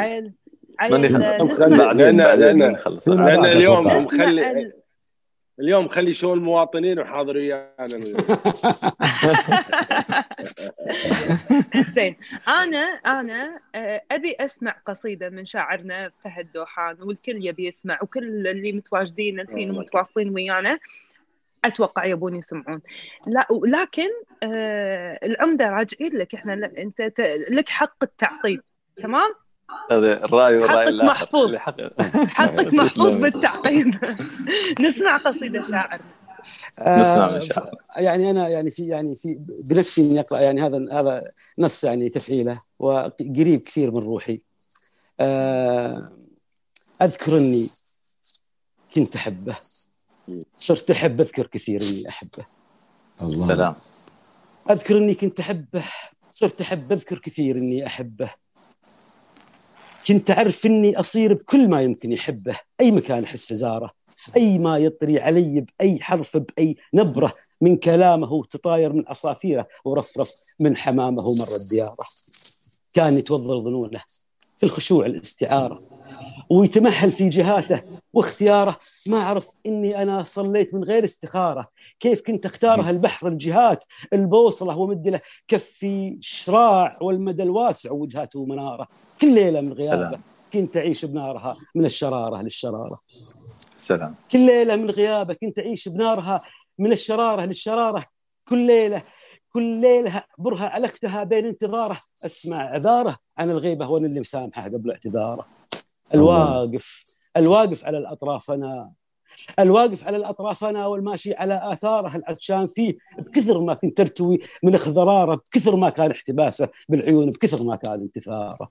عيل خلي- بعدين لأن اليوم. مخلي اليوم مخلي شو المواطنين وحاضر ويانا. (laughs) زين. أنا أنا آه، أبي أسمع قصيدة من شاعرنا فهد دوحان والكل يبي يسمع وكل اللي متواجدين الحين ومتواصلين ويانا. أتوقع يبون يسمعون. لا لكن آه العمدة راجعين لك. إحنا أنت ت- لك حق التعقيب تمام؟ هذا الراي والراي حقك محفوظ. حقك (laughs) محفوظ. بالتعقيب (laughs) نسمع قصيدة شاعر. نسمع آه، من شاعر. يعني أنا يعني في يعني في بنفسي إني أقرأ يعني هذا هذا نص يعني تفعيله وقريب كثير من روحي. آه، أذكر إني كنت أحبه. صرت أحب أذكر كثير إني أحبه. الله. سلام. أذكر إني كنت أحبه صرت أحب أذكر كثير إني أحبه. كنت أعرف إني أصير بكل ما يمكن يحبه أي مكان أحس زاره أي ما يطري علي بأي حرف بأي نبرة من كلامه تطاير من عصافيره ورفرف من حمامه مرت دياره كان يتوظل ظنونه. في الخشوع الاستعارة ويتمهل في جهاته واختياره. ما أعرف إني أنا صليت من غير استخارة. كيف كنت اختارها البحر الجهات البوصلة ومد له كفي شراع والمدى الواسع وجهاته مناره كل ليلة من غيابة. كنت أعيش بنارها من الشرارة للشرارة. سلام. كل ليلة من غيابة كنت أعيش بنارها من الشرارة للشرارة. كل ليلة كل ليلة اعبرها على اختها بين انتظاره. أسمع عذاره. عن الغيبة وأنا اللي مسامحه قبل اعتذاره. الواقف الواقف على الاطراف أنا الواقف على الاطراف أنا والماشي على آثاره العطشان فيه. بكثر ما كنت ارتوي من اخضراره بكثر ما كان احتباسه بالعيون بكثر ما كان انتثاره.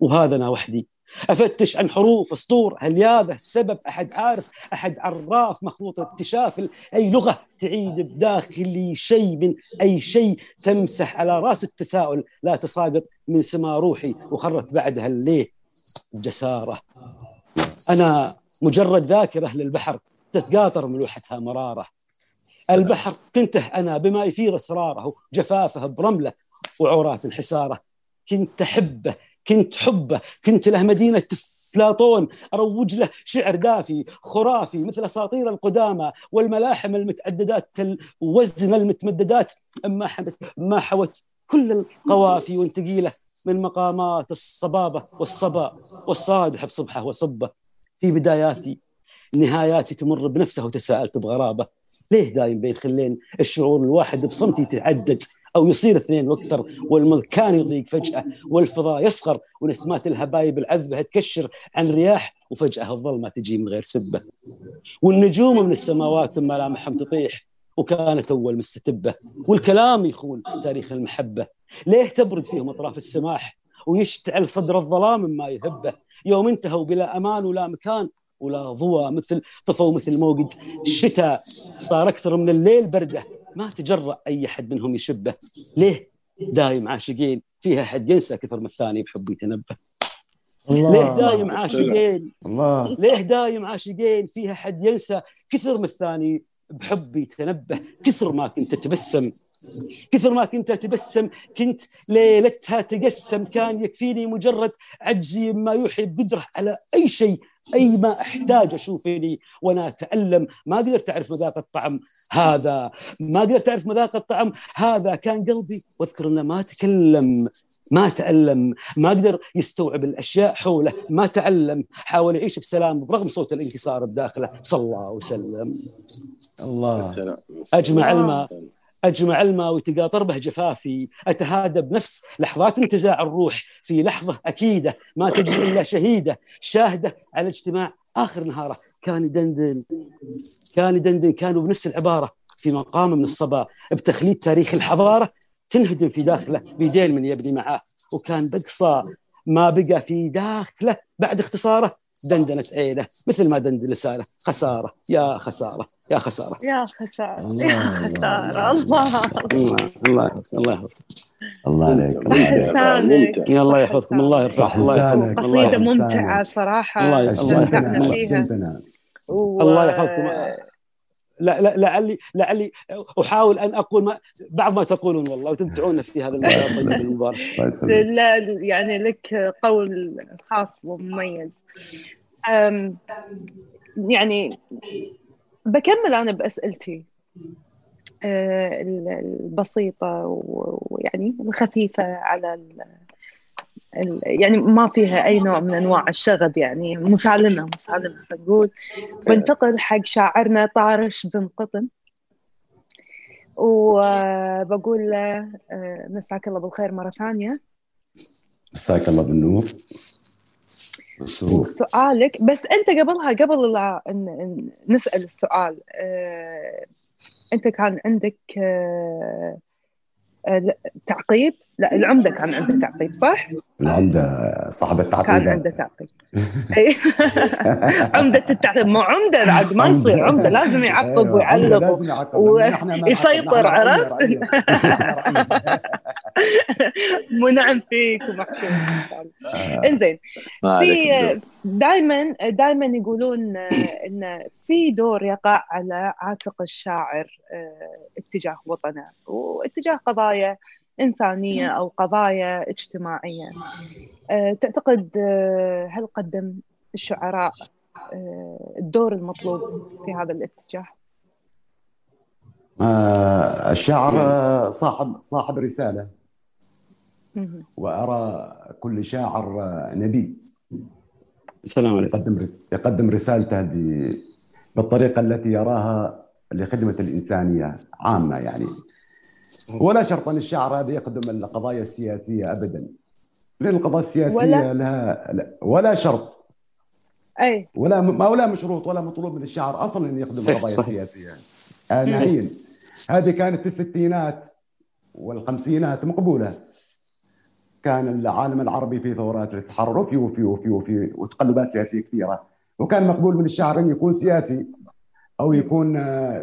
وهذا أنا وحدي. أفتش عن حروف أسطور هل هذا السبب؟ أحد عارف؟ أحد عراف مخلوط اكتشاف أي لغة تعيد بداخلي شيء من أي شيء تمسح على رأس التساؤل؟ لا تساقط من سما روحي وخرت بعدها الليه جسارة. أنا مجرد ذاكرة للبحر تتقاطر ملوحتها مرارة. البحر كنته أنا بما يثير أسراره جفافه برملة وعورات الحساره كنت أحبه كنت حبه كنت له مدينة افلاطون أروج له شعر دافي خرافي مثل أساطير القدامى والملاحم المتعددات الوزن المتمددات. ما ما حوت كل القوافي والثقيله من مقامات الصبابة والصبا والصادح بصبحه وصبه. في بداياتي نهاياتي تمر بنفسها وتساءلت بغرابة. ليه دايم بين خلين الشعور الواحد بصمت يتعدد أو يصير اثنين وأكثر والمكان يضيق فجأة والفضاء يصغر ونسمات الهبايب العذبه تكشر عن رياح وفجأة الظلمه تجي من غير سبة. والنجوم من السماوات ملامحهم تطيح وكانت أول مستتبة. والكلام يخون تاريخ المحبة. ليه تبرد فيهم أطراف السماح؟ ويشتعل صدر الظلام ما يهبه. يوم انتهوا بلا أمان ولا مكان ولا ضوى مثل طفوا مثل موقد الشتاء صار أكثر من الليل برده. ما تجرأ أي حد منهم يشبه ليه؟ دايم عاشقين. فيها حد ينسى كثر من الثاني بحب يتنبه. ليه دايم عاشقين؟ الله. ليه دايم عاشقين؟ فيها حد ينسى كثر من الثاني بحبي تنبه كثر ما كنت تبسم كثر ما كنت تبسم كنت ليلتها تقسم. كان يكفيني مجرد عجزي ما يوحي بقدرة على أي شيء. أي ما أحتاج اشوفني وأنا أتألم. ما قدرت أعرف مذاق الطعم هذا. ما قدرت أعرف مذاق الطعم هذا. كان قلبي واذكر إنه ما تكلم ما تألم. ما قدر يستوعب الأشياء حوله. ما تعلم حاول يعيش بسلام برغم صوت الانكسار بداخله. صلى الله وسلم. الله. أجمع الماء. أجمع الماء وتقاطر به جفافي أتهادى بنفس لحظات انتزاع الروح في لحظة أكيدة ما تجري إلا شهيدة شاهدة على اجتماع آخر نهاره. كان يدندن كان يدندن كانوا بنفس العبارة في مقام من الصبا بتخليد تاريخ الحضارة تنهدم في داخله بيدين من يبني معاه. وكان بقصى ما بقى في داخله بعد اختصاره دندنة عينه مثل ما دندن لسانه خسارة يا خسارة يا خسارة. يا خسارة يا خسارة الله. الله. الله الله عليك. الله يحفظكم الله يرفعك الله يحفظكم. قصيدة ممتعة صراحة. الله استمتعنا فيها. الله يحفظكم. لا لا لعلي لعلي أحاول أن أقول ما بعض ما تقولون والله وتمتعونا في هذا المساء الطيب المبارك. لا يعني لك قول خاص ومميز. يعني بكمل أنا بأسئلتي. البسيطة ويعني الخفيفة على يعني ما فيها أي نوع من أنواع الشغب يعني. مسالمة مسالمة نقول بنتقل حق شاعرنا طارش بن قطن. وبقول له مساك الله بالخير مرة ثانية. مساك الله بالنور. سؤالك بس أنت قبلها قبل لا نسأل السؤال أنت كان عندك تعقيب؟ لا العمدة كان عنده تعقيب صح؟ العمدة صاحب التعقيب كان عنده تعقيب. (laughs) (laughs) عمدة التعقيب. مو عمدة بعد ما يصير عمدة لازم يعقب ويعلق ويسيطر عرفت؟ منعم (laughs) فيك ومحشور إنزين. في دائما دائما يقولون إن في دور يقع على عاتق الشاعر اتجاه وطنه واتجاه قضايا إنسانية أو قضايا اجتماعية. تعتقد هل قدم الشعراء الدور المطلوب في هذا الاتجاه؟ الشاعر صاحب صاحب رسالة. وأرى كل شاعر نبي السلام عليكم. يقدم يقدم رسالته بالطريقة التي يراها لخدمة الإنسانية عامة يعني. ولا شرط ان الشعر هذا يخدم القضايا السياسيه ابدا. لأن القضايا السياسية ولا لها لا ولا شرط. أي. ولا ما ولا مشروط ولا مطلوب من الشعر أصلا أن يخدم القضايا السياسيه نعين هذه كانت في الستينات والخمسينات مقبولة. كان العالم العربي في ثورات التحرك وفي وفي وفي وتقلبات سياسية كثيرة. وكان مقبول من الشاعر أن يكون سياسي أو يكون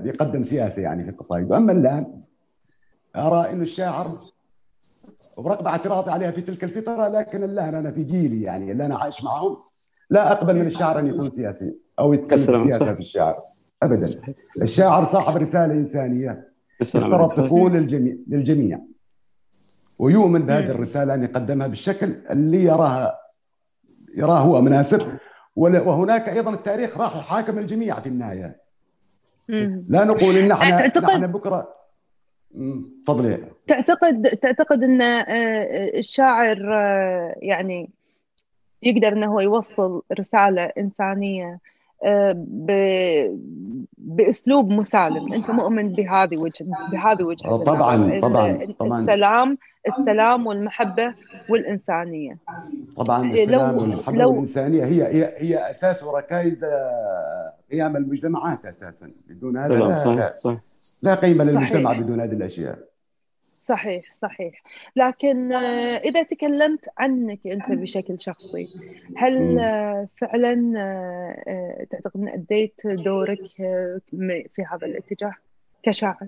يقدم سياسه يعني في القصائد اما الآن أرى إن الشاعر ورغم اعتراضي عليها في تلك الفترة لكن الان أنا في جيلي يعني اللي أنا عايش معهم لا أقبل من الشاعر أن يكون سياسي أو يتكلم سياسة في الشعر ابدا. الشاعر صاحب رسالة إنسانية يفترض تكون للجميع للجميع. ويؤمن بهذه الرسالة أن يقدمها بالشكل اللي يراها يراه هو مناسب. وهناك أيضا التاريخ راح يحاكم الجميع في النهاية. لا نقول إن إحنا, نحن بكرة تفضلي. تعتقد تعتقد إن الشاعر يعني يقدر إنه هو يوصل رسالة إنسانية ب... بأسلوب مسالم. أنت مؤمن بهذه وجه بهذه وجهة طبعا طبعا طبعا. السلام السلام والمحبة والإنسانية. طبعا السلام لو والمحبة لو والإنسانية هي هي هي أساس وركائز قيام المجتمعات أساسا. بدون هذا لا, صح صح لا قيمة للمجتمع صحيح. بدون هذه الأشياء. صحيح صحيح. لكن إذا تكلمت عنك أنت بشكل شخصي هل فعلا تعتقد أن أديت دورك في هذا الاتجاه كشاعر؟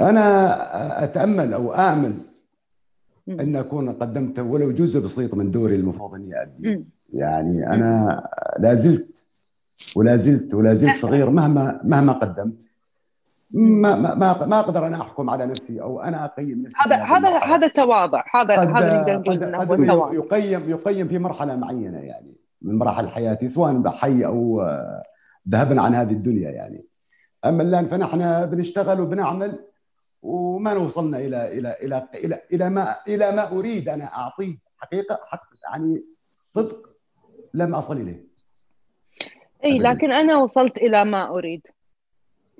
أنا أتأمل أو اامل أن أكون قدمت ولو جزء بسيط من دوري المفروض أني ادي يعني أنا لا زلت ولا زلت ولا زلت صغير مهما مهما قدمت. ما ما ما, ما أقدر أنا أحكم على نفسي أو أنا أقيم نفسي هذا هذا. هذا تواضع. هذا هذا نقدر نقول إنه هو يقيم يقيم في مرحلة معينة يعني من مراحل حياتي سواء بحي أو ذهبنا عن هذه الدنيا يعني. أما الآن فنحن بنشتغل وبنعمل وما وصلنا إلى إلى إلى إلى إلى ما إلى ما أريد أنا أعطيه. حقيقه حق يعني صدق لم أصل إليه. إي لكن أنا وصلت إلى ما أريد.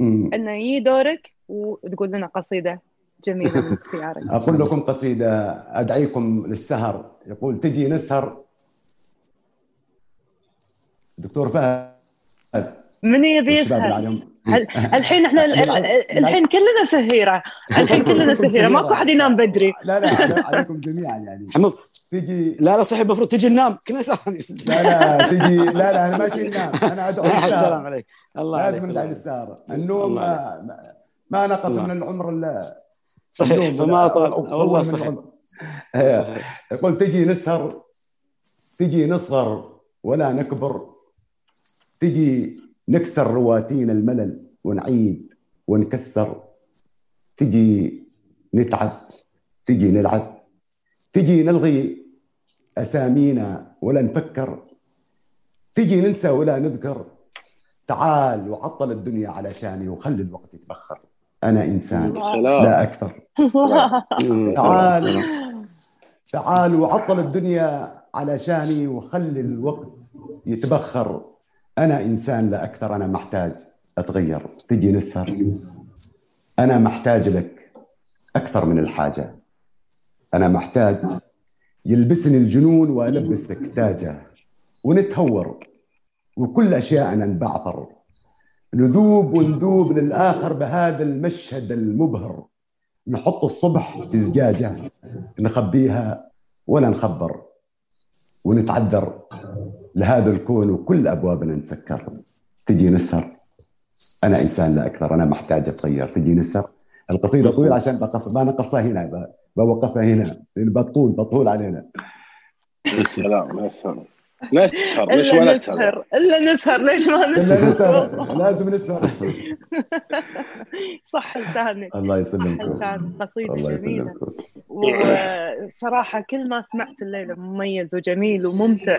إنه يجي دورك وتقول لنا قصيدة جميلة من (laughs) اختيارك. أقول لكم قصيدة أدعيكم للسهر. يقول تجي نسهر. دكتور فهد. من يبي يسهر؟ الحين إحنا ال- ال- الحين كلنا سهيرة. الحين كلنا (laughs) سهيرة. ماكو أحد ينام بدري. لا لا عليكم جميعا يعني. تجي لا لا صحيح المفروض تجي ننام كنا (laughs) لا لا تجي لا لا أنا ماشي ننام أنا أدعو السلام عليك. الله عليك لازم الله. للسهر النوم ما, نقص. من العمر إلا صحيح فما طال والله. صحيح. يقول تجي نسهر. تجي نصغر ولا نكبر. تجي نكسر رواتين الملل ونعيد ونكسر. تجي نتعب. تجي نلعب. تجي نلغي أسامينا ولا نفكر. تجي ننسى ولا نذكر. تعال وعطل الدنيا علشاني وخلي الوقت يتبخر. أنا إنسان. لا أكثر. تعال. تعال وعطل الدنيا علشاني وخلي الوقت يتبخر. أنا إنسان لا أكثر أنا محتاج أتغير. تجي نسهر. أنا محتاج لك أكثر من الحاجة. أنا محتاج يلبسني الجنون والبسك تاجه ونتهور وكل اشياءنا نبعثر نذوب ونذوب للآخر بهذا المشهد المبهر. نحط الصبح في زجاجه نخبيها ولا نخبر. ونتعذر لهذا الكون وكل أبوابنا نسكر تجي نسهر. أنا إنسان لا أكثر أنا محتاج أتغير. تجي نسهر. القصيدة طويلة عشان بقص ما نقصها هنا بوقفها هنا. لأن بطول بطول علينا. يا سلام يا سلام. نسهر ليش إلا ما نسهر؟ إلا نسهر. ليش ما نسهر؟ نسهر. (laughs) لازم نسهر. (laughs) صح لسانك الله صح يسلمكم لسانك قصيده جميلة. وصراحة كل ما سمعت الليلة مميز وجميل وممتع.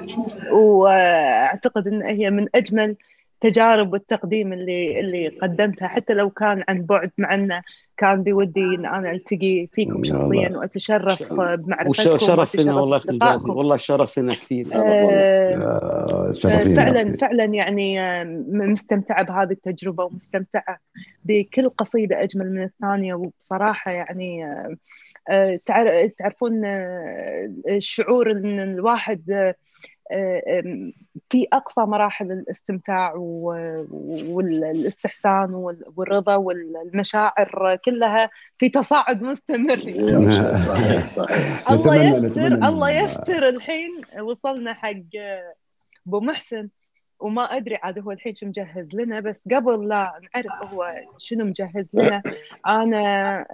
وأعتقد أن هي من أجمل تجارب التقديم اللي اللي قدمتها حتى لو كان عن بعد مع إنه كان بودي إن أنا ألتقي فيكم يا شخصيا. وأتشرف بمعرفتكم والشرف لنا والله أختي الجازي والله الشرف لنا كثير آه، آه، فعلا فعلا يعني آه، مستمتعة بهذه التجربة ومستمتعة بكل قصيدة أجمل من الثانية. وبصراحة يعني آه، آه، تعر- تعرفون الشعور أن الواحد في أقصى مراحل الاستمتاع والاستحسان وال- والرضا والمشاعر كلها في تصاعد مستمر وش صحيح صحيح. الله يستر الله يستر الحين. وصلنا حق أبو محسن وما أدري عاد هو الحين شو مجهز لنا بس قبل لا نعرف هو شنو مجهز لنا أنا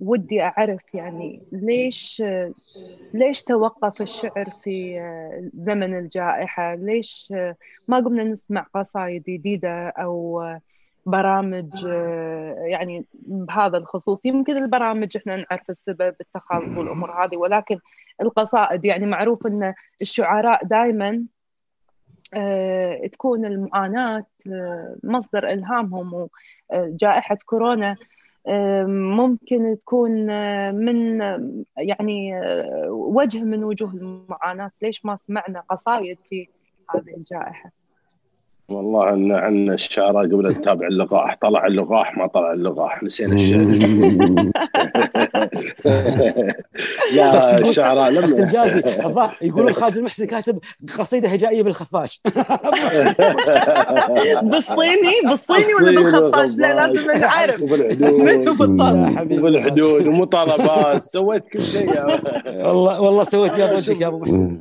ودي أعرف يعني ليش ليش توقف الشعر في آه، زمن الجائحة؟ ليش آه، ما قمنا نسمع قصايد جديدة أو آه، برامج يعني بهذا الخصوص يمكن البرامج إحنا نعرف السبب التخلف والأمور هذه ولكن القصائد يعني معروف إن الشعراء دائما تكون المعاناة آه، مصدر إلهامهم وجائحة كورونا ممكن تكون آه، من يعني آه، وجه من وجوه المعاناة. ليش ما سمعنا قصايد في هذه الجائحة؟ والله ان عندنا الشعراء قبل نتابع اللقاح طلع اللقاح ما طلع اللقاح. نسينا الشعر (laughs) بس لا الشعراء لما الجازي يقولون خالد المحسن كاتب قصيدة هجائية بالخفاش. (laughs) بالصيني؟ بالصيني ولا بالخفاش؟ لا لازم نعرف (laughs) يا وبالحدود ومطالبات. سويت كل شيء يا والله والله سويت بياض وجهك يا أبو محسن.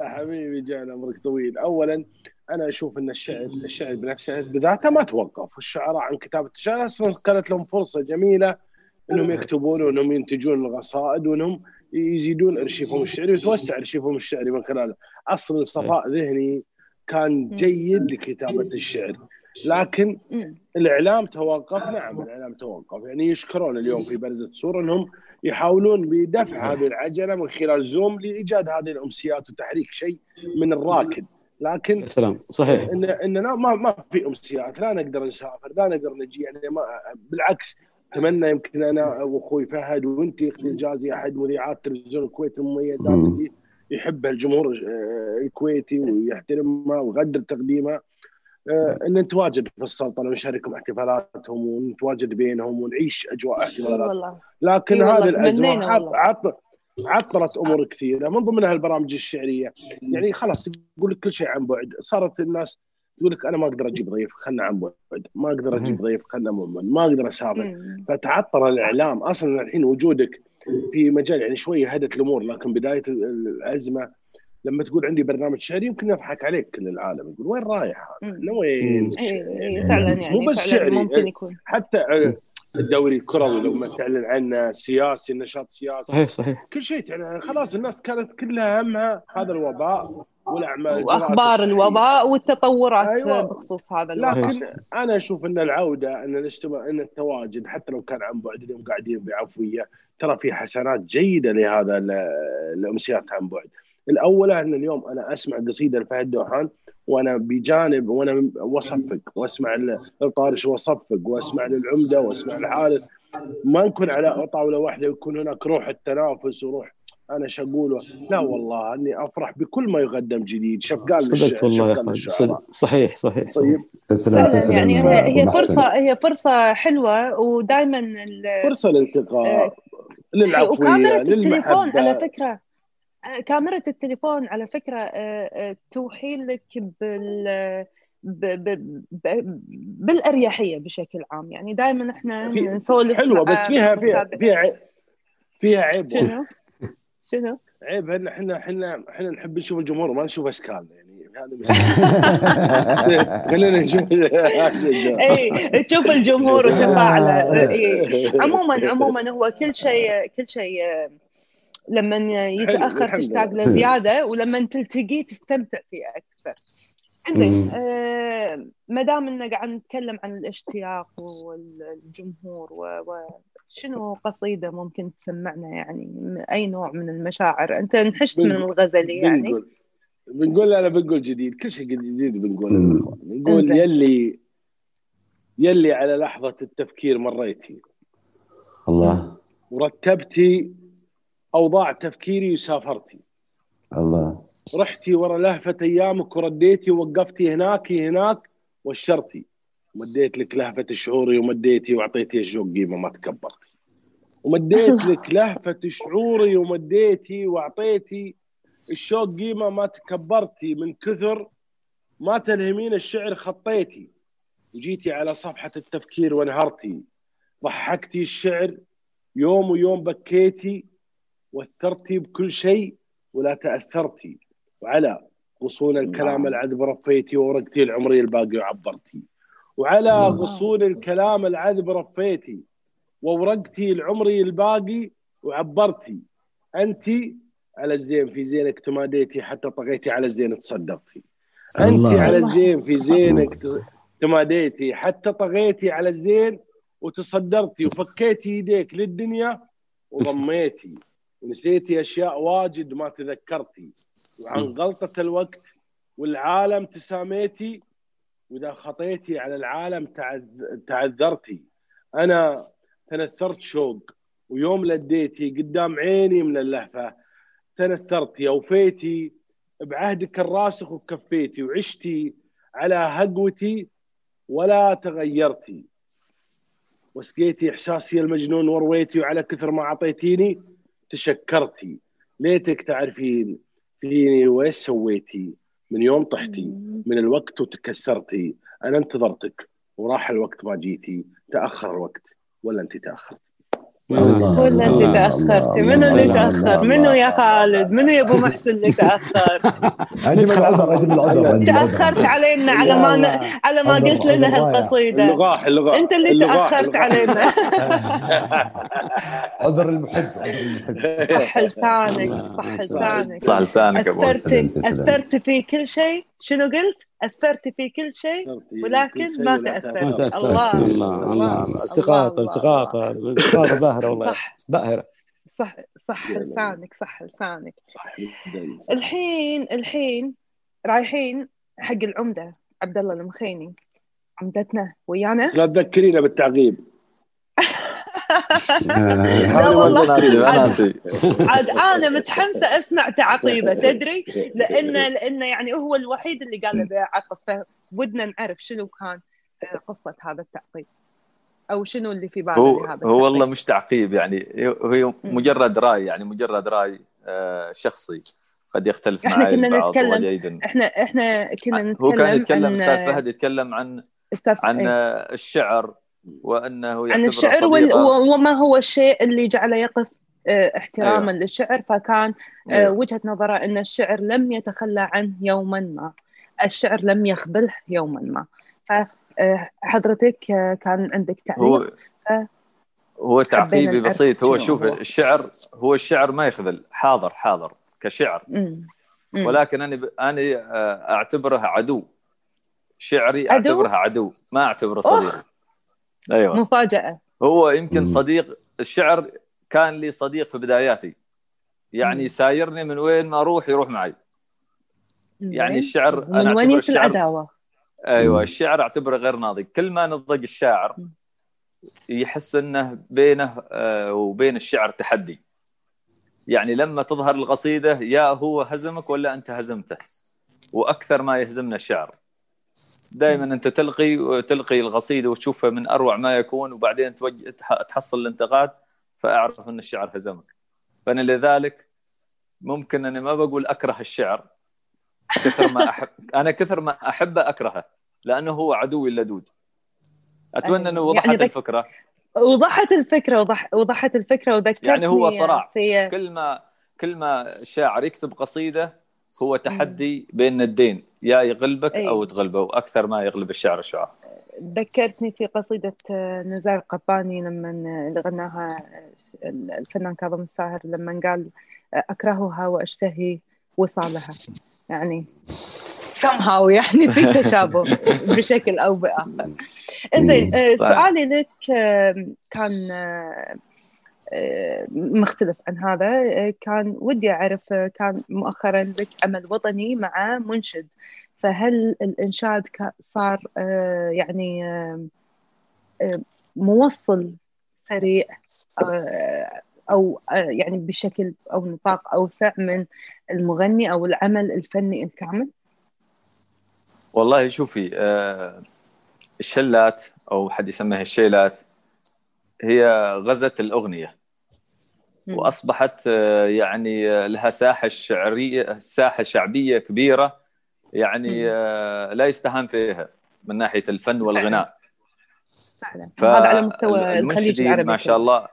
يا حبيبي جانا عمرك طويل. اولا أنا أشوف إن الشعر الشعر بنفسه بذاته ما توقف. والشعراء عن كتابة الشعر أصلا كانت لهم فرصة جميلة إنهم يكتبون وإنهم ينتجون القصائد وإنهم يزيدون أرشيفهم الشعري ويتوسع أرشيفهم الشعري من خلاله. أصلا صفاء ذهني كان جيد لكتابة الشعر. لكن. الإعلام توقف. نعم الإعلام توقف. يعني يشكرون اليوم في برزة صور إنهم يحاولون بدفع هذه العجلة من خلال زوم لإيجاد هذه الأمسيات وتحريك شيء من الراكد. لكن يا سلام. صحيح. ان اننا ما ما في امسيات لا نقدر نسافر لا نقدر نجي. يعني ما بالعكس أتمنى يمكن أنا وأخوي فهد وأنت أختي الجازي أحد مذيعات تلفزيون الكويت المميزات مم. اللي يحبها الجمهور آه، الكويتي ويحترمها ويقدر تقديمها. آه، إن نتواجد في السلطنة ونشاركهم احتفالاتهم ونتواجد بينهم ونعيش أجواء إي احتفالات والله لكن هذه الأزمة عط-. عط- عطلت أمور كثيرة من ضمنها البرامج الشعرية. يعني خلاص تقول لك كل شيء عن بعد. صارت الناس تقول لك أنا ما أقدر أجيب ضيف خلنا عن بعد. ما أقدر أجيب ضيف خلنا مؤمن. ما أقدر اسافر مم. فتعطل الإعلام. أصلا الحين وجودك في مجال يعني شوية هدت الأمور لكن بداية الأزمة لما تقول عندي برنامج شعري يمكن يضحك عليك كل العالم. يقول وين رايح هذا؟ لوين؟ مم. اي اي فعلا يعني مو بس فعلا شعري. ممكن يكون. حتى الدوري الكروي لما تعلن عنه سياسي نشاط سياسي صحيح صحيح كل شيء يعني خلاص الناس كانت كلها همها هذا الوباء والأعمال وأخبار. الوباء والتطورات أيوة. بخصوص هذا الوباء لكن أنا أشوف إن العودة إن الاجتماع إن التواجد حتى لو كان عن بعد اليوم قاعدين بعفوية ترى في حسنات جيدة لهذا ال- الأمسيات عن بعد. الأولى إن اليوم أنا أسمع قصيدة لفهد دوحان وأنا بجانب وأنا وأصفق وأسمع للطارش وأصفق وأسمع للعمدة وأسمع لحارث ما نكون على طاولة واحدة ويكون هناك روح التنافس وروح أنا إيش أقوله؟ لا والله أني أفرح بكل ما يقدم جديد. شفقان صدقت والله يا. صدق صحيح صحيح طيب. تسلم تسلم. يعني هي. فرصه هي فرصة حلوة ودائما فرصة للالتقاء آه، للعفويه وكاميرا التليفون على فكرة. كاميرا التليفون على فكرة آه، آه، توحي لك بال ب... ب... ب... بالأريحية بشكل عام يعني دائما إحنا نسولف حلوة بس فيها فيها. فيها عيب فيها عيب. شنو؟ شنو؟ عيب إن إحنا إحنا إحنا نحب نشوف الجمهور ما نشوف اشكالنا يعني (laughs) خلينا نشوف (laughs) اي تشوف الجمهور وتفاعله (laughs) إي. عموما عموما هو كل شيء كل شيء لما يتأخر تشتاق. له زياده ولما تلتقي تستمتع فيه أكثر. انزين. آه ما دام إننا قاعد نتكلم عن الاشتياق والجمهور و, و شنو قصيدة ممكن تسمعنا يعني من أي نوع من المشاعر؟ أنت انحشت من الغزلي يعني بنقول بنقول أنا بنقول جديد كل شيء جديد بنقول. نقول. يلي يلي على لحظة التفكير مريتي الله ورتبتي أوضاع تفكيري وسافرتي الله. رحتي ورا لهفة أيامك ورديتي ووقفتي هناك هناك وشرتي. مديت لك لهفة شعوري ومديتي وأعطيتي الشوق قيمة ما تكبرتي ومديت لك لهفة شعوري ومديتي وأعطيتي الشوق قيمة ما تكبرتي. من كثر ما تلهمين الشعر خطيتي. وجيتي على صفحة التفكير وانهرتي. ضحكتي الشعر. يوم ويوم بكيتي. واثرتي بكل شيء ولا تأثرتي وعلى غصون الكلام العذب رفيتي وورقتي العمري الباقي وعبرتي. وعلى غصون الكلام العذب رفيتي وورقتي العمري الباقي وعبرتي. أنت على الزين في زينك تماديتي حتى طغيتي على الزين تصدقتي. أنت. على الزين في زينك تماديتي حتى طغيتي على الزين وتصدرتي وفكيتي يديك للدنيا وضميتي ونسيتي أشياء واجد ما تذكرتي. وعن غلطة الوقت والعالم تساميتي وإذا خطيتي على العالم تعذ- تعذرتي. أنا تنثرت شوق ويوم لديتي قدام عيني من اللهفة تنثرتي اوفيتي بعهدك الراسخ وكفيتي وعشتي على هقوتي ولا تغيرتي. وسقيتي إحساسي المجنون ورويتي وعلى كثر ما أعطيتيني. تشكرتي. ليتك تعرفين فيني وايش سويتي. من يوم طحتي من الوقت وتكسرتي. أنا انتظرتك وراح الوقت ما جيتي. تأخر الوقت ولا أنت تأخرت. الله ولا انت الله، تأخرتي منو اللي تأخر منو يا. خالد منو يا أبو محسن اللي تأخر (laughs) أجيب العذر أجيب العذر. تأخرت علينا على ما. على ما قلت لنا. هالقصيدة اللغاح اللغاح أنت اللي تأخرت. علينا (laughs) عذر المحب عذر المحب صح لسانك صح لسانك صح لسانك أثرت. أثرت في كل شيء شنو قلت؟ أثرت في كل شيء ولكن ما تأثرت. ما. الله. الله. الله. التقاط الله، التقاط التقاط ظاهره والله. صح. باهره صح صح لسانك صح لسانك. الحين الحين رايحين حق العمدة عبد الله المخيني عمدتنا ويانا؟ لا تذكرينا بالتعقيب لا والله ناسي عاد- (laughs) ناسي. عاد أنا متحمسة أسمع تعقيبه (laughs) تدري؟ لأن لأن يعني هو الوحيد اللي قال له بيعقب فودنا نعرف شنو كان آه، قصة هذا التعقيب. أو شنو اللي في باله هو لهذا هو والله. مش تعقيب يعني هو مجرد رأي يعني مجرد رأي آه، شخصي قد يختلف إحنا معي كنا البعض نتكلم- وجيدا إحنا إحنا كنا نتكلم هو كان يتكلم أستاذ فهد يتكلم عن أستاذ عن إيه. آه، الشعر. وأنه عن الشعر وال... وما هو الشيء اللي جعله يقف آه، احتراما أيوة. للشعر فكان آه، أيوة. وجهة نظره أن الشعر لم يتخلى عنه يوما ما الشعر لم يخذله يوما ما فحضرتك كان عندك تعليق هو هو تعقيبي بسيط هو شوف هو. الشعر هو الشعر ما يخذل حاضر حاضر كشعر مم. مم. ولكن أنا ب... أنا آه، أعتبره عدو شعري عدو؟ أعتبره عدو ما أعتبره صديق أيوه مفاجأة هو يمكن. صديق الشعر كان لي صديق في بداياتي يعني مم. يسايرني من وين ما أروح يروح معي يعني. الشعر أنا من وين الشعر العداوة أيوه. الشعر أعتبره غير ناضج كل ما نضج الشاعر. يحس إنه بينه آه، وبين الشعر تحدي يعني لما تظهر القصيدة يا هو هزمك ولا أنت هزمته وأكثر ما يهزمنا الشعر دائما أنت تلقي تلقي القصيده وتشوفها من أروع ما يكون وبعدين توجه تح- تحصل الانتقاد فأعرف إن الشعر هزمك فأنا لذلك ممكن اني ما بقول أكره الشعر كثر ما احب (laughs) أنا كثر ما أحبه أكرهه لأنه هو عدوي اللدود أتمنى إنه أيوة. وضحت يعني الفكرة وضحت الفكرة وضح... وضحت الفكرة وذكرتني يعني هو صراع. في كل ما كل ما الشاعر يكتب قصيدة هو تحدي بين الدين يا يغلبك أي. أو تغلبه وأكثر ما يغلب الشعر الشعراء ذكرتني في قصيدة آه، نزار قباني لما غناها آه، الفنان كاظم الساهر لما قال آه، أكرهها وأشتهي وصالها. يعني somehow يعني في تشابه (laughs) بشكل أو بآخر. إنزين. سؤالي لك كان مختلف عن هذا كان ودي أعرف كان مؤخرا لك عمل وطني مع منشد فهل الإنشاد صار آه، يعني آه، آه، موصل سريع أو يعني بشكل أو نطاق أوسع من المغني أو العمل الفني الكامل؟ والله شوفي الشلات أو حد يسميها الشيلات هي غزت الأغنية. وأصبحت آه، يعني آه، لها ساحة شعرية ساحة شعبية كبيرة يعني. آه، لا يستهان فيها من ناحية الفن والغناء. فعلا. هذا على مستوى الخليج العربي ما شاء. الله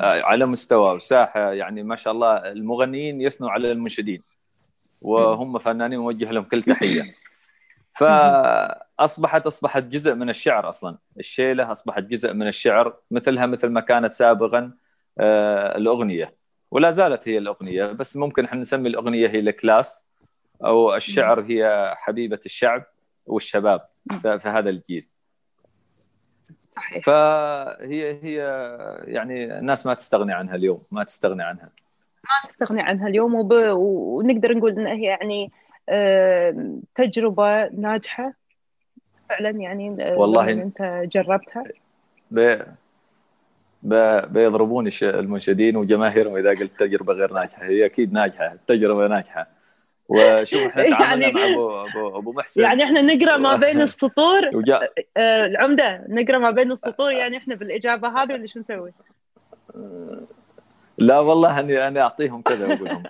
على مستوى وساحة يعني ما شاء الله المغنيين يثنوا على المنشدين. وهم فنانين نوجه لهم كل (laughs) تحية. فاصبحت اصبحت جزء من الشعر أصلا. الشيلة أصبحت جزء من الشعر مثلها مثل ما كانت سابقا آه، الأغنية. ولا زالت هي الأغنية بس ممكن إحنا نسمي الأغنية هي الكلاس أو الشعر هي حبيبة الشعب والشباب. في هذا الجيل. صحيح. فهي هي يعني الناس ما تستغني عنها اليوم ما تستغني عنها. ما نستغني عنها اليوم وب... ونقدر نقول إنها هي يعني آه، تجربة ناجحة. فعلا يعني آه، والله أنت جربتها؟ بي بي- بيضربوني المنشدين وجماهيرهم إذا قلت تجربة غير ناجحة. هي أكيد ناجحة التجربة ناجحة. وشوف إحنا (laughs) تعاملنا يعني- مع ابو ابو, أبو محسن. يعني إحنا نقرأ ما بين (laughs) السطور. وجاء آه، العمدة نقرأ ما بين السطور يعني إحنا بالإجابة هذه ولا شو نسوي؟ (laughs) لا والله اني أنا اعطيهم كذا واقول لهم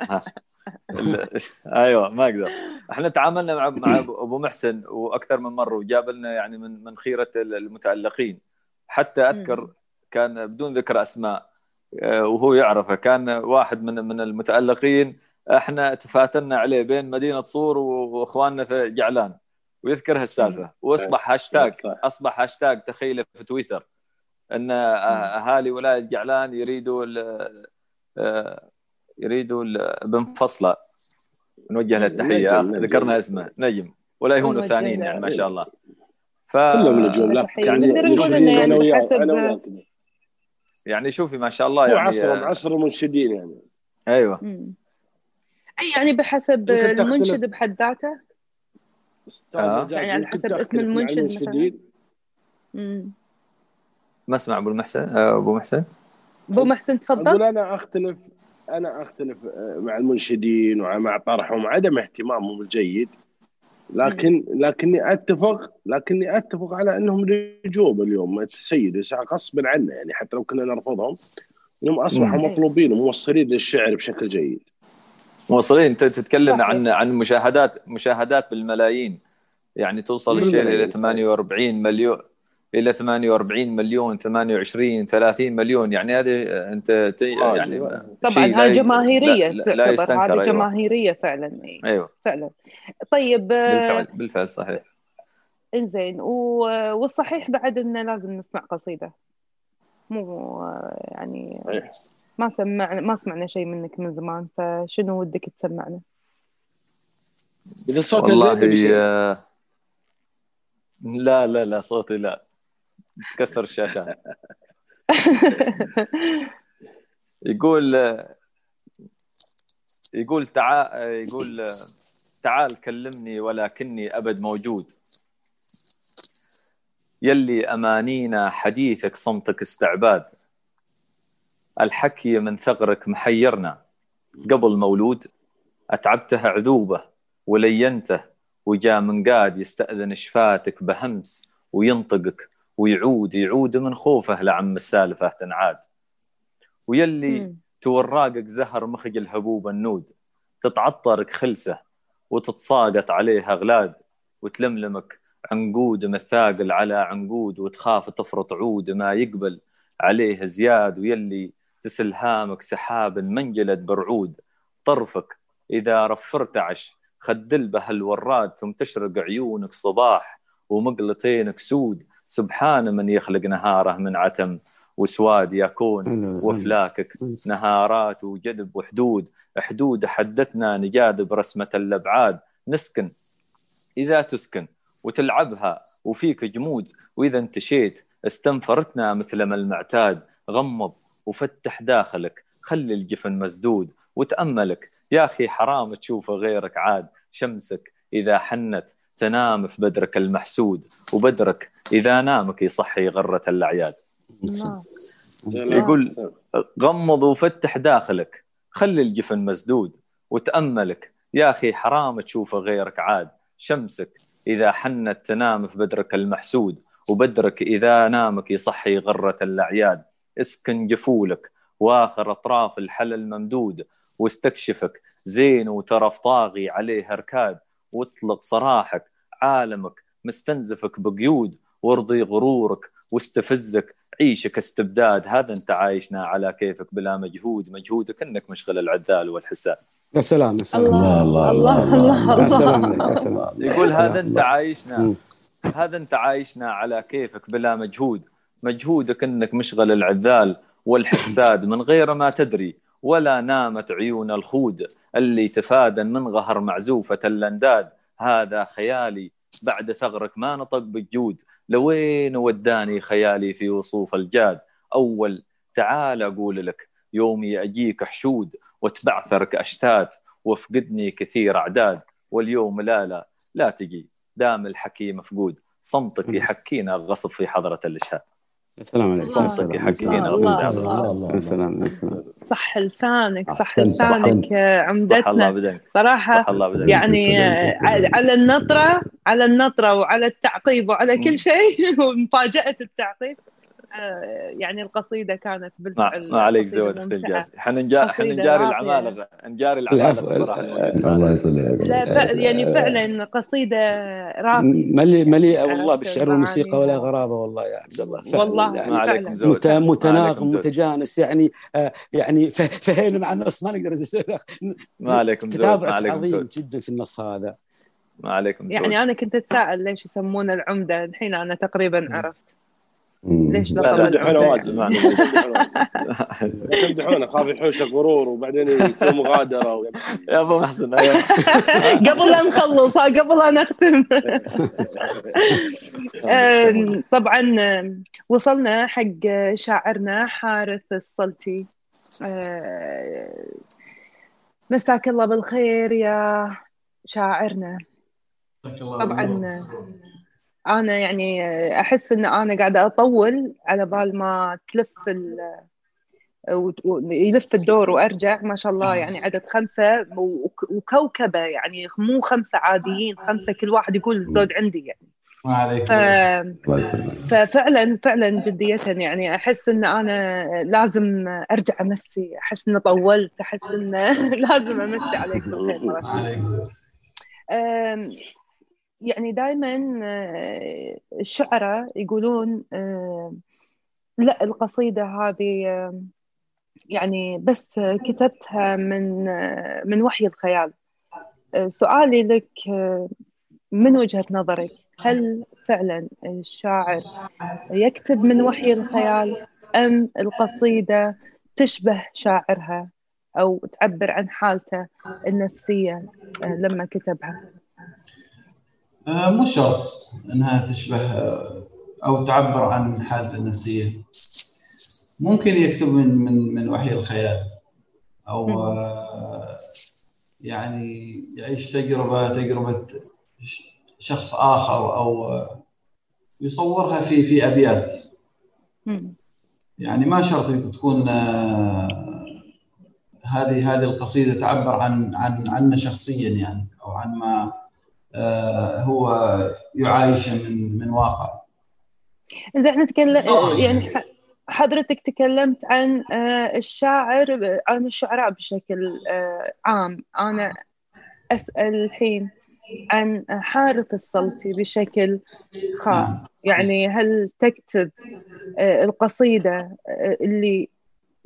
أيوه ما أقدر. إحنا تعاملنا مع مع أبو محسن وأكثر من مرة وجاب لنا يعني من من خيرة المتألقين. حتى أذكر. كان بدون ذكر أسماء آه، وهو يعرفه. كان واحد من من المتألقين إحنا تقاتلنا عليه بين مدينة صور وإخواننا في جعلان. ويذكر هالسالفة. وأصبح هاشتاج صح. أصبح هاشتاج تخيله في تويتر. إن آه، أهالي ولاية جعلان يريدوا يريدوا ال- بن فصله نوجه له التحية. ذكرنا اسمه نجم ولا الله الثانيين. يعني ما شاء الله ف كلهم نجوم لا. يعني يعني أنا كذا. يعني شوفي ما شاء الله يعني عصرهم آه، عصر المنشدين يعني أيوه. أي يعني بحسب. المنشد بحد ذاته أستاذ آه. يعني على حسب اسم المنشد المنشدين مم. ما اسمع أبو المحسن آه، أبو محسن ابو محسن أقول تفضل أنا أختلف أنا أختلف آه، مع المنشدين ومع طرحهم عدم اهتمامهم الجيد. لكن لكني أتفق لكني أتفق على أنهم نجوم اليوم. السيد غصبا عنا يعني حتى لو كنا نرفضهم. إنهم أصبحوا. مطلوبين وموصلين للشعر بشكل جيد. موصلين. أنت تتكلم. عن عن مشاهدات مشاهدات بالملايين. يعني توصل الشيء إلى بالملايين، 48 مليون إلى 48 مليون 28 30 مليون يعني هذه أنت ت- يعني طبعا هاي جماهيرية لا, لا, هذه أيوة. جماهيرية فعلا أيوه فعلا طيب آه، بالفعل بالفعل صحيح إنزين و- والصحيح بعد انه لازم نسمع قصيدة مو آه، يعني. ما سمعنا ما سمعنا شيء منك من زمان فشنو ودك تسمعنا؟ إذا صوتها والله. آه، لا لا لا صوتي لا كسر الشاشات (laughs) يقول يقول تعال يقول تعال كلمني ولكني أبد موجود. يلي أمانينا حديثك صمتك استعباد. الحكي من ثغرك محيرنا. قبل مولود أتعبته عذوبة ولينته وجاء من قاد يستأذن شفاتك بهمس وينطقك ويعود يعود من خوفه لعم السالفة تنعاد. ويلي مم. توراقك زهر مخج الهبوب النود تتعطرك خلسة وتتساقط عليه أغلاد وتلملمك عنقود مثاقل على عنقود وتخاف تفرط عود ما يقبل عليه زياد. ويلي تسلهامك سحاب منجلد برعود طرفك إذا رفرت عش خدل به الوراد ثم تشرق عيونك صباح ومقلتينك سود. سبحان من يخلق نهاره من عتم وسواد يكون وفلاكك نهارات وجذب وحدود. حدود حدتنا نجاذب رسمة الأبعاد. نسكن. إذا تسكن وتلعبها وفيك جمود وإذا انتشيت استنفرتنا مثل ما المعتاد. غمض وفتح داخلك. خلي الجفن مسدود وتأملك. يا أخي حرام تشوف غيرك عاد. شمسك إذا حنت تنام في بدرك المحسود وبدرك إذا نامك يصحي غرة الأعياد. الله. يقول غمض وفتح داخلك خلي الجفن مسدود وتأملك يا أخي حرام تشوف غيرك عاد. شمسك إذا حنت تنام في بدرك المحسود وبدرك إذا نامك يصحي غرة الأعياد. اسكن جفولك وآخر أطراف الحلل ممدود. واستكشفك زين وترف طاغي عليه أركاد. واطلق صراحك عالمك مستنزفك بقيود وارضي غرورك واستفزك عيشك استبداد. هذا انت عايشنا على كيفك بلا مجهود. مجهودك انك مشغل العذال والحساد يا سلام يا سلام. الله الله، الله الله، الله. يا سلام يا سلام. يقول هذا انت الله. عايشنا. هذا انت عايشنا على كيفك بلا مجهود. مجهودك انك مشغل العذال والحساد من غير ما تدري ولا نامت عيون الخود اللي تفادن من غهر معزوفة الأنداد. هذا خيالي بعد ثغرك ما نطق بالجود. لوين وداني خيالي في وصوف الجاد؟ أول تعال أقول لك يومي أجيك حشود وتبعثرك أشتات وفقدني كثير أعداد. واليوم لا لا لا تجي. دام الحكي مفقود صمتك يحكينا غصب في حضرة الإشهاد. يا سلام عليك يا صمتك سلام يا يحكينا الله، غصب الله، في حضرة الله. يا سلام. يا سلام صح لسانك صح لسانك عمدتنا. صح الله بدنك يعني على النطرة على النطرة وعلى التعقيب وعلى كل شيء (laughs) ومفاجأة التعقيب. يعني القصيدة كانت ما, بالفعل ما عليك زود في. الجاز راقية. العمالقة نجاري. العمالقة صراحة الموجودين معنا. الله يسلمك. يعني فعلا قصيدة راقية مليء مليئة والله بالشعر والموسيقى ولا. غرابة والله يا عبد الله والله يعني ما فعلا. زود متناغم متجانس يعني آه يعني (laughs) فهينا مع النص ما نقدر ما عليكم زود كتاب ما عليكم عظيم زود جدا في النص هذا ما عليكم زود يعني أنا كنت أتساءل ليش يسمونه العمدة الحين أنا تقريبا عرفت ليش لا يعني؟ واجد معنا. لا تمدحونه خاف يحوشه غرور وبعدين يسوي مغادرة يا أبو محسن أيوة. (laughs) قبل لا نخلص قبل لا نختم (laughs) طبعا وصلنا حق شاعرنا حارث الصلتي آه، مساك الله بالخير يا شاعرنا طبعاً. أنا يعني أحس إن أنا قاعدة أطول على بال ما تلف ال ويلف الدور وأرجع ما شاء الله يعني عدد خمسة وك- وكوكبة يعني مو خمسة عاديين خمسة كل واحد يقول الزود عندي يعني. ما عليك ف... الله يسلمك ففعلا فعلا جدية يعني أحس إن أنا لازم أرجع أمسي أحس إني طولت أحس إن (laughs) لازم أمسي عليك بالخير. يعني دائما الشعراء يقولون أم، لا القصيدة هذه أم، يعني بس كتبتها من من وحي الخيال. سؤالي لك من وجهة نظرك؟ هل فعلا الشاعر يكتب من وحي الخيال أم القصيدة تشبه شاعرها أو تعبر عن حالته النفسية لما كتبها؟ آه، مو شرط إنها تشبه آه، أو تعبر عن حالته النفسية. ممكن يكتب من من من وحي الخيال أو آه، يعني يعيش تجربة تجربة شخص آخر أو آه، يصورها في في أبيات. يعني ما شرط تكون آه، هذه هذه القصيدة تعبر عن عن عنا شخصيا يعني أو عن ما آه، هو يعايشه من من واقع. إذا نتكلم آه، يعني حضرتك تكلمت عن آه، الشاعر عن الشعراء بشكل آه، عام. أنا أسأل الحين عن حارث الصلتي بشكل خاص. نعم. يعني هل تكتب آه، القصيدة آه، اللي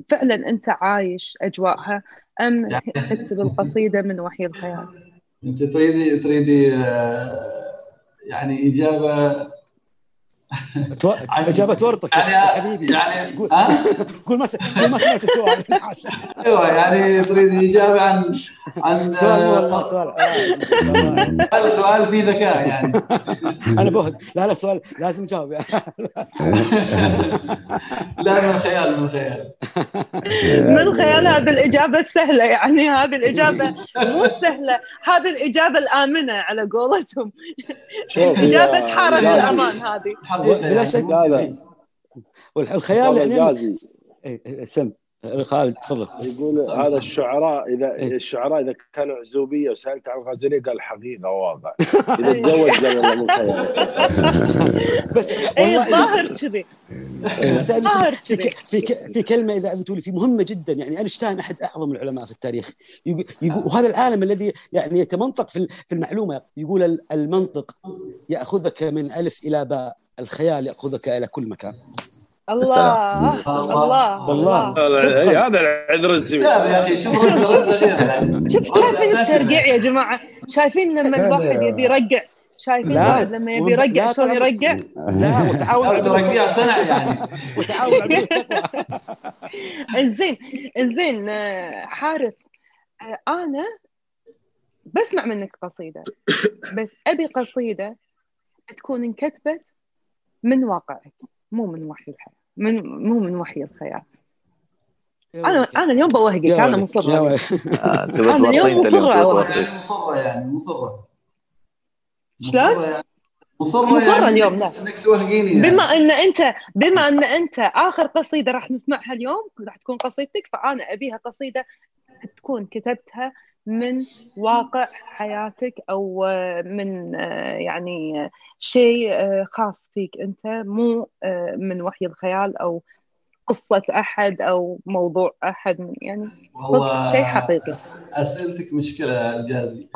فعلا أنت عايش أجواءها أم يعني- تكتب القصيدة من وحي الخيال؟ أنت تريدي تريدي آه، يعني إجابة إجابة ورطك يعني يا حبيبي. يعني قول قول ما س- قول ما سمعت السؤال. أيوه يعني تريدي إجابة عن عن سؤال والله سؤال سؤال. هذا سؤال فيه ذكاء يعني. (laughs) أنا بهد لا لا سؤال لازم اجاوب (laughs) لا من الخيال من الخيال. من الخيال هذه الإجابة السهلة يعني هذه الإجابة مو سهلة. هذه الإجابة الآمنة على قولتهم. لا، لا. الأمان هذه. بلا يعني شك. لا لا. والخيال يعني إيه، إيه، سم. خالد تفضل. يقول هذا الشعراء إذا الشعراء إذا كانوا عزوبية وسألت عن الغزاليه قال حقيقة واقع (laughs) إذا تزوج قال والله مو خيال. (laughs) بس اي والله الظاهر كذي. إيه، بس أنا ظاهر في كذي. ك- في كلمة إذا بتقولي في مهمة جدا. يعني أينشتاين أحد أعظم العلماء في التاريخ. يقول يقول وهذا العالم الذي يعني يتمنطق في ال- في المعلومة. يقول ال- المنطق يأخذك من ألف إلى باء. الخيال يأخذك إلى كل مكان. الله. الله. والله. الله هذا العذر الزوي كتاب يا أخي شوف شوف شايفين الترقيع يا جماعة؟ شايفين لما الواحد يبي يرقع شايفين. الواحد لما يبي يرقع شلون. يرقع لا وتعاون على رجع سنع يعني. وتعاون على انزين انزين آه، حارث آه، أنا بسمع منك قصيدة بس أبي قصيدة تكون انكتبت من واقعك مو من وحي الحياة من مو من وحي الخيال أنا أنا اليوم بوهقك أنا ولد. آه، (laughs) تبغى أنا اليوم. تورطي يعني مصرة يعني مصرة شلون؟ مصرة يعني مصرة, يعني اليوم، لا. إنك توهقيني يعني. بما إن انت بما إن أنت آخر قصيدة راح نسمعها اليوم راح تكون قصيدتك فأنا أبيها قصيدة تكون كتبتها من واقع حياتك أو آه، من آه، يعني آه، شيء خاص فيك أنت مو من وحي الخيال أو قصة أحد أو موضوع أحد من يعني شيء حقيقي. أس- أسئلتك مشكلة يا جازي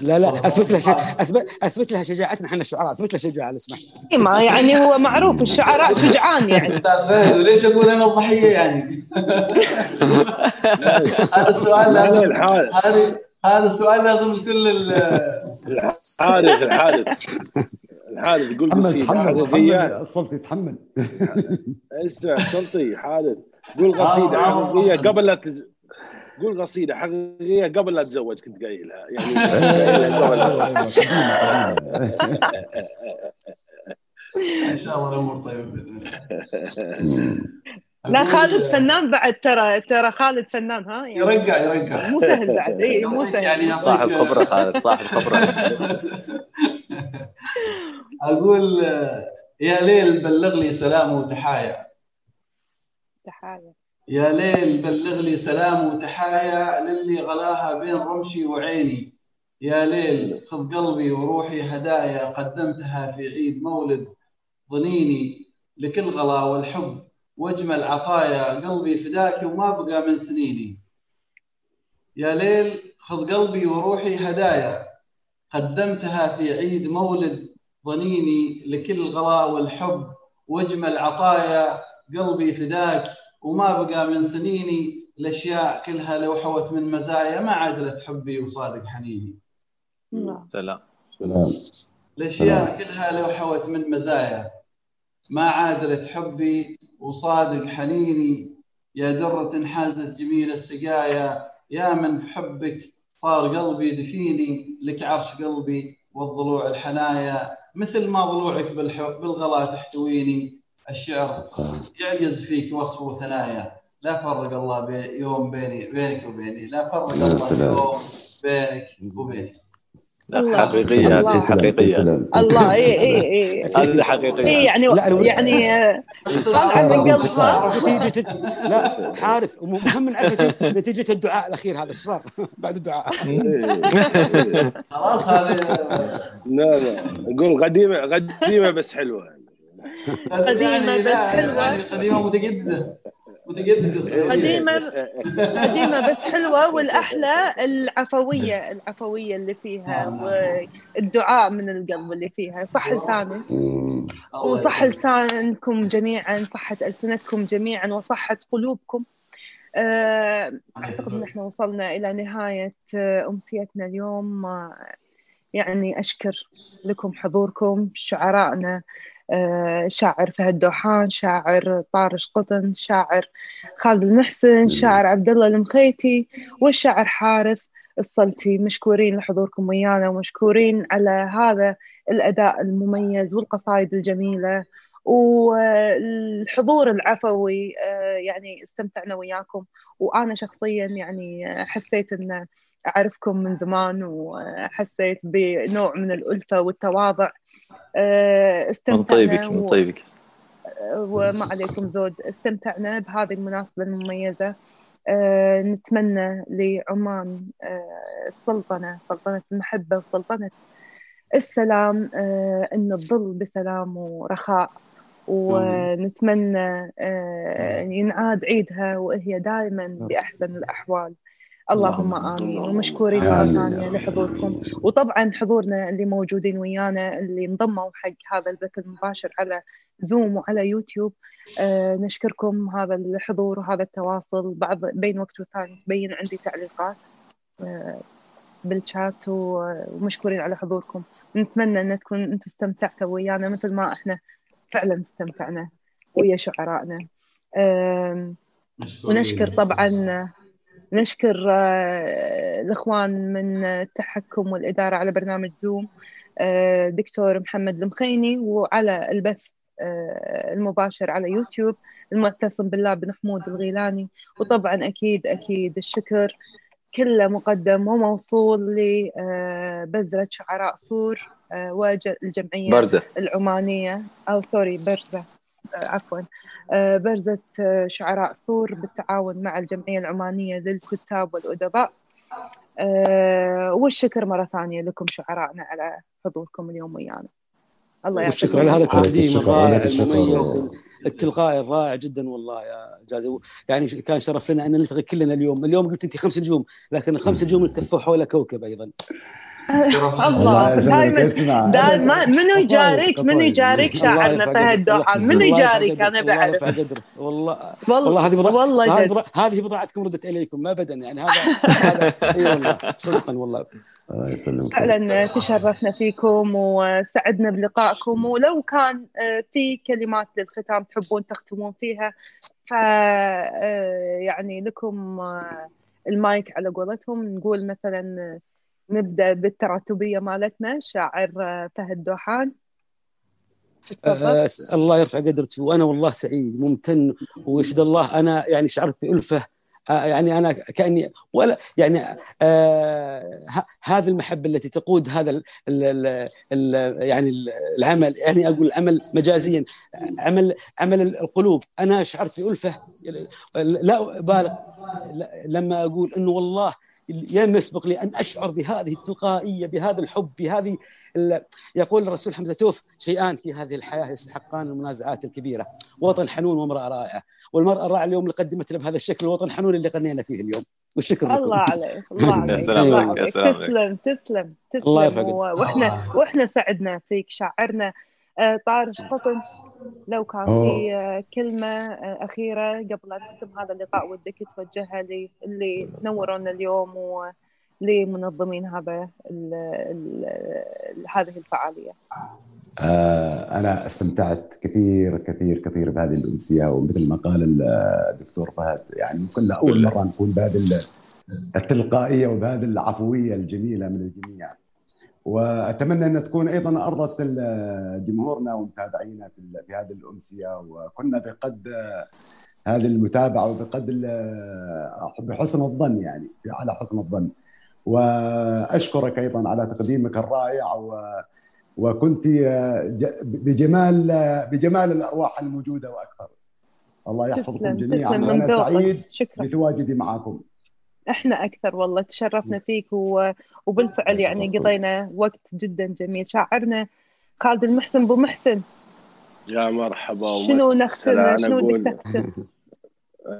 لا لا أثبت لها شج- اثبت أثبت لها شجاعتنا إحنا الشعراء أثبت لها شجاعة لو سمحت. ما يعني هو معروف الشعراء شجعان يعني. (laughs) أستاذ فهد وليش أقول أنا الضحية يعني؟ (laughs) هذا السؤال لا، لازم هذه هذا السؤال لازم لكل ال- الحارث الحارث. حادث يقول تحمل قصيده تحمل حقيقيه تحمل السلطي تحمل. اسمع السلطي حادث قول قصيدة آه، آه، حسن. قبل لا تز... قول قصيدة حقيقية قبل لا تتزوج كنت قايلها. يعني (laughs) إن شاء الله الأمور طيبة بإذن الله. لا خالد فنان بعد ترى ترى خالد فنان ها؟ يعني يرقع يرقع مو سهل بعد. اي مو يعطيك سهل. يعني صاحب خبرة خالد صاحب خبرة. (laughs) أقول يا ليل بلغ لي سلام وتحايا. تحايا. يا ليل بلغ لي سلام وتحايا للي غلاها بين رمشي وعيني. يا ليل خذ قلبي وروحي هدايا قدمتها في عيد مولد ضنيني لكل غلا والحب. واجمل عطايا قلبي فداك وما بقى من سنيني. يا ليل خذ قلبي وروحي هدايا قدمتها في عيد مولد ضنيني لكل غلا والحب. واجمل عطايا قلبي فداك وما بقى من سنيني الأشياء كلها لو حوت من مزايا ما عدلت حبي وصادق حنيني. الله. سلام. سلام. الأشياء كلها لو حوت من مزايا ما عادلت حبي وصادق حنيني. يا درة حازت جميل السقايا يا من في حبك صار قلبي دفيني لك عرش قلبي والضلوع الحنايا. مثل ما ضلوعك بالح- بالغلا تحتويني الشعر يعجز فيك وصف وثنايا لا فرق الله بي يوم بيني بينك وبيني. لا فرق الله. يوم بينك وبيني. الله. هذه حقيقية. سلام. الله اي اي اي هذه حقيقية. اي يعني يعني آه، طالعه من قلبها (laughs) نتيجة لا حارث ومهم نعرف نتيجة الدعاء الأخير هذا إيش صار؟ (laughs) بعد الدعاء. خلاص هذه لا لا. قول قديمه قديمة بس حلوة. يعني بس متجددة متجددة قديمة قديمة بس حلوة (laughs) والأحلى العفوية العفوية اللي فيها والدعاء من القلب اللي فيها. صح لساني. وصح لسانكم جميعا صحة ألسنتكم جميعا وصحة قلوبكم. آه، أعتقد أن إحنا وصلنا إلى نهاية آه، أمسيتنا اليوم. آه، يعني أشكر لكم حضوركم شعرائنا شاعر فهد دوحان شاعر طارش قطن شاعر خالد المحسن شاعر عبد الله المخيتي والشاعر حارث الصلتي. مشكورين لحضوركم ويانا ومشكورين على هذا الأداء المميز والقصائد الجميلة. والحضور العفوي آه، يعني استمتعنا وياكم. وأنا شخصيا يعني حسيت أن أعرفكم من زمان وحسيت بنوع من الألفة والتواضع. آه، من استمتعنا طيبك من طيبك. وما عليكم زود. استمتعنا بهذه المناسبة المميزة. آه، نتمنى لعمان آه، السلطنة سلطنة المحبة وسلطنة السلام آه، أن تظل بسلام ورخاء. ونتمنى آه، أن ينعاد عيدها وهي دائما بأحسن الأحوال. اللهم آمين. ومشكورين مرة آمين. ثانية لحضوركم. وطبعا حضورنا اللي موجودين ويانا اللي انضموا حق هذا البث المباشر على زوم وعلى يوتيوب آه نشكركم هذا الحضور وهذا التواصل. بعض بين وقت والثاني تبين عندي تعليقات آه بالشات ومشكورين على حضوركم. نتمنى إن تكون أنتم استمتعتوا ويانا مثل ما إحنا فعلا استمتعنا ويا شعرائنا. آم، ونشكر طبعا نشكر آه، الإخوان من التحكم والإدارة على برنامج زوم آه، دكتور محمد المخيني وعلى البث آه، المباشر على يوتيوب المعتصم بالله بن حمود الغيلاني. وطبعا أكيد أكيد الشكر كله مقدم وموصول لبذرة شعراء صور والجمعية برزة. العمانية. أو سوري برزة. عفوا. آه، برزة آه، شعراء صور بالتعاون مع الجمعية العمانية للكتاب والأدباء. آه، والشكر مرة ثانية لكم شعرائنا على حضوركم اليوم ويانا. الله والشكر يعطيكم على هذا. التقديم الشكر، الرائع الشكر. المميز التلقائي الرائع جدا والله يا جازي. يعني كان شرف لنا أن نلتقي كلنا اليوم. اليوم قلت أنت خمس نجوم لكن الخمس نجوم التفوا حول كوكب أيضا. الله. دائما دائما منو يجاريك؟ منو يجاريك؟ شاعرنا فهد دوحان منو يجاريك أنا بعرف والله. والله هذه والله هذه بضاعتكم ردت إليكم ما ابدا. يعني هذا هذا إي والله صدقا والله. فعلا تشرفنا فيكم وسعدنا بلقائكم. ولو كان آه، في كلمات للختام تحبون تختمون فيها ف آه، يعني لكم آه، المايك على قولتهم. نقول مثلا نبدأ بالتراتبية مالتنا شاعر فهد دوحان. أه الله يرفع قدرك وأنا والله سعيد ممتن ويشهد الله أنا يعني شعرت بألفة آه، يعني أنا كأني ولا يعني آه هذه المحبة التي تقود هذا ال ال ال يعني العمل يعني أقول العمل مجازيا عمل عمل القلوب. أنا شعرت بألفة لا أبالغ لما أقول إنه والله لم يسبق لي أن أشعر بهذه التلقائية بهذا الحب بهذه يقول الرسول حمزة توف شيئان في هذه الحياة يستحقان المنازعات الكبيرة. وطن حنون وامرأة رائعة. والمرأة الرائعة اليوم اللي قدمت لنا بهذا الشكل الوطن الحنون اللي غنينا فيه اليوم. والشكر لكم. الله عليك الله (laughs) عليك. الله عليك. تسلم تسلم تسلم. الله وإحنا وإحنا سعدنا فيك شاعرنا آه، طارش قطن لو كان في آه، كلمة آه، أخيرة قبل أن نختم هذا اللقاء ودك توجهها للي نورونا اليوم ولمنظمين هذا ال ال هذه الفعالية. آه أنا استمتعت كثير كثير كثير بهذه الأمسية ومثل ما قال الدكتور فهد يعني ممكن أول مرة نكون بهذه التلقائية وبهذه العفوية الجميلة من الجميع. وأتمنى أن تكون أيضا أرضت جمهورنا ومتابعينا في هذه الأمسية وكنا بقد هذه المتابعة وبقد بحسن الظن يعني على حسن الظن. وأشكرك أيضا على تقديمك الرائع و وكنت بجمال بجمال الأرواح الموجودة وأكثر. الله يحفظكم جميعا. وأنا سعيد بتواجدي معكم. إحنا أكثر والله تشرفنا فيك و... وبالفعل يعني قضينا وقت جدا جميل. شاعرنا خالد المحسن أبو محسن. يا مرحبا شنو نختم؟ شنو بدك تختم؟ (laughs)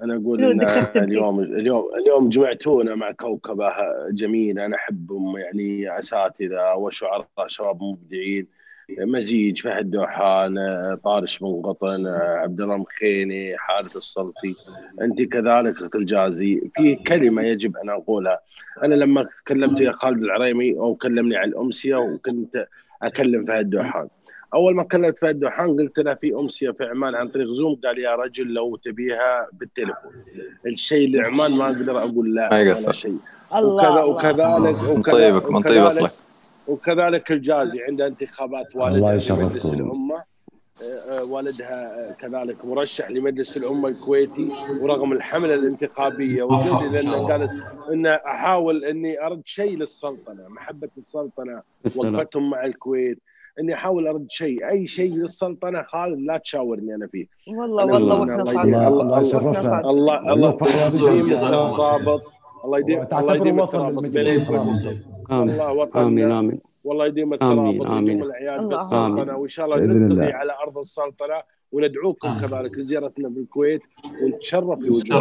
أنا أقول إن اليوم اليوم اليوم جمعتونا مع كوكبة جميلة. أنا احبهم يعني أساتذة وشعراء شباب مبدعين. مزيج فهد دوحان طارش بن قطن عبد الله مخيني حارث السلطي أنت كذلك اخت الجازي في كلمة يجب أن أقولها. أنا لما كلمت يا خالد العريمي أو كلمني عن الأمسية وكنت أكلم فهد دوحان أول ما كلمت فهد دوحان قلت له في أمسية في عمان عن طريق زوم قال يا رجل لو تبيها بالتليفون. الشيء اللي عمان ما أقدر أقول لا ولا شيء. الله وكذلك وكذلك من طيبك من طيب أصلك. وكذلك الجازي عند انتخابات والدها في مجلس الأمة. آه، آه، والدها كذلك مرشح لمجلس الأمة الكويتي ورغم الحملة الانتخابية. وجودي لأن قالت ان أحاول إني أرد شيء للسلطنة محبة السلطنة وقفتهم مع الكويت. إني أحاول أرد شيء أي شيء للسلطنة خالد لا تشاورني أنا فيه. والله والله وإحنا الله الله الله الله الله يديم الترابط الله يديم الله يديم الترابط بينكم الله وطن آمين آمين والله يديم الترابط آمين آمين. الاعياد بالسلطنة. وإن شاء الله نلتقي على أرض السلطنة وندعوكم كذلك لزيارتنا بالكويت ونتشرف بوجودكم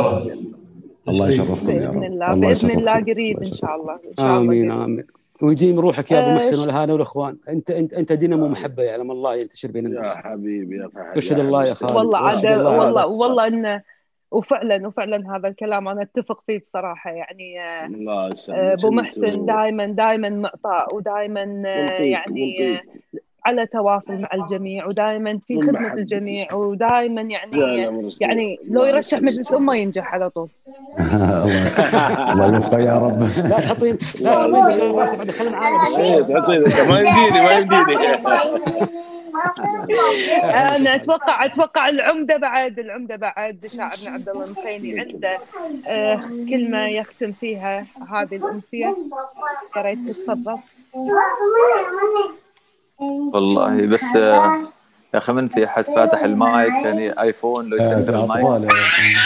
الله. يشرفكم يا رب. باذن الله بإذن الله قريب إن شاء الله إن شاء الله آمين آمين. ويديم روحك يا أبو آه، محسن والهانه والإخوان. أنت أنت أنت دينامو محبه يعلم الله ينتشر بين الناس. يا حبيبي يا فهد أشهد الله يا خالد والله عاد والله والله انه وفعلا وفعلا هذا الكلام أنا أتفق فيه بصراحة. يعني آه، الله آه، أبو محسن دائما دائما معطاء ودائما آه، يعني على تواصل مع الجميع ودائما في خدمة الجميع ودائما يعني يعني لو يرشح مجلس الامه ينجح على طول. (laughs) الله يوفقه يا رب. لا تحطين لا تحطين خلينا عالم الشيء ما يمديني ما يمديني (laughs) أنا أتوقع أتوقع العمدة بعد العمدة بعد شاعرنا عبد الله المخيني عنده آه كلمه يختم فيها هذه الامسيه يا ريت تتفضل والله بس آه، يا أخي من في احد فاتح المايك. يعني آيفون لو يسكر المايك.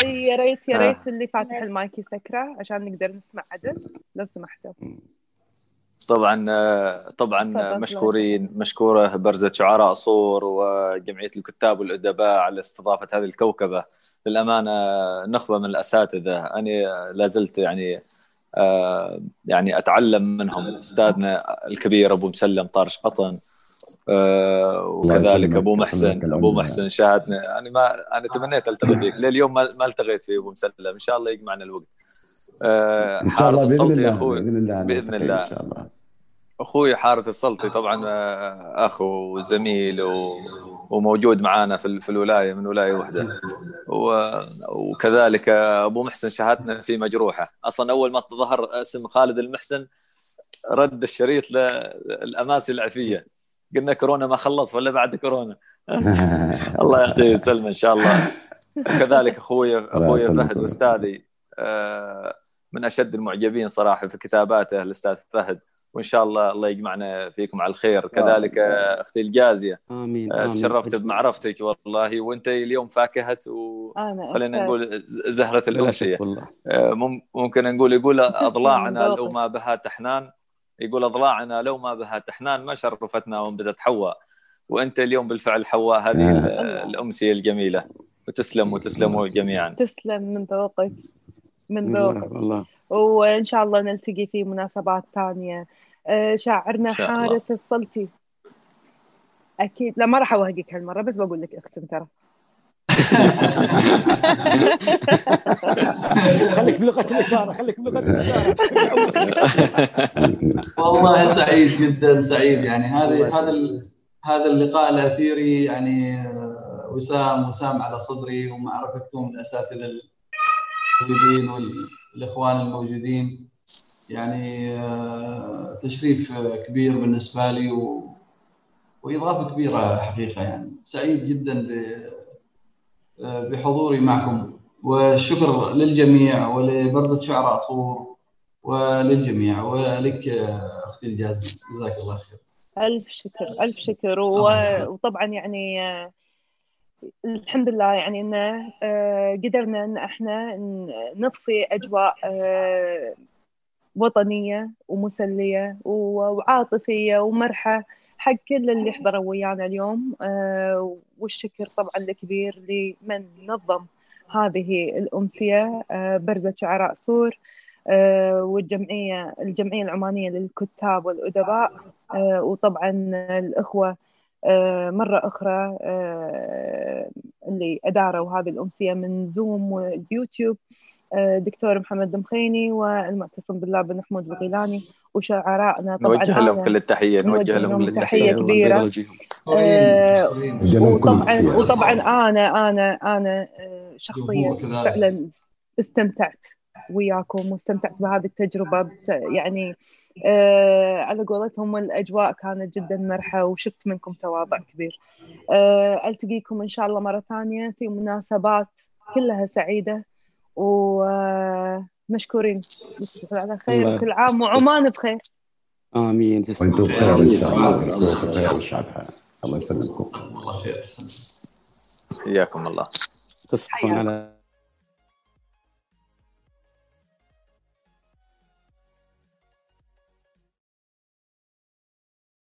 يا ريت يا ريت اللي فاتح المايك يسكره عشان نقدر نسمع عدل لو سمحتوا. طبعا طبعا مشكورين مشكورة برزة شعراء صور وجمعية الكتاب والأدباء على استضافة هذه الكوكبة. للأمانة نخبة من الأساتذة. أنا لا زلت يعني آه، يعني أتعلم منهم. أستاذنا الكبير أبو مسلم طارش قطن آه، وكذلك أبو محسن أبو محسن شاهدنا. أنا ما أنا تمنيت ألتقي فيك لليوم ما ألتقيت في أبو مسلم. إن شاء الله يجمعنا الوقت. حارث السلطي يا أخوي. بإذن الله بإذن الله. إن شاء الله. أخوي حارث السلطي طبعا اخ وزميل وموجود معنا في, في الولاية من ولاية واحدة وكذلك أبو محسن شهادتنا في مجروحة. أصلا أول ما ظهر اسم خالد المحسن رد الشريط للاماسي العفية. قلنا كورونا ما خلص ولا بعد كورونا. (laughs) الله يعطيه السلمه إن شاء الله. (laughs) كذلك أخوي أخوي فهد واستاذي آه، من أشد المعجبين صراحة في كتاباته الأستاذ فهد. وإن شاء الله الله يجمعنا فيكم على الخير. كذلك أختي الجازية. آمين. آه، تشرفت بمعرفتك والله. وأنت اليوم فاكهة و خلينا نقول زهرة الاشيه آه، ممكن نقول يقول أضلاعنا لو ما بها تحنان. يقول أضلاعنا لو ما بها تحنان. ما شرفتنا وانبتت حواء. وأنت اليوم بالفعل حواء. هذه الأمسية الجميلة. وتسلم وتسلموا جميعا. تسلم من ذوقك من ذوقك. والله وإن شاء الله نلتقي في مناسبات ثانية. آه، شاعرنا حارث السلطي. أكيد. لا ما راح أوهقك هالمرة بس بقول لك اختم ترى. (laughs) خليك بلغة الإشارة خليك بلغة الإشارة. (laughs) والله سعيد جدا سعيد. يعني هذه هذا هذا اللقاء الأثيري يعني آه، وسام وسام على صدري ومعرفتكم الأساتذة الموجودين والإخوان الموجودين. يعني آه، تشريف كبير بالنسبة لي و... وإضافة كبيرة حقيقة يعني. سعيد جدا آه، بحضوري معكم. والشكر للجميع ولبرزة شعراء صور وللجميع. ولك آه، أختي الجازمه جزاك الله خير. ألف شكر ألف شكر. وطبعا يعني الحمد لله يعني ان آه، قدرنا إن إحنا نضفي أجواء آه، وطنية ومسلية وعاطفية ومرحة حق كل اللي حضروا ويانا اليوم آه، والشكر طبعا الكبير لمن نظم هذه الأمسية برزة شعراء سور والجمعيه الجمعية العمانية للكتاب والأدباء وطبعا الإخوة مرة أخرى آه، اللي أداروا هذه الأمسية من زوم واليوتيوب آه، دكتور محمد دمخيني والمعتصم بالله بن محمود الغيلاني وشعرائنا. طبعا نوجه لهم كل التحية نوجه لهم كل التحية. كبيرة. وطبعا وطبعا أنا أنا أنا شخصيا فعلا استمتعت وياكم واستمتعت بهذه التجربة. يعني آه على قولتهم الأجواء كانت جدا مرحة وشفت منكم تواضع كبير. آه ألتقيكم إن شاء الله مرة ثانية في مناسبات كلها سعيدة ومشكورين على خير كل عام وعمان بخير. آمين. وأنتم بخير إن شاء الله. بخير والشعب الله يسلمكم الله خير حياكم الله. تصبحون على